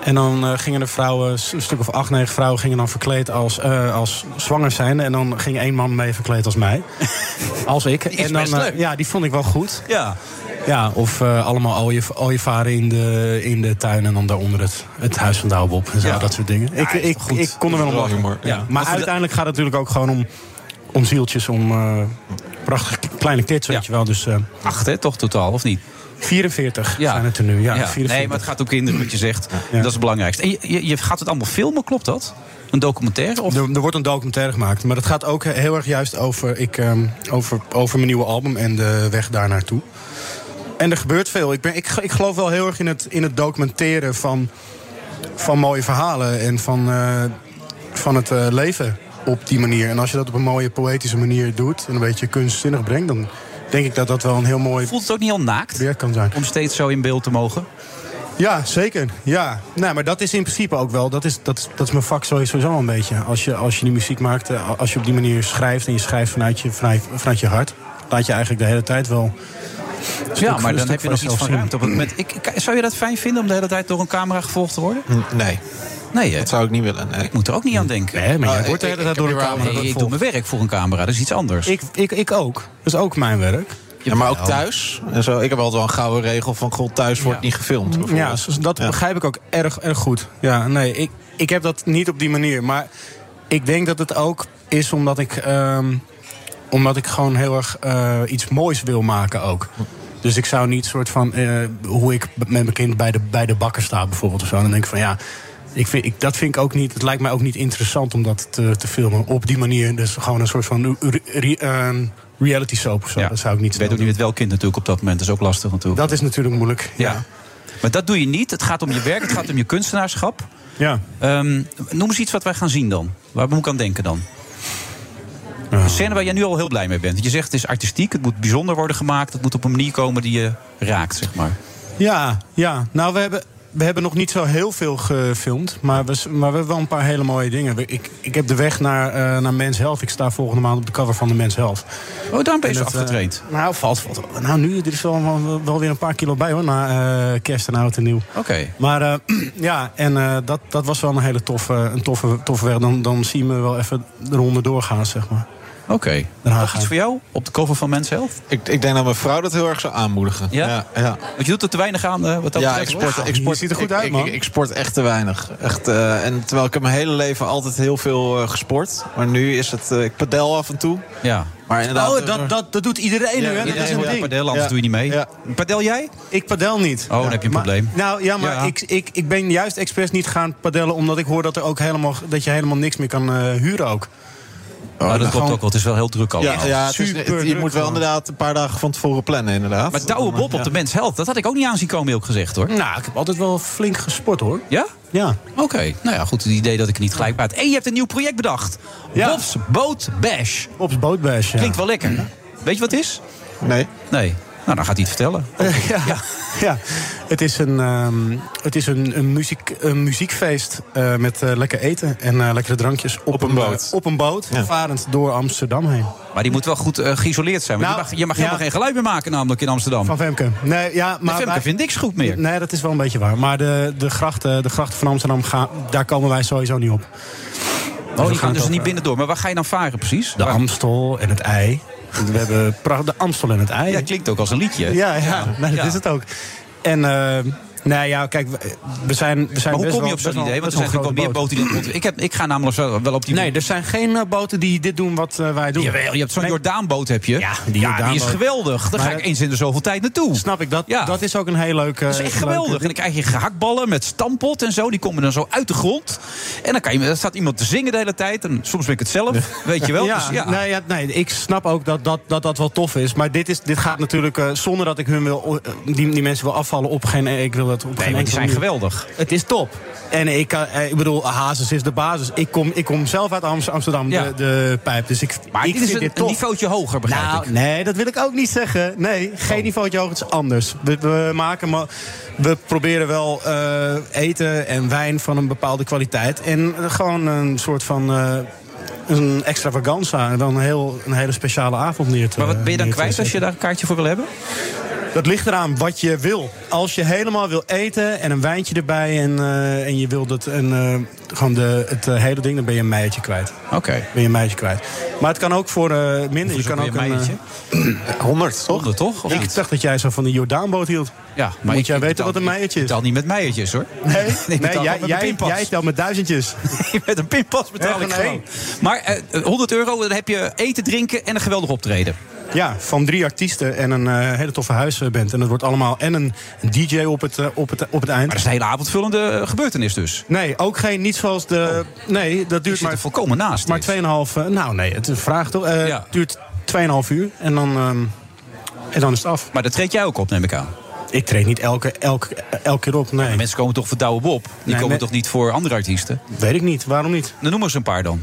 Speaker 18: En dan eh, gingen de vrouwen, een stuk of acht, negen vrouwen... gingen dan verkleed als, eh, als zwanger zijn. En dan ging één man mee verkleed als mij. als ik.
Speaker 7: is
Speaker 18: en dan,
Speaker 7: best
Speaker 18: eh, ja, die vond ik wel goed.
Speaker 7: Ja.
Speaker 18: Ja, of allemaal ooievaren in de, in de tuin... en dan daaronder het, het huis van Douwbob en zo,
Speaker 7: Ja.
Speaker 18: dat soort dingen.
Speaker 7: Ja,
Speaker 18: ik, ik,
Speaker 7: goed?
Speaker 18: ik kon er wel om lachen. Ja.
Speaker 8: ja.
Speaker 18: Maar
Speaker 7: de-
Speaker 18: uiteindelijk gaat het natuurlijk ook gewoon om, om zieltjes... om prachtige kleine kids, weet je wel. Dus
Speaker 7: Acht, hè, toch totaal, of niet?
Speaker 18: 44
Speaker 7: Ja.
Speaker 18: zijn het er nu. Ja,
Speaker 7: Ja.
Speaker 18: 44.
Speaker 7: Nee, maar het gaat om kinderen, wat je zegt.
Speaker 18: Ja.
Speaker 7: Dat is het belangrijkste. En je, je, je gaat het allemaal filmen, klopt dat? Een documentaire? Of?
Speaker 18: Er, er wordt een documentaire gemaakt. Maar het gaat ook heel erg juist over, ik, ehm, over, over mijn nieuwe album en de weg daar naartoe. En er gebeurt veel. Ik, ben, ik, ik geloof wel heel erg in het, in het documenteren van, van mooie verhalen en van, eh, van het eh, leven op die manier. En als je dat op een mooie poëtische manier doet en een beetje kunstzinnig brengt, dan denk ik dat dat wel een heel mooi
Speaker 7: Voelt het ook niet al naakt?
Speaker 18: kan zijn.
Speaker 7: Om steeds zo in beeld te mogen?
Speaker 18: Ja, zeker. Ja. Nou, maar dat is in principe ook wel. Dat is, dat is, dat is mijn vak sowieso wel een beetje. Als je, als je die muziek maakt, eh, als je op die manier schrijft en je schrijft vanuit je, vanuit, vanuit je hart, laat je eigenlijk de hele tijd wel. stuk
Speaker 7: Ja, maar dan heb je nog iets van ruimte op het moment. Ik- zou je dat fijn vinden om de hele tijd door een camera gevolgd te worden?
Speaker 8: Nee,
Speaker 7: Nee,
Speaker 8: dat zou ik niet willen. Nee.
Speaker 7: Ik moet er ook niet aan denken.
Speaker 18: Nee, maar
Speaker 8: Oh,
Speaker 18: jij wordt de hele tijd door
Speaker 8: wel-
Speaker 18: camera
Speaker 7: Nee, ik doe mijn werk voor een camera, dat is iets anders.
Speaker 18: Ik, ik, ik ook. Dat is ook mijn werk.
Speaker 8: Ja, maar ook thuis. En zo. Ik heb altijd wel een gouden regel van... God, thuis wordt
Speaker 7: Ja.
Speaker 8: niet gefilmd.
Speaker 18: Ja, dus dat
Speaker 8: Ja.
Speaker 18: begrijp ik ook erg, erg goed. Ja, nee, ik, ik heb dat niet op die manier. Maar ik denk dat het ook is omdat ik, ehm, omdat ik gewoon heel erg eh, iets moois wil maken ook. Dus ik zou niet soort van eh, hoe ik met mijn kind bij de, bij de bakker sta bijvoorbeeld of zo. Dan denk ik van ja, ik vind, ik, dat vind ik ook niet. Het lijkt mij ook niet interessant om dat te, te filmen op die manier. Dus gewoon een soort van re- re- ehm, reality soap of zo.
Speaker 7: Ja.
Speaker 18: Dat zou ik niet
Speaker 7: Ik weet ook niet met welk kind natuurlijk op dat moment. Dat is ook lastig natuurlijk.
Speaker 18: Dat is natuurlijk moeilijk.
Speaker 7: ja.
Speaker 18: Ja.
Speaker 7: Maar dat doe je niet. Het gaat om je werk, het gaat om je kunstenaarschap.
Speaker 18: ja.
Speaker 7: Ehm, noem eens iets wat wij gaan zien dan. Waar moet ik aan denken dan? Een scène waar jij nu al heel blij mee bent. Want je zegt het is artistiek, het moet bijzonder worden gemaakt. Het moet op een manier komen die je raakt, zeg maar.
Speaker 18: Ja, ja. Nou, we hebben, we hebben nog niet zo heel veel gefilmd. Maar we, maar we hebben wel een paar hele mooie dingen. We- Ik, ik heb de weg naar, eh naar Mens Health. Ik sta volgende maand op de cover van de Mens Health.
Speaker 7: Oh, daarom ben je
Speaker 18: eh,
Speaker 7: afgetraind.
Speaker 18: nou, valt, valt. Nou, nu er is wel, wel, wel weer een paar kilo bij hoor. Na eh, kerst en oud en nieuw.
Speaker 7: Oké.
Speaker 18: Maar ja, en dat, dat was wel een hele toffe, een toffe, toffe weg. Dan, dan zie je me wel even de ronde doorgaan, zeg maar.
Speaker 7: Oké.
Speaker 18: Haag
Speaker 7: Nog iets voor jou op de cover van Men's Health?
Speaker 8: Ik, ik denk dat mijn vrouw dat heel erg zou aanmoedigen.
Speaker 7: Ja?
Speaker 8: ja, ja.
Speaker 7: Want je doet er te weinig aan eh, wat dat
Speaker 8: Ja, ik
Speaker 7: betreft.
Speaker 8: sport, ik sport,
Speaker 18: ziet er goed
Speaker 8: ik-
Speaker 18: uit, man.
Speaker 8: Ik, ik sport echt te weinig. Echt, eh, en terwijl ik heb mijn hele leven altijd heel veel eh, gesport. Maar nu is het, eh, ik padel af en toe.
Speaker 7: Ja.
Speaker 8: Maar inderdaad,
Speaker 18: Oh, dat, dat, dat doet iedereen nu, hè? Dat is
Speaker 7: Iedereen
Speaker 18: een ding.
Speaker 7: padel, anders
Speaker 8: Ja.
Speaker 7: doe je niet mee.
Speaker 8: Ja.
Speaker 7: Padel jij?
Speaker 18: Ik padel niet.
Speaker 7: Oh, dan heb je een
Speaker 18: Maar-
Speaker 7: probleem.
Speaker 18: Nou ja, maar
Speaker 7: Ja.
Speaker 18: Ik, ik, ik ben juist expres niet gaan padellen... omdat ik hoor dat, er ook helemaal, dat je helemaal niks meer kan eh, huren ook.
Speaker 7: Oh, dat klopt
Speaker 18: gewoon-
Speaker 7: ook wel. Het is wel heel druk allemaal.
Speaker 8: ja, ja het is-
Speaker 18: Super
Speaker 8: het- je moet wel inderdaad een paar dagen van tevoren plannen, inderdaad.
Speaker 7: Maar Douwe Bob op de Men's Health, dat had ik ook niet aan zien komen, eerlijk gezegd hoor.
Speaker 18: Nou, ik heb altijd wel flink gesport, hoor.
Speaker 7: Ja?
Speaker 18: Ja.
Speaker 7: Oké. Nou ja, goed. Het idee dat ik het niet gelijk praat. En je hebt een nieuw project bedacht.
Speaker 18: Ja.
Speaker 7: Bob's Boat Bash.
Speaker 18: Op bootbash, ja.
Speaker 7: Klinkt wel lekker. Weet je wat het is?
Speaker 8: Nee.
Speaker 7: Nee. Nou, dan gaat hij het vertellen.
Speaker 18: ja, ja. het is een, ehm, het is een, een, muziek, een muziekfeest eh, met eh, lekker eten en eh, lekkere drankjes op, een boot. op een boot, varend door Amsterdam heen.
Speaker 7: Maar die moet wel goed eh, geïsoleerd zijn. Want
Speaker 18: Nou,
Speaker 7: je mag, je mag
Speaker 18: ja.
Speaker 7: helemaal geen geluid meer maken namelijk in Amsterdam.
Speaker 18: Van Femke. Nee, ja, maar
Speaker 7: Femke
Speaker 18: wij-
Speaker 7: vindt niks goed meer.
Speaker 18: Nee, dat is wel een beetje waar. Maar de, de, grachten, de grachten van Amsterdam, gaan, daar komen wij sowieso niet op.
Speaker 7: Oh, die gaan dus niet binnendoor. Maar waar ga je dan varen precies?
Speaker 18: De Amstel en het ei. We hebben de Amstel en het ei.
Speaker 7: Ja, klinkt ook als een liedje.
Speaker 18: Ja, ja, nee, dat is het ook. En, nou ja, kijk, we- zijn, we zijn
Speaker 7: Maar hoe kom je op zo'n idee? Want er zijn natuurlijk wel meer boten die dat moeten. Ik, heb, ik ga namelijk zo wel op die...
Speaker 18: Nee, er zijn geen eh, boten die dit doen wat eh, wij doen.
Speaker 7: Jawel, je hebt zo'n Jordaanboot, heb je. Ja,
Speaker 18: die
Speaker 7: die,
Speaker 18: Jordaanboot.
Speaker 7: is geweldig. Daar ga ik eens in de zoveel tijd naartoe.
Speaker 18: Snap ik, dat, dat is ook een heel leuk... eh,
Speaker 7: Dat is echt geweldig. En dan krijg je gehaktballen met stampot en zo. Die komen dan zo uit de grond. En dan kan je, dan staat iemand te zingen de hele tijd. En soms ben ik het zelf, weet je wel.
Speaker 18: Ja,
Speaker 7: Dus ja.
Speaker 18: Nee, ja, nee, ik snap ook dat dat, dat, dat wel tof is. Maar dit, is, dit gaat natuurlijk, zonder dat ik hun wil, die, die mensen wil afvallen op geen... Ik wil dat op
Speaker 7: maar die zijn
Speaker 18: manier.
Speaker 7: geweldig.
Speaker 18: Het is top. En ik, eh, ik bedoel, Hazes is de basis. Ik kom, ik kom zelf uit Amst- Amsterdam,
Speaker 7: Ja.
Speaker 18: de, de pijp. Dus ik,
Speaker 7: Maar
Speaker 18: ik
Speaker 7: dit is
Speaker 18: vind
Speaker 7: een,
Speaker 18: dit
Speaker 7: een niveautje hoger, begrijp
Speaker 18: nou,
Speaker 7: ik. Oh.
Speaker 18: nee, dat wil ik ook niet zeggen. Nee, geen niveautje hoger, het is anders. We, we maken maar, we proberen wel eh, eten en wijn van een bepaalde kwaliteit. En gewoon een soort van... eh, een extravaganza en dan een, heel, een hele speciale avond neer te
Speaker 7: Maar wat ben je dan kwijt als je daar een kaartje voor wil hebben?
Speaker 18: Dat ligt eraan wat je wil. Als je helemaal wil eten en een wijntje erbij en, eh, en je wilt het, en, eh, gewoon de, het eh, hele ding, dan ben je een meiertje kwijt.
Speaker 7: Oké.
Speaker 18: Ben je een meiertje kwijt. Maar het kan ook voor eh, minder. Je kan ook een
Speaker 7: meiertje?
Speaker 18: eh, 100, toch?
Speaker 7: 100, toch? Of
Speaker 18: Ik
Speaker 7: niet?
Speaker 18: dacht dat jij zo van de Jordaanboot hield.
Speaker 7: Ja,
Speaker 18: Moet
Speaker 7: ik-
Speaker 18: jij
Speaker 7: ik
Speaker 18: weten
Speaker 7: betaal-
Speaker 18: wat een meiertje is?
Speaker 7: Ik betaal niet met meiertjes, hoor.
Speaker 18: Nee, nee, jij, jij, jij telt met duizendjes.
Speaker 7: met een pinpas betaal ik
Speaker 18: nee.
Speaker 7: gewoon. Maar eh, 100 euro, dan heb je eten, drinken en een geweldig optreden.
Speaker 18: Ja, van drie artiesten en een eh, hele toffe huisband. En dat wordt allemaal en een DJ op het, eh, op het, op het eind.
Speaker 7: Maar dat is een hele avondvullende eh, gebeurtenis dus.
Speaker 18: Nee, ook geen, niet zoals de... Nee, dat duurt maar...
Speaker 7: volkomen naast
Speaker 18: Maar
Speaker 7: dit.
Speaker 18: 2,5... eh, nou nee, het is een vraag toch?
Speaker 7: Ja.
Speaker 18: Het duurt 2,5 uur en dan, ehm, en dan is het af.
Speaker 7: Maar dat treed jij ook op, neem ik aan.
Speaker 18: Ik treed niet elke, elke, elke keer op, nee.
Speaker 7: Mensen komen toch voor Douwe Bob? Die
Speaker 18: Nee,
Speaker 7: komen
Speaker 18: met-
Speaker 7: toch niet voor andere artiesten?
Speaker 18: Weet ik niet, waarom niet?
Speaker 7: Dan noem eens een paar dan.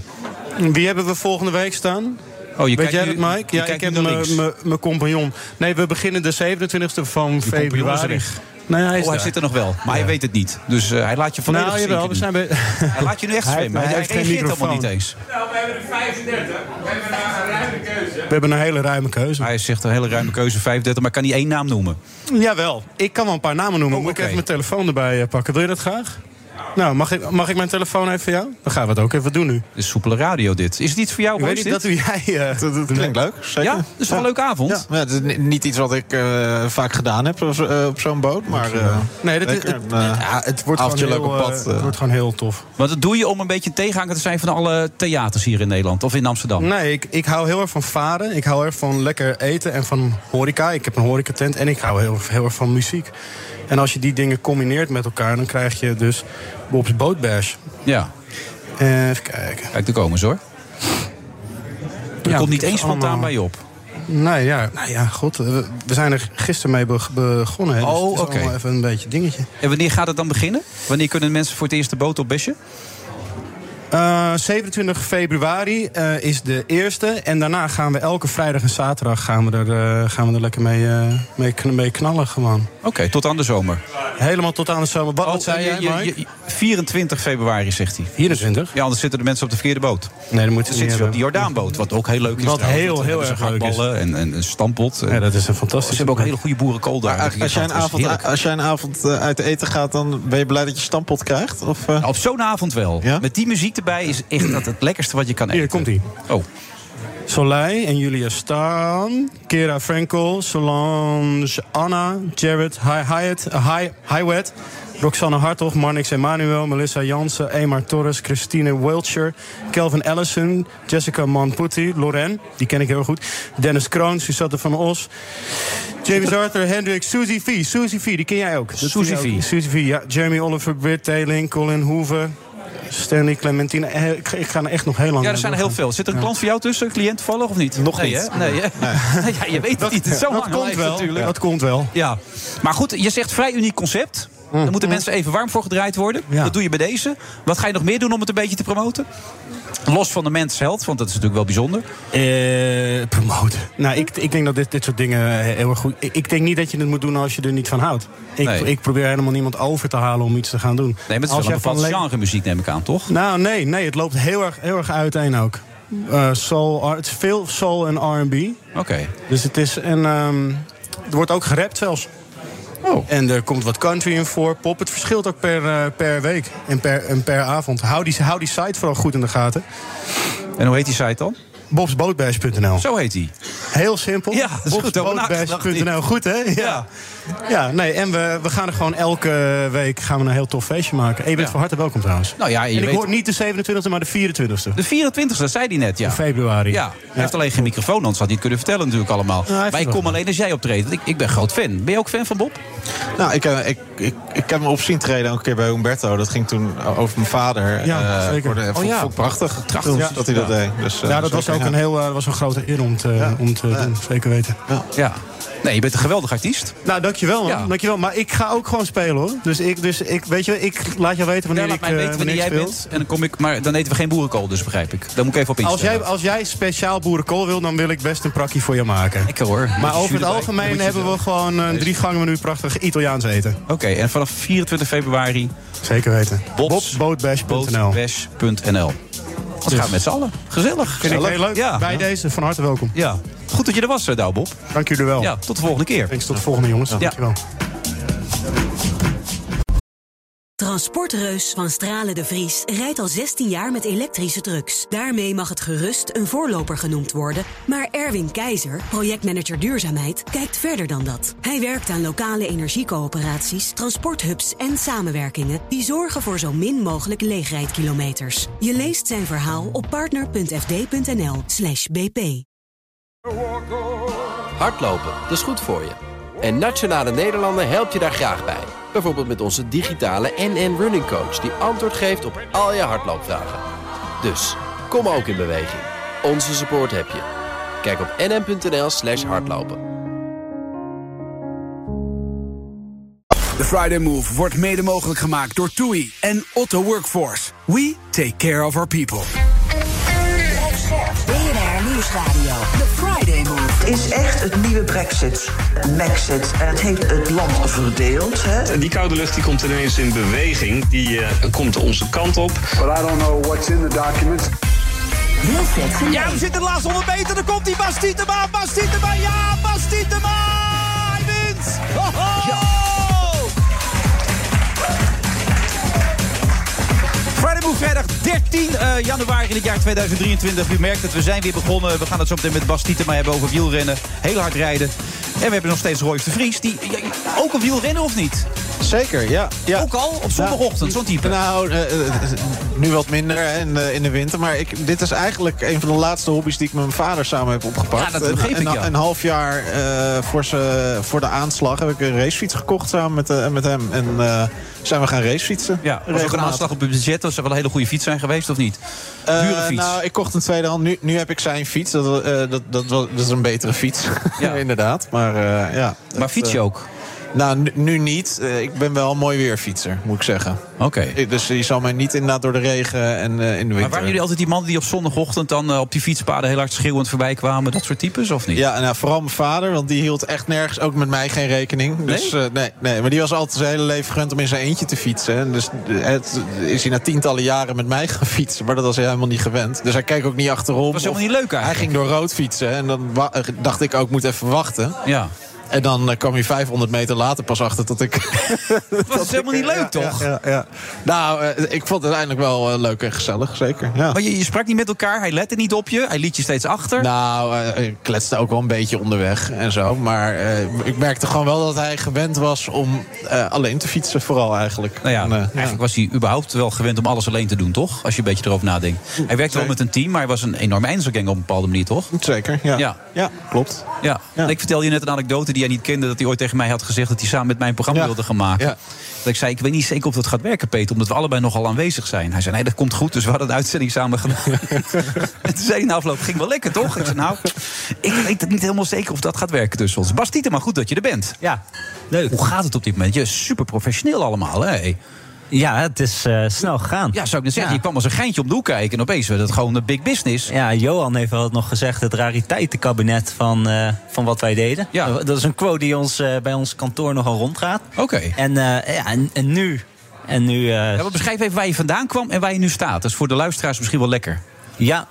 Speaker 18: Wie hebben we volgende week staan?
Speaker 7: Oh, je
Speaker 18: Weet jij dat, Mike?
Speaker 7: je
Speaker 18: Ja, ik heb mijn- compagnon. Nee, we beginnen de 27e van februari.
Speaker 7: weg.
Speaker 18: Nee, hij is
Speaker 7: oh, hij zit er nog wel. Maar hij weet het niet. Dus eh, hij laat je volledig
Speaker 18: Nou, jawel, we zijn bij...
Speaker 7: Hij laat je nu echt
Speaker 18: Hij-
Speaker 7: zwemmen. Hij,
Speaker 18: hij
Speaker 7: hij
Speaker 18: heeft geen
Speaker 7: reageert helemaal niet
Speaker 18: microfoon.
Speaker 7: eens.
Speaker 19: Nou, we hebben er 35. We hebben een ruime keuze.
Speaker 18: We hebben een hele ruime keuze.
Speaker 7: Hij zegt een hele ruime keuze, 35, maar kan niet één naam noemen.
Speaker 18: Jawel, ik kan wel een paar namen noemen.
Speaker 7: Oh,
Speaker 18: Moet ik even mijn telefoon erbij eh, pakken? Wil je dat graag? Nou, mag ik, mag ik mijn telefoon even voor jou? Dan gaan we het ook even doen nu.
Speaker 7: Dit is soepele radio dit. Is het iets voor jou,
Speaker 18: Ik weet niet
Speaker 7: dit?
Speaker 18: dat u jij... eh,
Speaker 8: Dat, dat klinkt leuk, zeker.
Speaker 7: Ja, dat is toch een leuke avond?
Speaker 8: Ja, het is ni- niet iets wat ik eh, vaak gedaan heb op, eh, op zo'n boot. Maar eh,
Speaker 18: Nee, dat is,
Speaker 8: lekker.
Speaker 18: het,
Speaker 8: eh,
Speaker 18: ja, het wordt gewoon heel,
Speaker 8: leuk op pad,
Speaker 18: eh,
Speaker 8: eh.
Speaker 18: het wordt gewoon heel tof.
Speaker 7: Want dat doe je om een beetje tegenhanger te zijn van alle theaters hier in Nederland of in Amsterdam.
Speaker 18: Nee, ik, ik hou heel erg van varen. Ik hou erg van lekker eten en van horeca. Ik heb een horecatent en ik hou heel, heel erg van muziek. En als je die dingen combineert met elkaar, dan krijg je dus Bob's Bootbash.
Speaker 7: Ja.
Speaker 18: Even kijken.
Speaker 7: Kijk, daar komen ze hoor. Er
Speaker 18: Ja,
Speaker 7: komt niet eens spontaan
Speaker 18: allemaal-
Speaker 7: bij je op.
Speaker 18: Nee, ja, nou ja, god. We, we zijn er gisteren mee be- begonnen. Hè, dus
Speaker 7: Oh, oké.
Speaker 18: allemaal even een beetje dingetje.
Speaker 7: En wanneer gaat het dan beginnen? Wanneer kunnen mensen voor het eerst de boot op Besje?
Speaker 18: Eh, 27 februari eh, is de eerste. En daarna gaan we elke vrijdag en zaterdag gaan we er, eh, gaan we er lekker mee, eh, mee, mee knallen gewoon.
Speaker 7: Oké, tot aan de zomer.
Speaker 18: Helemaal tot aan de zomer. Wat, wat zei
Speaker 7: eh,
Speaker 18: jij,
Speaker 7: je-
Speaker 18: Mike?
Speaker 7: je- je- 24 februari, zegt hij.
Speaker 18: 24?
Speaker 7: Ja, anders zitten de mensen op de verkeerde boot.
Speaker 18: Nee,
Speaker 7: Dan
Speaker 18: niet
Speaker 7: zitten ze op die
Speaker 18: hebben.
Speaker 7: Jordaanboot, wat ook heel leuk is.
Speaker 18: Wat
Speaker 7: trouwens.
Speaker 18: heel,
Speaker 7: Dan
Speaker 18: heel
Speaker 7: ze
Speaker 18: erg leuk is.
Speaker 7: En, en een stampot.
Speaker 18: Ja, dat is een fantastisch.
Speaker 7: Ze hebben ook hele goede boerenkool daar.
Speaker 8: Als jij een avond,
Speaker 7: heerlijk.
Speaker 8: als jij een avond eh, uit eten gaat, dan ben je blij dat je stampot krijgt? Of, eh?
Speaker 7: Op zo'n avond wel.
Speaker 8: Ja?
Speaker 7: Met die muziek erbij is echt dat het lekkerste wat je kan eten.
Speaker 18: Hier komt ie.
Speaker 7: Oh.
Speaker 18: Soleil en Julia Staan, Kera Frankel, Solange Anna, Jared Hi- Hyatt, Hi- Highwet, Roxanne Hartog, Marnix Emanuel, Melissa Jansen, Emar Torres, Christine Wiltshire, Kelvin Allison, Jessica Manputi, Loren, die ken ik heel goed, Dennis Kroon, Suzette van Os, James Arthur, Hendrik, Suzy V. Suzy V, die ken jij ook. Ook.
Speaker 7: V.
Speaker 18: Suzy V, ja. Jeremy Oliver, Britt Teling, Colin Hoeven, Stanley Clementine. Eh, Ik, ik ga er echt nog heel lang
Speaker 7: Ja, er zijn er heel veel. Zit er een
Speaker 18: Ja.
Speaker 7: klant voor jou tussen? Een cliënt toevallig of niet?
Speaker 8: Nog
Speaker 7: nee,
Speaker 8: niet.
Speaker 7: Hè? Nee, ja, je weet het niet. Zo
Speaker 18: dat komt wel.
Speaker 7: natuurlijk.
Speaker 18: Dat komt wel.
Speaker 7: Ja. Maar goed, je zegt vrij uniek concept. Daar moeten mensen even warm voor gedraaid worden. Dat doe je bij deze. Wat ga je nog meer doen om het een beetje te promoten? Los van de mens health, want dat is natuurlijk wel bijzonder.
Speaker 18: Eh, promoten. Nou, ik, ik denk dat dit, dit soort dingen heel erg goed... Ik, ik denk niet dat je het moet doen als je er niet van houdt. Ik,
Speaker 7: Nee.
Speaker 18: ik probeer helemaal niemand over te halen om iets te gaan doen.
Speaker 7: Nee, maar het is
Speaker 18: Als
Speaker 7: wel een bepaald genre muziek, neem ik aan, toch?
Speaker 18: Nou, nee, nee, het loopt heel erg, heel erg uiteen ook. Eh, soul, het is veel soul en R&B.
Speaker 7: Oké.
Speaker 18: Dus het is en ehm, er wordt ook gerapt zelfs.
Speaker 7: Oh.
Speaker 18: En er komt wat country in voor, pop. Het verschilt ook per, eh, per week en per, en per avond. Hou die, hou die site vooral goed in de gaten.
Speaker 7: En hoe heet die site dan?
Speaker 18: Bobsbootbash.nl.
Speaker 7: Zo heet die.
Speaker 18: Heel simpel.
Speaker 7: Ja, dat is goed.
Speaker 18: Goed, hè? Ja. Ja, nee, en we, we gaan er gewoon elke week gaan we een heel tof feestje maken. En je bent
Speaker 7: Ja.
Speaker 18: van harte welkom trouwens.
Speaker 7: Nou ja, je
Speaker 18: en ik
Speaker 7: weet-
Speaker 18: hoor niet de 27e, maar de 24e.
Speaker 7: De 24e, dat zei hij net, ja.
Speaker 18: Van februari.
Speaker 7: Ja, hij heeft alleen geen microfoon, anders had hij het kunnen vertellen natuurlijk allemaal.
Speaker 18: heeft
Speaker 7: maar ik kom alleen als jij optreedt. Ik, ik ben groot fan. Ben je ook fan van Bob?
Speaker 8: Nou, ik, eh, ik, ik, ik heb me op zien treden ook een keer bij Humberto. Dat ging toen over mijn vader.
Speaker 18: Ja,
Speaker 8: eh,
Speaker 18: zeker.
Speaker 8: Voor de,
Speaker 18: Oh
Speaker 8: vond-
Speaker 18: ja.
Speaker 8: vond ik prachtig.
Speaker 18: Prachtig.
Speaker 8: Ja, dat hij dat
Speaker 18: Ja.
Speaker 8: deed. Dus, eh,
Speaker 18: ja, dat was ook
Speaker 8: ja.
Speaker 18: een heel eh, was een grote eer om te, om te doen. Zeker weten.
Speaker 7: Ja. Nee, je bent een geweldig artiest.
Speaker 18: Nou, dankjewel man.
Speaker 7: Ja.
Speaker 18: Dankjewel. Maar ik ga ook gewoon spelen hoor. Dus ik, dus ik weet je, ik laat jou weten wanneer
Speaker 7: Ja,
Speaker 18: ik eh,
Speaker 7: weten wanneer jij
Speaker 18: ik speel.
Speaker 7: bent. En dan kom ik, maar dan eten we geen boerenkool, dus begrijp ik. Daar moet ik even op
Speaker 18: Als
Speaker 7: instellen.
Speaker 18: jij, als jij speciaal boerenkool wil, dan wil ik best een prakkie voor je maken.
Speaker 7: Lekker hoor.
Speaker 18: Maar over het algemeen hebben we gewoon een drie gangen menu prachtig Italiaans eten.
Speaker 7: Oké, en vanaf 24 februari...
Speaker 18: Zeker weten.
Speaker 7: Bobsbootbash.nl Bobsbootbash.nl Wat gaan we met z'n allen? Gezellig.
Speaker 18: Vind ik heel leuk.
Speaker 7: Ja.
Speaker 18: Bij deze, van harte welkom.
Speaker 7: Ja. Goed dat je er was, eh, Douw Bob.
Speaker 18: Dank jullie wel.
Speaker 7: Ja, tot de volgende keer.
Speaker 18: Thanks, tot de volgende jongens.
Speaker 7: Ja.
Speaker 18: Dankjewel.
Speaker 1: Transportreus van Stralen de Vries rijdt al 16 jaar met elektrische trucks. Daarmee mag het gerust een voorloper genoemd worden. Maar Erwin Keizer, projectmanager duurzaamheid, kijkt verder dan dat. Hij werkt aan lokale energiecoöperaties, transporthubs en samenwerkingen... die zorgen voor zo min mogelijk leegrijdkilometers. Je leest zijn verhaal op partner.fd.nl slash bp.
Speaker 16: Hardlopen, dat is goed voor je. En Nationale Nederlanden helpt je daar graag bij. Bijvoorbeeld met onze digitale NN Running Coach... die antwoord geeft op al je hardloopvragen. Dus, kom ook in beweging. Onze support heb je. Kijk op nn.nl slash hardlopen.
Speaker 2: De Friday Move wordt mede mogelijk gemaakt door TUI en Otto Workforce. We take care of our people.
Speaker 3: Nieuwsradio. The Friday Move.
Speaker 12: Het is echt het nieuwe Brexit. Maxit. En het heeft het land verdeeld. Hè?
Speaker 5: Die koude lucht die komt ineens in beweging. Die eh, komt onze kant op.
Speaker 4: But I don't know what's in the documents.
Speaker 7: Ja, we zitten de laatste 100 meter. Dan komt die Bas Tietema. Bas Tietema. Ja, Bas Tietema. Hij wint. Ho, ho. Friday Move vrijdag 13 eh, januari in het jaar 2023. U merkt het, we zijn weer begonnen. We gaan het zo meteen met Bas Tietema hebben over wielrennen. Heel hard rijden. En we hebben nog steeds Royce de Vries. Die, ja, ook een wielrennen of niet?
Speaker 8: Zeker, ja. ja.
Speaker 7: Ook al op zondagochtend, zo'n type.
Speaker 8: Nou, eh, eh, nu wat minder in, de, in de winter. Maar ik, dit is eigenlijk een van de laatste hobby's die ik met mijn vader samen heb opgepakt.
Speaker 7: Ja, dat begreep
Speaker 8: een,
Speaker 7: ik, ja.
Speaker 8: Een half jaar voor, ze, voor de aanslag heb ik een racefiets gekocht samen met, met hem. En zijn we gaan racefietsen.
Speaker 7: Ja, was ook een aanslag op het budget. Dat zou wel een hele goede fiets zijn geweest, of niet?
Speaker 8: Eh,
Speaker 7: Dure fiets.
Speaker 8: nou, ik kocht een tweedehand. Nu, nu heb ik zijn fiets. Dat, eh, dat, dat, dat is een betere fiets.
Speaker 7: Ja.
Speaker 8: Inderdaad. Maar, eh, ja,
Speaker 7: maar fiets je ook?
Speaker 8: Nou, nu, niet. Eh, ik ben wel een mooi weerfietser, moet ik zeggen.
Speaker 7: Oké.
Speaker 8: Dus je zal mij niet inderdaad door de regen en eh, in de winter...
Speaker 7: Maar waren jullie altijd die mannen die op zondagochtend dan eh, op die fietspaden heel hard schreeuwend voorbij kwamen? Dat soort types, of niet?
Speaker 8: Ja, nou, vooral mijn vader, want die hield echt nergens, ook met mij, geen rekening. Dus, nee? nee, nee, maar die was altijd zijn hele leven gewend om in zijn eentje te fietsen. En dus het, is hij na tientallen jaren met mij gaan fietsen. Maar dat was hij helemaal niet gewend. Dus hij keek ook niet achterom.
Speaker 7: Dat was helemaal niet leuk eigenlijk.
Speaker 8: Hij ging door rood fietsen en dan dacht ik ook, ik moet even wachten.
Speaker 7: Ja.
Speaker 8: En dan eh, kwam hij 500 meter later pas achter dat ik...
Speaker 7: Dat was helemaal niet leuk, toch?
Speaker 8: Ja. Nou, eh, ik vond het uiteindelijk wel eh, leuk en gezellig, zeker. Ja.
Speaker 7: Maar je, je sprak niet met elkaar, hij lette niet op je, hij liet je steeds achter.
Speaker 8: Nou, ik kletste ook wel een beetje onderweg en zo. Maar ik merkte gewoon wel dat hij gewend was om alleen te fietsen, vooral eigenlijk.
Speaker 7: Nou ja,
Speaker 8: En,
Speaker 7: eigenlijk was hij überhaupt wel gewend om alles alleen te doen, toch? Als je een beetje erover nadenkt. Hij werkte wel met een team, maar hij was een enorme Einzelganger op een bepaalde manier, toch?
Speaker 8: Zeker, ja.
Speaker 7: Ja,
Speaker 8: ja klopt.
Speaker 7: ja. Ik vertelde je net een anekdote jij niet kende... dat hij ooit tegen mij had gezegd dat hij samen met mij een programma wilde gaan maken. Dat ik zei, ik weet niet zeker of dat gaat werken, Peter... omdat we allebei nogal aanwezig zijn. Hij zei, nee, dat komt goed, dus we hadden een uitzending samen gedaan. en toen zei hij na afloop, ging wel lekker, toch? Ik zei, nou, ik weet het niet helemaal zeker of dat gaat werken tussen ons. Bas Tietema, goed dat je er bent.
Speaker 20: Ja, leuk.
Speaker 7: Hoe gaat het op dit moment? Je is super professioneel allemaal, hè?
Speaker 20: Ja, het is eh, snel gegaan.
Speaker 7: Ja, zou ik net zeggen. Je kwam als een geintje om de hoek kijken... en opeens werd het gewoon een big business.
Speaker 20: Ja, Johan heeft wel nog gezegd... het rariteitenkabinet van, eh, van wat wij deden.
Speaker 7: Ja.
Speaker 20: Dat is een quote die ons, eh, bij ons kantoor nogal rondgaat.
Speaker 7: Oké.
Speaker 20: En, ja, en, en nu... En nu
Speaker 7: Ja, beschrijf even waar je vandaan kwam en waar je nu staat. Dat is voor de luisteraars misschien wel lekker.
Speaker 20: Ja,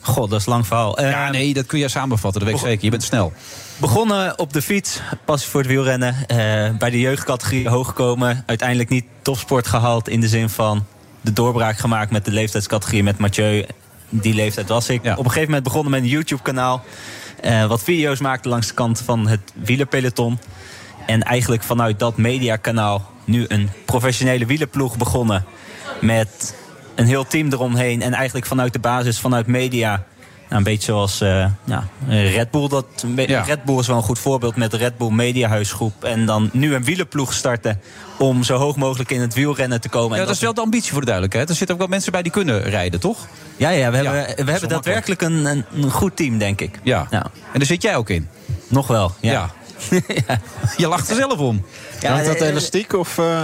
Speaker 20: god, dat is lang verhaal.
Speaker 7: ja, nee, dat kun je samenvatten, dat weet ik zeker. Je bent snel.
Speaker 20: Begonnen op de fiets, passie voor het wielrennen. eh, bij de jeugdcategorie hoog gekomen. Uiteindelijk niet topsport gehaald in de zin van de doorbraak gemaakt met de leeftijdscategorie met Mathieu. Die leeftijd was ik. Op een gegeven moment begonnen met een YouTube-kanaal. eh, wat video's maakte langs de kant van het wielerpeloton. En eigenlijk vanuit dat mediakanaal nu een professionele wielerploeg begonnen. Met een heel team eromheen. En eigenlijk vanuit de basis, vanuit media. Nou, een beetje zoals eh, ja, Red Bull. Dat, Red Bull is wel een goed voorbeeld met de Red Bull Mediahuisgroep. En dan nu een wielerploeg starten om zo hoog mogelijk in het wielrennen te komen.
Speaker 7: Ja,
Speaker 20: En
Speaker 7: dat is wel de ambitie voor de duidelijkheid. Er zitten ook wel mensen bij die kunnen rijden, toch?
Speaker 20: Ja, ja we hebben,
Speaker 7: Ja, dat
Speaker 20: we hebben daadwerkelijk een, een, goed team, denk ik.
Speaker 7: Ja. En daar zit jij ook in?
Speaker 20: Nog wel, ja.
Speaker 7: Je lacht er zelf om.
Speaker 20: Ja,
Speaker 8: dat elastiek of... eh?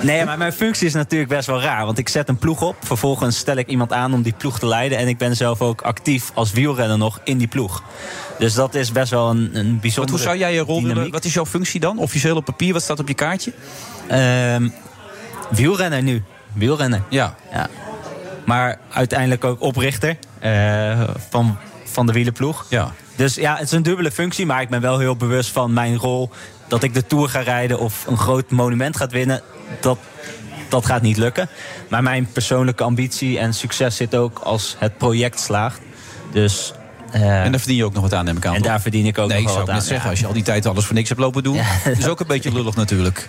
Speaker 20: Nee, maar mijn functie is natuurlijk best wel raar. Want ik zet een ploeg op. Vervolgens stel ik iemand aan om die ploeg te leiden. En ik ben zelf ook actief als wielrenner nog in die ploeg. Dus dat is best wel een, een bijzondere
Speaker 7: hoe zou jij je rol willen? Wat is jouw functie dan? Officieel op papier, wat staat op je kaartje?
Speaker 20: Ehm, wielrenner nu. Wielrenner.
Speaker 7: Ja.
Speaker 20: ja. Maar uiteindelijk ook oprichter eh, van, van de wielerploeg.
Speaker 7: Ja.
Speaker 20: Dus ja, het is een dubbele functie. Maar ik ben wel heel bewust van mijn rol. Dat ik de Tour ga rijden of een groot monument gaat winnen. Dat, dat gaat niet lukken. Maar mijn persoonlijke ambitie en succes zit ook als het project slaagt. Dus... eh,
Speaker 7: En daar verdien je ook nog wat aan, neem ik aan.
Speaker 20: En
Speaker 7: toch?
Speaker 20: daar verdien ik ook
Speaker 7: nee,
Speaker 20: nog
Speaker 7: zou
Speaker 20: wat
Speaker 7: ik
Speaker 20: aan.
Speaker 7: net zeggen.
Speaker 20: ja.
Speaker 7: Als je al die tijd alles voor niks hebt lopen doen... is ook een beetje lullig natuurlijk.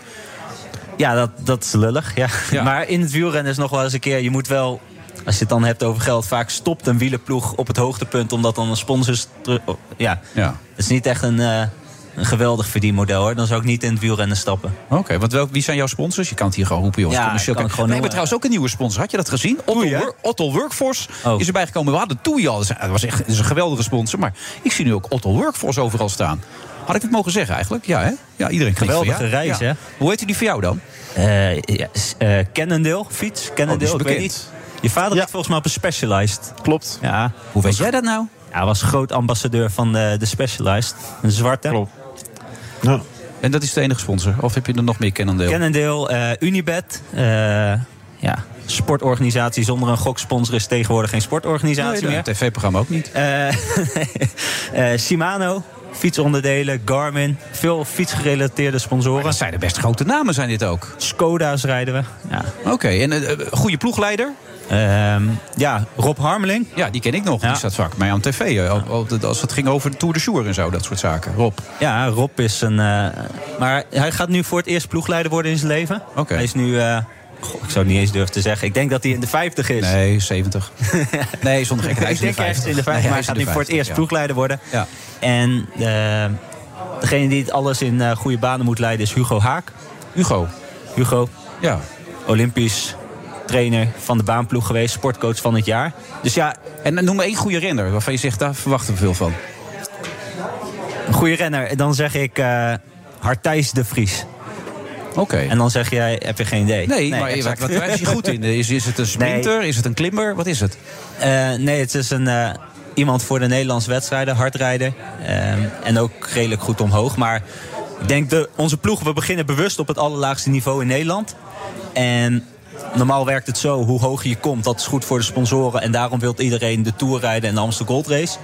Speaker 20: Ja, dat, dat is lullig. Ja. Maar in het wielrennen is nog wel eens een keer... je moet wel, als je het dan hebt over geld... vaak stopt een wielerploeg op het hoogtepunt... omdat dan een sponsor... Ja,
Speaker 7: Ja.
Speaker 20: het is niet echt een, eh, een geweldig verdienmodel. hoor. Dan zou ik niet in het wielrennen stappen.
Speaker 7: Oké, want welk, wie zijn jouw sponsors? Je kan het hier gewoon roepen, jongens.
Speaker 20: Ja, kan ik gewoon
Speaker 7: we hebben trouwens ook een nieuwe sponsor. Had je dat gezien? Otto, Wor- Otto Workforce
Speaker 20: Oh.
Speaker 7: is erbij gekomen. We hadden Toei al. Dat was echt dat is een geweldige sponsor. Maar ik zie nu ook Otto Workforce overal staan. Had ik het mogen zeggen eigenlijk? Ja, hè? Ja, iedereen
Speaker 20: Geweldige
Speaker 7: ja.
Speaker 20: reis,
Speaker 7: Ja.
Speaker 20: hè?
Speaker 7: Hoe heet die voor jou dan?
Speaker 20: Eh ja, eh, Cannondale, fiets. Cannondale,
Speaker 7: Oh,
Speaker 20: ik weet
Speaker 7: bekend.
Speaker 20: niet. Je vader ligt volgens mij op een Specialized.
Speaker 8: Klopt.
Speaker 20: Ja.
Speaker 7: Hoe weet jij dat nou?
Speaker 20: Hij was groot ambassadeur van de, de Specialized. Een zwarte.
Speaker 8: Klopt.
Speaker 7: En dat is de enige sponsor? Of heb je er nog meer Cannondale?
Speaker 20: Cannondale, eh, Unibet. eh, ja, sportorganisatie zonder een goksponsor is tegenwoordig geen sportorganisatie
Speaker 7: Nee,
Speaker 20: meer.
Speaker 7: tv-programma ook niet.
Speaker 20: Eh, Shimano, fietsonderdelen, Garmin. Veel fietsgerelateerde sponsoren.
Speaker 7: Dat zijn de best grote namen, zijn dit ook.
Speaker 20: Skoda's rijden we. Ja.
Speaker 7: Oké, en een uh, goede ploegleider?
Speaker 20: Ehm, ja, Rob Harmeling.
Speaker 7: Ja, die ken ik nog. Die staat vaak mij aan tv. eh, al- al- Als het ging over de Tour de Jour en zo, dat soort zaken. Rob.
Speaker 20: Ja, Rob is een... eh, maar hij gaat nu voor het eerst ploegleider worden in zijn leven.
Speaker 7: Oké.
Speaker 20: Hij is nu... eh, goh, ik zou het niet eens durven te zeggen. Ik denk dat hij in de 50 is.
Speaker 7: Nee, 70. nee, zonder gekheid. Hij
Speaker 20: ik
Speaker 7: is in de
Speaker 20: denk ergens
Speaker 7: 50.
Speaker 20: in de 50,
Speaker 7: Nee,
Speaker 20: maar
Speaker 7: hij
Speaker 20: gaat nu voor het
Speaker 7: 50,
Speaker 20: eerst
Speaker 7: ja.
Speaker 20: ploegleider worden.
Speaker 7: Ja.
Speaker 20: En degene die het alles in goede banen moet leiden is Hugo Haak.
Speaker 7: Hugo?
Speaker 20: Hugo.
Speaker 7: Ja.
Speaker 20: Olympisch trainer van de baanploeg geweest. Sportcoach van het jaar. Dus ja...
Speaker 7: En noem maar één goede renner waarvan je zegt, daar verwachten we veel van.
Speaker 20: Een goede renner. Dan zeg ik eh Hartijs de Vries.
Speaker 7: Oké.
Speaker 20: En dan zeg jij, heb je geen idee.
Speaker 7: Nee, maar
Speaker 20: exact.
Speaker 7: wat, wat is hij goed in? Is, is het een sprinter? Is het een klimmer? Wat is het?
Speaker 20: Eh, nee, het is een, eh, iemand voor de Nederlandse wedstrijden, hardrijder. En ook redelijk goed omhoog. Maar ik denk, de, onze ploeg, we beginnen bewust op het allerlaagste niveau in Nederland. En normaal werkt het zo, hoe hoger je komt, dat is goed voor de sponsoren. En daarom wil iedereen de Tour rijden en de Amstel Gold Race.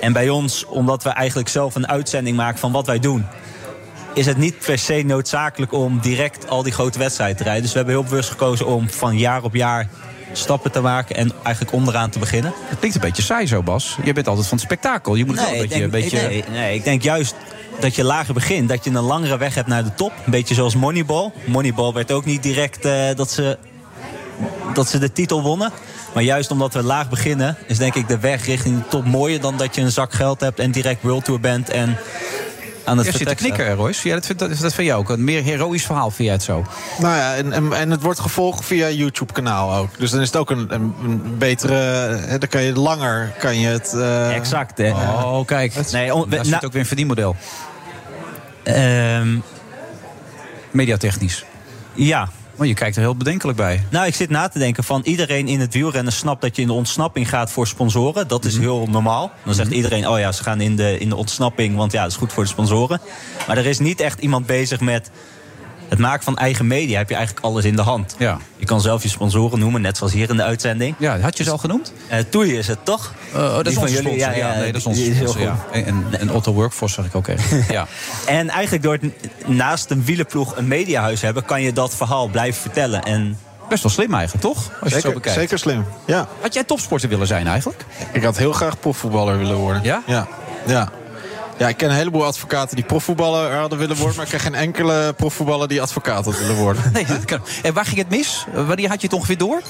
Speaker 20: En bij ons, omdat we eigenlijk zelf een uitzending maken van wat wij doen... is het niet per se noodzakelijk om direct al die grote wedstrijden te rijden. Dus we hebben heel bewust gekozen om van jaar op jaar stappen te maken... en eigenlijk onderaan te beginnen.
Speaker 7: Het klinkt een beetje saai zo, Bas. Je bent altijd van het spektakel. Je moet wel een beetje...
Speaker 20: denk,
Speaker 7: een beetje...
Speaker 20: nee, nee, ik denk juist dat je lager begint. Dat je een langere weg hebt naar de top. Een beetje zoals Moneyball. Moneyball werd ook niet direct eh, dat, ze, dat ze de titel wonnen. Maar juist omdat we laag beginnen... is denk ik de weg richting de top mooier... dan dat je een zak geld hebt en direct World Tour bent... en
Speaker 7: Aan het
Speaker 8: Jij zit te knikken,
Speaker 7: Royce. Ja, dat, vind, dat, dat vind jij ook. Een meer heroïsch verhaal vind jij het zo.
Speaker 8: Nou ja, en, en, en het wordt gevolgd via YouTube-kanaal ook. Dus dan is het ook een, een, een betere... Hè, dan kan je langer kan je het... eh,
Speaker 20: Exact, hè.
Speaker 7: Oh, kijk.
Speaker 20: Nee, on-
Speaker 7: Daar zit ook weer een verdienmodel.
Speaker 20: Ehm,
Speaker 7: Mediatechnisch.
Speaker 20: Ja.
Speaker 7: Maar je kijkt er heel bedenkelijk bij.
Speaker 20: Nou, ik zit na te denken van iedereen in het wielrennen snapt dat je in de ontsnapping gaat voor sponsoren. Dat is
Speaker 7: Mhm.
Speaker 20: heel normaal. Dan zegt iedereen, oh ja, ze gaan in de, in de ontsnapping, want ja, dat is goed voor de sponsoren. Maar er is niet echt iemand bezig met het maken van eigen media. Heb je eigenlijk alles in de hand.
Speaker 7: Ja.
Speaker 20: Je kan zelf je sponsoren noemen, net zoals hier in de uitzending.
Speaker 7: Ja, had je ze al genoemd?
Speaker 20: Uh, Toei is het, toch?
Speaker 7: Oh, dat is
Speaker 20: van
Speaker 7: onze
Speaker 20: jullie,
Speaker 7: sponsor. Ja, nee, dat is onze sponsor, ja.
Speaker 20: goed.
Speaker 7: En, en, en Otto Workforce zag ik ook even. ja.
Speaker 20: En eigenlijk door het naast een wielenploeg een mediahuis hebben... kan je dat verhaal blijven vertellen. En
Speaker 7: Best wel slim eigenlijk, toch? Als je het zo
Speaker 8: Zeker,
Speaker 7: bekijkt.
Speaker 8: zeker slim, ja.
Speaker 7: Had jij topsporter willen zijn eigenlijk?
Speaker 8: Ik had heel graag profvoetballer willen worden.
Speaker 7: Ja?
Speaker 8: Ja. ja. Ja, ik ken een heleboel advocaten die profvoetballer hadden willen worden... maar ik ken geen enkele profvoetballer die advocaat had willen worden.
Speaker 7: Nee, dat kan. En waar ging het mis? Wanneer had je het ongeveer door?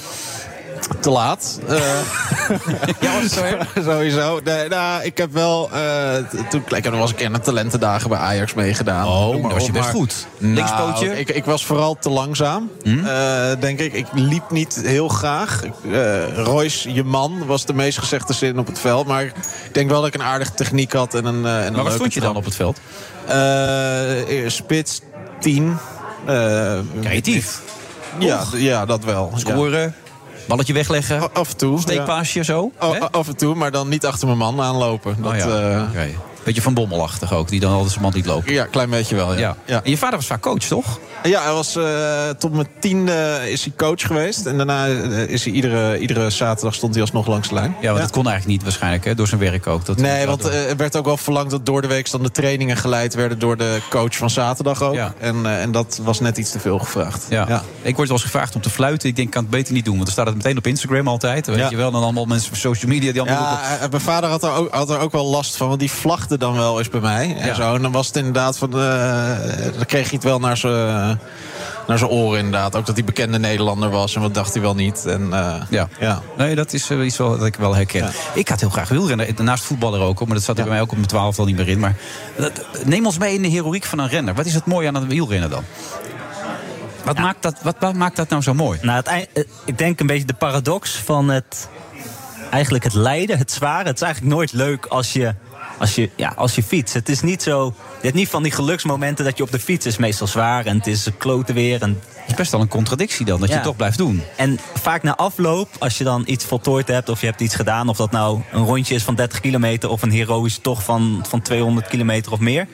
Speaker 8: Te laat. Eh,
Speaker 7: ja, was zo?
Speaker 8: Sowieso. Nee, nou, ik heb wel... eh, t- toen, ik heb nog wel eens een keer naar talentendagen bij Ajax meegedaan.
Speaker 7: Oh,
Speaker 8: maar
Speaker 7: dat was je best
Speaker 8: maar-
Speaker 7: goed.
Speaker 8: Nou,
Speaker 7: Linkspootje?
Speaker 8: ik, ik was vooral te langzaam, eh, denk ik. Ik liep niet heel graag. Eh, Royce, je man, was de meest gezegde zin op het veld. Maar ik denk wel dat ik een aardige techniek had. En een, en een
Speaker 7: Maar waar
Speaker 8: leuke
Speaker 7: stond je dan op het veld?
Speaker 8: Eh, spits, 10. eh,
Speaker 7: Creatief.
Speaker 8: Ja, ja, dat wel. Ja.
Speaker 7: Balletje wegleggen,
Speaker 8: Af en toe.
Speaker 7: steekpaasje zo.
Speaker 8: ja.
Speaker 7: hè?
Speaker 8: O- af en toe, maar dan niet achter mijn man aanlopen. Dat,
Speaker 7: Oh ja,
Speaker 8: eh.
Speaker 7: Beetje van bommelachtig ook, die dan altijd zijn man liet lopen.
Speaker 8: ja, klein beetje wel, ja.
Speaker 7: Ja.
Speaker 8: ja.
Speaker 7: En je vader was vaak coach, toch?
Speaker 8: Ja, hij was eh, tot mijn tiende is hij coach geweest. En daarna eh, is hij iedere, iedere zaterdag stond hij alsnog langs de lijn.
Speaker 7: Ja, want dat kon eigenlijk niet waarschijnlijk, hè, door zijn werk ook. Dat
Speaker 8: Nee, want eh, er werd ook wel verlangd dat door de week dan de trainingen geleid werden door de coach van zaterdag ook.
Speaker 7: Ja.
Speaker 8: En, en dat was net iets te veel gevraagd.
Speaker 7: Ja.
Speaker 8: Ja.
Speaker 7: Ik word wel eens gevraagd om te fluiten. Ik denk, ik kan het beter niet doen. Want dan staat het meteen op Instagram altijd. Weet
Speaker 8: Ja.
Speaker 7: je wel. Dan allemaal mensen op social media die allemaal.
Speaker 8: Ja, mijn vader had er, ook, had er ook wel last van, want die vlagde dan wel eens bij mij. En,
Speaker 7: Ja.
Speaker 8: zo. en dan was het inderdaad van. dan kreeg hij het wel naar zijn naar zijn oren, inderdaad. Ook dat hij bekende Nederlander was en wat dacht hij wel niet. En, eh,
Speaker 7: Ja.
Speaker 8: ja.
Speaker 7: Nee, dat is eh, iets wel, dat ik wel herken. Ik had heel graag wielrennen. Naast voetballer ook, maar dat zat er bij mij ook op mijn twaalf al niet meer in. Maar dat- neem ons mee in de heroïek van een renner. Wat is het mooie aan het wielrennen dan? Wat, maakt, dat, wat, wat maakt dat nou zo mooi?
Speaker 20: Nou, het, eh, ik denk een beetje de paradox van het. Eigenlijk het lijden, het zware. Het is eigenlijk nooit leuk als je, als je, ja, als je fietst. Het is niet zo. Je hebt niet van die geluksmomenten dat je op de fiets is meestal zwaar en het is klote weer. En,
Speaker 7: Het is best wel een contradictie dan, dat je het toch blijft doen.
Speaker 20: En vaak na afloop, als je dan iets voltooid hebt of je hebt iets gedaan, of dat nou een rondje is van 30 kilometer of een heroïsche tocht van, van 200 kilometer of meer,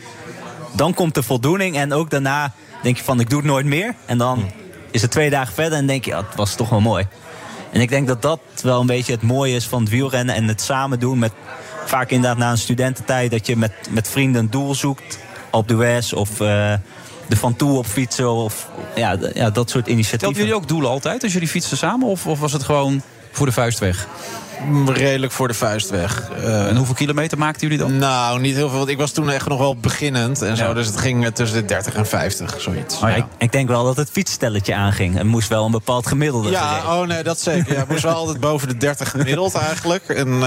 Speaker 20: dan komt de voldoening en ook daarna denk je van ik doe het nooit meer. En dan is het twee dagen verder en denk je, ja, het was toch wel mooi. En ik denk dat dat wel een beetje het mooie is van het wielrennen en het samen doen met vaak inderdaad na een studententijd dat je met, met vrienden een doel zoekt op de WES of eh, de Van Toe op fietsen of ja, ja, dat soort initiatieven.
Speaker 7: Stelden jullie ook doelen altijd als jullie fietsen samen? Of, of was het gewoon voor de vuist weg?
Speaker 8: Redelijk voor de vuist weg. Eh,
Speaker 7: En hoeveel kilometer maakten jullie dan?
Speaker 8: Nou, niet heel veel. Want ik was toen echt nog wel beginnend en zo.
Speaker 7: Ja.
Speaker 8: Dus het ging eh, tussen de 30 en 50, zoiets.
Speaker 20: Maar ik, ik denk wel dat het fietsstelletje aanging. Het moest wel een bepaald gemiddelde
Speaker 8: Ja,
Speaker 20: gereden.
Speaker 8: oh nee, dat zeker. Ja, het moest wel altijd boven de 30 gemiddeld eigenlijk. En, eh,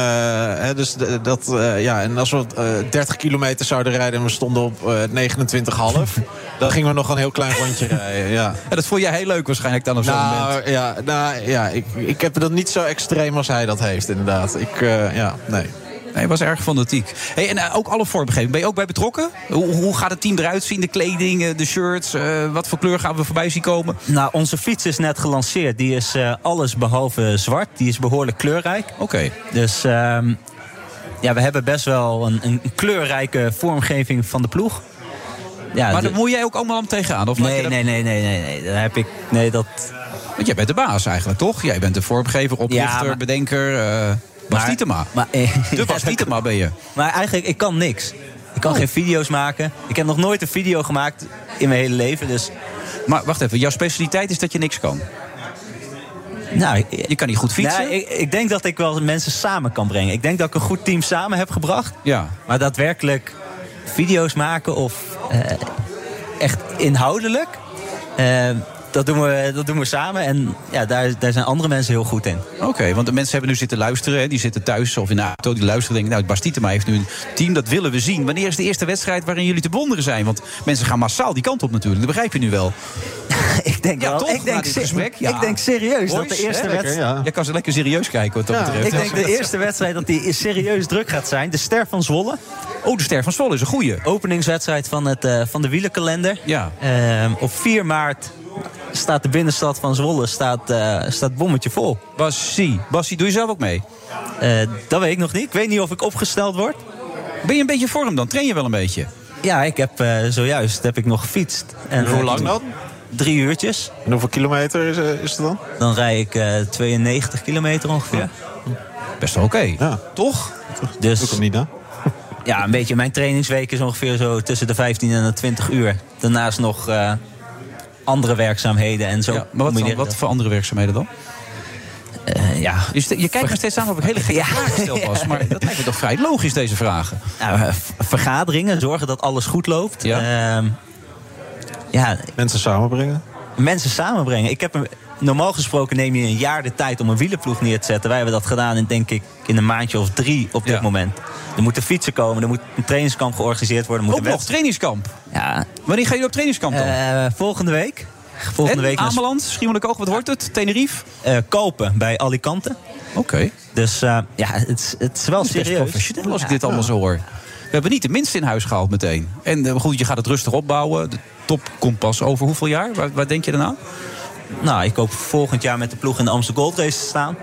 Speaker 8: hè, dus de- dat, eh, ja, en als we eh, 30 kilometer zouden rijden en we stonden op eh 29,5... dan gingen we nog een heel klein rondje rijden, ja.
Speaker 7: Ja, dat vond jij heel leuk waarschijnlijk dan op zo'n moment.
Speaker 8: Nou, ja, nou, ja ik, ik heb dat niet zo extreem als hij dat heeft, inderdaad. Ik, eh, ja, nee.
Speaker 7: Nee, was erg fanatiek. Hey, en eh, ook alle vormgeving. Ben je ook bij betrokken? Hoe, hoe gaat het team eruit zien? De kleding, eh, de shirts? eh, wat voor kleur gaan we voorbij zien komen?
Speaker 20: Nou, onze fiets is net gelanceerd. Die is eh, alles behalve zwart. Die is behoorlijk kleurrijk.
Speaker 7: Oké.
Speaker 20: Dus ehm, ja, we hebben best wel een, een kleurrijke vormgeving van de ploeg. Ja,
Speaker 7: maar daar moet jij ook allemaal om tegenaan? Of
Speaker 20: nee,
Speaker 7: dat-
Speaker 20: nee, nee, nee, nee, nee. Daar heb ik. Nee, dat.
Speaker 7: Want jij bent de baas eigenlijk, toch? Jij bent de vormgever, oprichter,
Speaker 20: Ja, maar-
Speaker 7: bedenker. eh Bas
Speaker 20: Maar-
Speaker 7: Dietema.
Speaker 20: Maar,
Speaker 7: De Bas Dietema ben je.
Speaker 20: Maar eigenlijk, ik kan niks. Ik kan geen video's maken. Ik heb nog nooit een video gemaakt in mijn hele leven. Dus
Speaker 7: Maar wacht even, jouw specialiteit is dat je niks kan.
Speaker 20: Nou,
Speaker 7: Je kan niet goed fietsen.
Speaker 20: Nou, ik, ik denk dat ik wel mensen samen kan brengen. Ik denk dat ik een goed team samen heb gebracht.
Speaker 7: Ja.
Speaker 20: Maar daadwerkelijk video's maken of eh, echt inhoudelijk... dat, doen we, dat doen we samen. En ja, daar, daar zijn andere mensen heel goed in.
Speaker 7: Oké, want de mensen hebben nu zitten luisteren. hè. Die zitten thuis of in de auto. Die luisteren en denken, nou, Bas Tietema heeft nu een team. Dat willen we zien. Wanneer is de eerste wedstrijd waarin jullie te bewonderen zijn? Want mensen gaan massaal die kant op natuurlijk. Dat begrijp je nu wel.
Speaker 20: ik denk
Speaker 7: ja,
Speaker 20: wel.
Speaker 7: toch?
Speaker 20: Ik denk
Speaker 7: dit
Speaker 20: ik denk serieus dat de eerste wedstrijd-
Speaker 7: ja. Jij kan ze lekker serieus kijken wat dat betreft.
Speaker 20: Ik denk de eerste wedstrijd dat die serieus druk gaat zijn. De Ster van Zwolle.
Speaker 7: Oh, de Ster van Zwolle is een goeie.
Speaker 20: Openingswedstrijd van, het, eh, van de wielerkalender.
Speaker 7: Ja.
Speaker 20: Ehm, op 4 maart staat de binnenstad van Zwolle staat, eh, staat bommetje vol.
Speaker 7: Bassie, Bassie, doe je zelf ook mee?
Speaker 20: Eh, dat weet ik nog niet. Ik weet niet of ik opgesteld word.
Speaker 7: Ben je een beetje vorm dan? Train je wel een beetje?
Speaker 20: Ja, ik heb eh, zojuist heb ik nog gefietst. En
Speaker 8: Hoe lang dan?
Speaker 20: Drie uurtjes.
Speaker 8: En hoeveel kilometer is, is het dan?
Speaker 20: Dan rij ik eh 92 kilometer ongeveer.
Speaker 7: Best wel oké.
Speaker 8: Ja.
Speaker 7: Toch?
Speaker 20: Dus,
Speaker 8: Doe ik hem niet na.
Speaker 20: Ja, een beetje. Mijn trainingsweek is ongeveer zo tussen de 15 en de 20 uur. Daarnaast nog eh, andere werkzaamheden en zo.
Speaker 7: Ja, maar wat, dan, wat voor andere werkzaamheden dan?
Speaker 20: Eh, ja.
Speaker 7: Je, kijkt me steeds aan of ik hele gekke vragen stel pas. Maar dat lijkt me toch vrij logisch, deze vragen.
Speaker 20: Nou, eh, vergaderingen, zorgen dat alles goed loopt.
Speaker 7: Ja.
Speaker 20: Ehm, ja,
Speaker 8: Mensen samenbrengen?
Speaker 20: mensen samenbrengen. Ik heb een, normaal gesproken neem je een jaar de tijd om een wielenploeg neer te zetten. Wij hebben dat gedaan in, denk ik, in een maandje of drie op dit
Speaker 7: Ja.
Speaker 20: moment. Er moeten fietsen komen, er moet een trainingskamp georganiseerd worden. er
Speaker 7: Ook nog, trainingskamp.
Speaker 20: Ja.
Speaker 7: Wanneer ga je op trainingskamp dan?
Speaker 20: Eh, volgende week. Volgende
Speaker 7: en,
Speaker 20: week
Speaker 7: Ameland, Schiermonnikoog, wat wordt het? Tenerife?
Speaker 20: eh, Kopen bij Alicante.
Speaker 7: Oké.
Speaker 20: Dus eh, ja, het, is- het is wel
Speaker 7: is
Speaker 20: serieus.
Speaker 7: professioneel als ik dit allemaal zo hoor. We hebben niet de minste in huis gehaald meteen. En goed, je gaat het rustig opbouwen. De top komt pas over hoeveel jaar? Waar, waar denk je dan aan?
Speaker 20: Nou, ik hoop volgend jaar met de ploeg in de Amsterdam Gold Race te staan.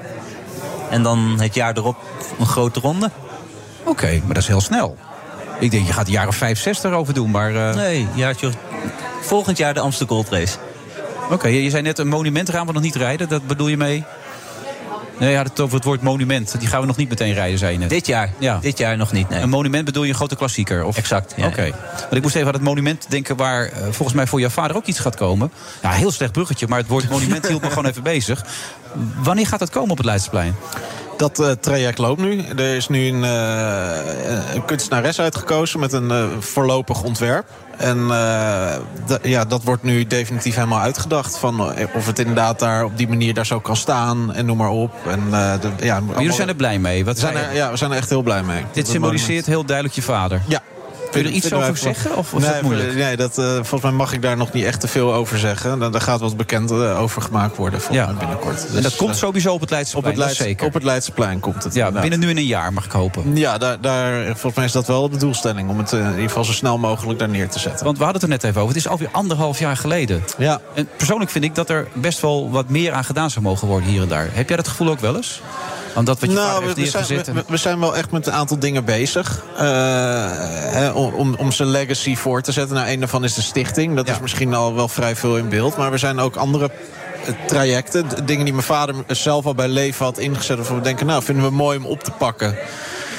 Speaker 20: En dan het jaar erop een grote ronde.
Speaker 7: Oké, maar dat is heel snel. Ik denk, je gaat jaar of vijf, zes erover doen. Maar eh,
Speaker 20: Nee, jaartje, volgend jaar de Amsterdam Gold Race.
Speaker 7: oké, je je zei net een monument gaan we nog niet rijden. Dat bedoel je mee? Nee, je had het over het woord monument. Die gaan we nog niet meteen rijden, zei je net.
Speaker 20: Dit jaar,
Speaker 7: Ja.
Speaker 20: dit jaar nog niet. Nee.
Speaker 7: Een monument bedoel je een grote klassieker? Of?
Speaker 20: Exact, ja.
Speaker 7: Oké. Want ik moest even aan het monument denken waar eh, volgens mij voor jouw vader ook iets gaat komen. Ja, heel slecht bruggetje, maar het woord monument hield me gewoon even bezig. Wanneer gaat dat komen op het Leidseplein?
Speaker 8: Dat eh, traject loopt nu. Er is nu een, eh, een kunstenares uitgekozen met een eh, voorlopig ontwerp. En ja, dat wordt nu definitief helemaal uitgedacht. Van of het inderdaad daar op die manier daar zo kan staan en noem maar op. En, de, ja,
Speaker 7: Maar jullie zijn er blij mee. Wat
Speaker 8: zijn er, ja, we zijn er echt heel blij mee.
Speaker 7: Dit symboliseert heel duidelijk je vader.
Speaker 8: Ja.
Speaker 7: Kun je er iets over zeggen? Of is
Speaker 8: nee,
Speaker 7: dat moeilijk?
Speaker 8: Nee, dat, eh, volgens mij mag ik daar nog niet echt te veel over zeggen. Daar, gaat wat bekend eh, over gemaakt worden volgens mij binnenkort.
Speaker 7: en dat
Speaker 8: Dus,
Speaker 7: komt
Speaker 8: eh,
Speaker 7: sowieso op het
Speaker 8: op
Speaker 7: Leidseplein,
Speaker 8: het,
Speaker 7: dat is
Speaker 8: Leids,
Speaker 7: zeker.
Speaker 8: op het Leidseplein komt het.
Speaker 7: ja,
Speaker 8: inderdaad.
Speaker 7: binnen nu in een jaar mag ik hopen.
Speaker 8: Ja, daar, daar, volgens mij is dat wel de doelstelling. Om het in ieder geval zo snel mogelijk daar neer te zetten.
Speaker 7: Want we hadden het er net even over. Het is alweer anderhalf jaar geleden.
Speaker 8: Ja.
Speaker 7: En persoonlijk vind ik dat er best wel wat meer aan gedaan zou mogen worden hier en daar. Heb jij dat gevoel ook wel eens? Want dat wat je
Speaker 8: Nou,
Speaker 7: heeft
Speaker 8: we, zijn, we, we zijn wel echt met een aantal dingen bezig. eh, om, om- zijn legacy voor te zetten. Nou, een daarvan is de stichting. Dat is misschien al wel vrij veel in beeld. Maar we zijn ook andere eh, trajecten. Dingen die mijn vader zelf al bij leven had ingezet. Waarvan we denken, nou, vinden we mooi om op te pakken.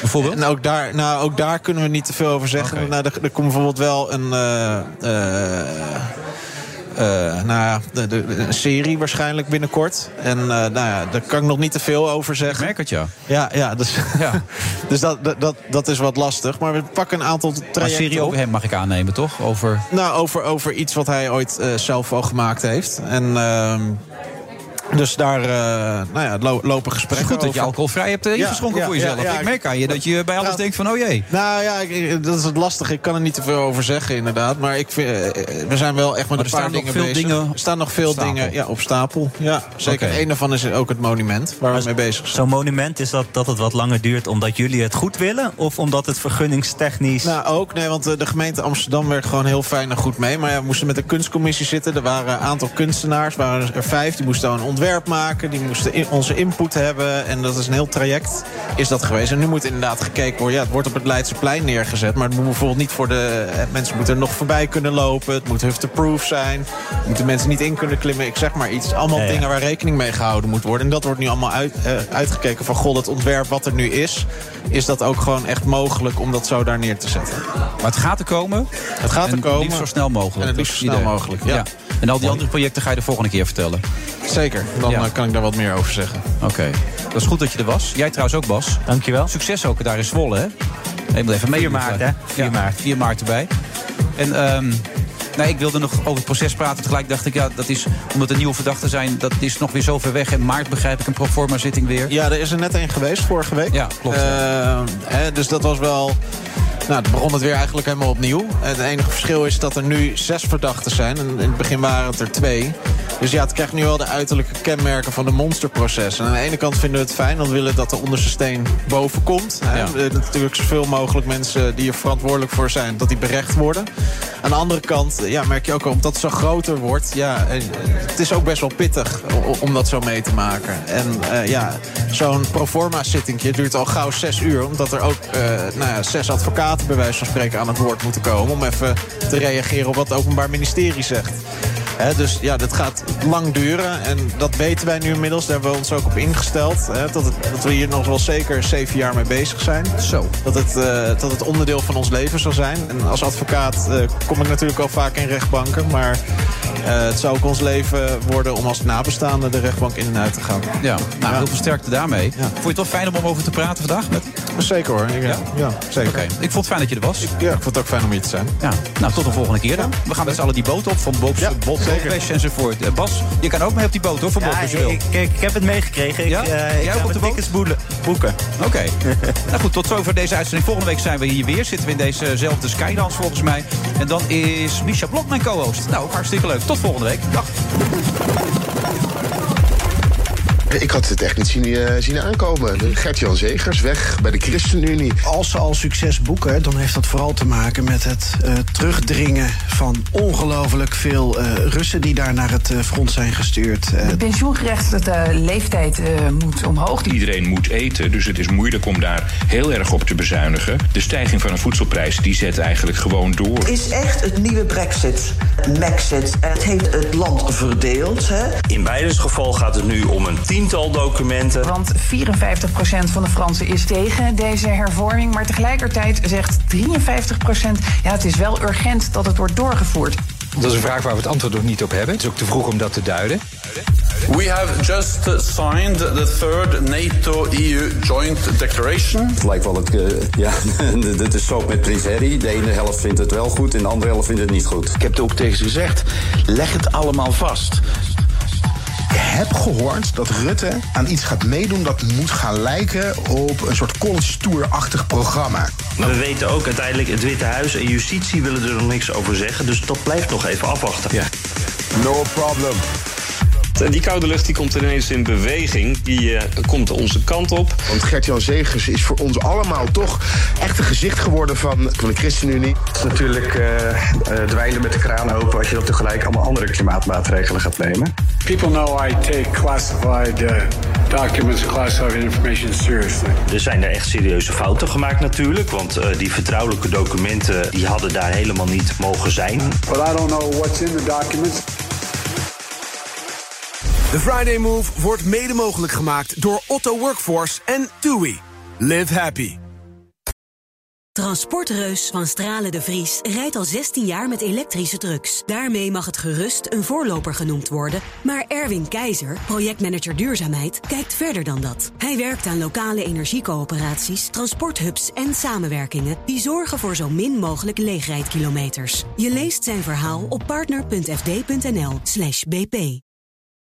Speaker 7: Bijvoorbeeld?
Speaker 8: En ook daar, nou, ook daar kunnen we niet te veel over zeggen. Nou, er, er komt bijvoorbeeld wel een... eh, nou ja, de, de, de- een serie waarschijnlijk binnenkort. En eh, nou ja, daar kan ik nog niet te veel over zeggen.
Speaker 7: Ik merk het, ja.
Speaker 8: Ja, ja dus,
Speaker 7: Ja.
Speaker 8: dus dat, dat- dat, is wat lastig. Maar we pakken een aantal
Speaker 7: Maar een
Speaker 8: trajecten
Speaker 7: serie over hem mag ik aannemen, toch? Over...
Speaker 8: Nou, over, over iets wat hij ooit eh, zelf al gemaakt heeft. En ehm, dus daar eh, nou ja, lo- lopen
Speaker 7: Het is
Speaker 8: gesprekken
Speaker 7: goed dat je alcoholvrij hebt eh, ingeschonken
Speaker 8: ja,
Speaker 7: voor jezelf.
Speaker 8: ja, ja.
Speaker 7: ik merk aan je dat je bij alles
Speaker 8: Praat-
Speaker 7: denkt van, oh jee.
Speaker 8: Nou ja, ik- dat is het lastige. Ik kan er niet te veel over zeggen, inderdaad. Maar ik vind, eh, we zijn wel echt met
Speaker 7: Maar
Speaker 8: een
Speaker 7: er
Speaker 8: paar
Speaker 7: staan nog
Speaker 8: dingen
Speaker 7: veel
Speaker 8: bezig.
Speaker 7: dingen
Speaker 8: er staan nog veel
Speaker 7: op stapel.
Speaker 8: dingen ja, op stapel. Ja, zeker.
Speaker 20: Oké.
Speaker 8: Een daarvan is ook het monument waar we mee bezig zijn.
Speaker 20: Zo'n monument is dat, dat het wat langer duurt omdat jullie het goed willen? Of omdat het vergunningstechnisch...
Speaker 8: Nou, ook. Nee, want de gemeente Amsterdam werkt gewoon heel fijn en goed mee. Maar ja, we moesten met de kunstcommissie zitten. Er waren een aantal kunstenaars, waren er vijf. Die moesten dan een ontwerp maken. Die moesten in- onze input hebben. En dat is een heel traject, is dat geweest. En nu moet inderdaad gekeken worden. Ja, het wordt op het Leidseplein neergezet. Maar het moet bijvoorbeeld niet voor de... eh, Mensen moeten er nog voorbij kunnen lopen. Het moet hufteproof zijn. Moeten mensen niet in kunnen klimmen. Ik zeg maar iets. Allemaal
Speaker 20: Ja, ja.
Speaker 8: dingen waar rekening mee gehouden moet worden. En dat wordt nu allemaal uit, eh, uitgekeken van... Goh, het ontwerp wat er nu is... is dat ook gewoon echt mogelijk om dat zo daar neer te zetten.
Speaker 7: Maar het gaat er komen.
Speaker 8: Het gaat er
Speaker 7: En
Speaker 8: komen.
Speaker 7: liefst zo snel mogelijk.
Speaker 8: En het liefst zo snel mogelijk, ja.
Speaker 7: En al die andere projecten ga je de volgende keer vertellen.
Speaker 8: Zeker, dan
Speaker 7: Ja.
Speaker 8: eh, kan ik daar wat meer over zeggen.
Speaker 7: Oké. Dat is goed dat je er was. Jij trouwens ook, Bas.
Speaker 20: Dankjewel.
Speaker 7: Succes ook daar in Zwolle, hè? Je moet even mee.
Speaker 20: 4 maart, hè? 4
Speaker 7: Ja,
Speaker 20: maart.
Speaker 7: 4 maart erbij. En ehm, Nou, ik wilde nog over het proces praten. Tegelijk dacht ik, ja, dat is omdat er nieuwe verdachten zijn... dat is nog weer zo ver weg. En maart begrijp ik een proforma-zitting weer.
Speaker 8: Ja, er is er net één geweest vorige week.
Speaker 7: Ja, klopt.
Speaker 8: Eh, hè, dus dat was wel... Nou, dan begon het weer eigenlijk helemaal opnieuw. Het enige verschil is dat er nu zes verdachten zijn. In het begin waren het er twee. Dus ja, het krijgt nu wel de uiterlijke kenmerken van de monsterproces. En aan de ene kant vinden we het fijn, want we willen dat de onderste steen boven komt. Hè.
Speaker 7: Ja.
Speaker 8: Willen Natuurlijk zoveel mogelijk mensen die er verantwoordelijk voor zijn, dat die berecht worden. Aan de andere kant ja, merk je ook al, omdat het zo groter wordt... Ja, eh, het is ook best wel pittig om dat zo mee te maken. En eh, ja, zo'n proforma-zittingje duurt al gauw zes uur... omdat er ook eh, nou ja, zes advocaten bij wijze van spreken aan het woord moeten komen... om even te reageren op wat het Openbaar Ministerie zegt. Dus ja, dat gaat lang duren. En dat weten wij nu inmiddels. Daar hebben we ons ook op ingesteld. Dat, het, dat we hier nog wel zeker zeven jaar mee bezig zijn.
Speaker 7: Zo.
Speaker 8: Dat het, eh, dat het onderdeel van ons leven zal zijn. En als advocaat eh, kom ik natuurlijk al vaak in rechtbanken. Maar eh, het zou ook ons leven worden om als nabestaande de rechtbank in en uit te gaan.
Speaker 7: Ja, nou, heel veel sterkte daarmee. Vond je het wel fijn om over te praten vandaag? Met?
Speaker 8: Zeker hoor. Ik, ja? ja, zeker.
Speaker 7: Oké, ik vond het fijn dat je er was.
Speaker 8: Ja, ik vond het ook fijn om hier te zijn.
Speaker 7: Ja, nou, tot de volgende keer dan. We gaan met z'n allen die boot op van Bob, Bob enzovoort. Eh, Bas, je kan ook mee op die boot hoor, Bob
Speaker 20: Ja,
Speaker 7: als je wil.
Speaker 20: ik, ik, ik heb het meegekregen.
Speaker 7: Ja?
Speaker 20: Ik, eh, ik
Speaker 7: Jij ook op de boot?
Speaker 20: boelen- boeken.
Speaker 7: Oké. nou goed, tot zover deze uitzending. Volgende week zijn we hier weer. Zitten we in dezezelfde Skydance volgens mij. En dan is Misha Blok mijn co-host. Nou, hartstikke leuk. Tot volgende week. Dag.
Speaker 6: Ik had het echt niet zien, eh, zien aankomen. Gert-Jan Zegers weg bij de ChristenUnie.
Speaker 21: Als ze al succes boeken, dan heeft dat vooral te maken met het eh, terugdringen van ongelooflijk veel eh, Russen die daar naar het eh, front zijn gestuurd. Eh,
Speaker 22: De pensioengerechtigde leeftijd eh, moet omhoog.
Speaker 23: Iedereen moet eten, dus het is moeilijk om daar heel erg op te bezuinigen. De stijging van de voedselprijs die zet eigenlijk gewoon door.
Speaker 12: Is echt het nieuwe Brexit, Maxit. En het heeft het land verdeeld. Hè?
Speaker 24: In beide geval gaat het nu om een tiental documenten.
Speaker 22: Want 54% van de Fransen is tegen deze hervorming. Maar tegelijkertijd zegt 53% ja, het is wel urgent dat het wordt doorgevoerd.
Speaker 25: Dat is een vraag waar we het antwoord nog niet op hebben. Het is ook te vroeg om dat te duiden.
Speaker 26: We have just signed the third NATO-EU joint declaration.
Speaker 27: Het lijkt wel, het, eh, ja, dit is zo met Prins Harry. De ene helft vindt het wel goed en de andere helft vindt het niet goed.
Speaker 28: Ik heb het ook tegen ze gezegd, leg het allemaal vast.
Speaker 29: Ik heb gehoord dat Rutte aan iets gaat meedoen dat moet gaan lijken op een soort college tour-achtig programma.
Speaker 24: Maar we weten ook uiteindelijk, het Witte Huis en justitie willen er nog niks over zeggen. Dus dat blijft nog even afwachten. Ja.
Speaker 6: No problem.
Speaker 5: En die koude lucht die komt ineens in beweging. Die eh, komt onze kant op.
Speaker 6: Want Gert-Jan Zegers is voor ons allemaal toch echt een gezicht geworden van, van de ChristenUnie.
Speaker 30: Het is natuurlijk eh, eh, dweilen met de kraan open als je dan tegelijk allemaal andere klimaatmaatregelen gaat nemen.
Speaker 4: People know I take classified uh, documents classified information seriously.
Speaker 24: Er zijn er echt serieuze fouten gemaakt natuurlijk. Want eh, die vertrouwelijke documenten die hadden daar helemaal niet mogen zijn.
Speaker 4: But I don't know what's in the documents.
Speaker 2: De Friday Move wordt mede mogelijk gemaakt door Otto Workforce en TUI. Live happy.
Speaker 1: Transportreus van Stralen de Vries rijdt al 16 jaar met elektrische trucks. Daarmee mag het gerust een voorloper genoemd worden. Maar Erwin Keizer, projectmanager duurzaamheid, kijkt verder dan dat. Hij werkt aan lokale energiecoöperaties, transporthubs en samenwerkingen... die zorgen voor zo min mogelijk leegrijdkilometers. Je leest zijn verhaal op partner.fd.nl bp.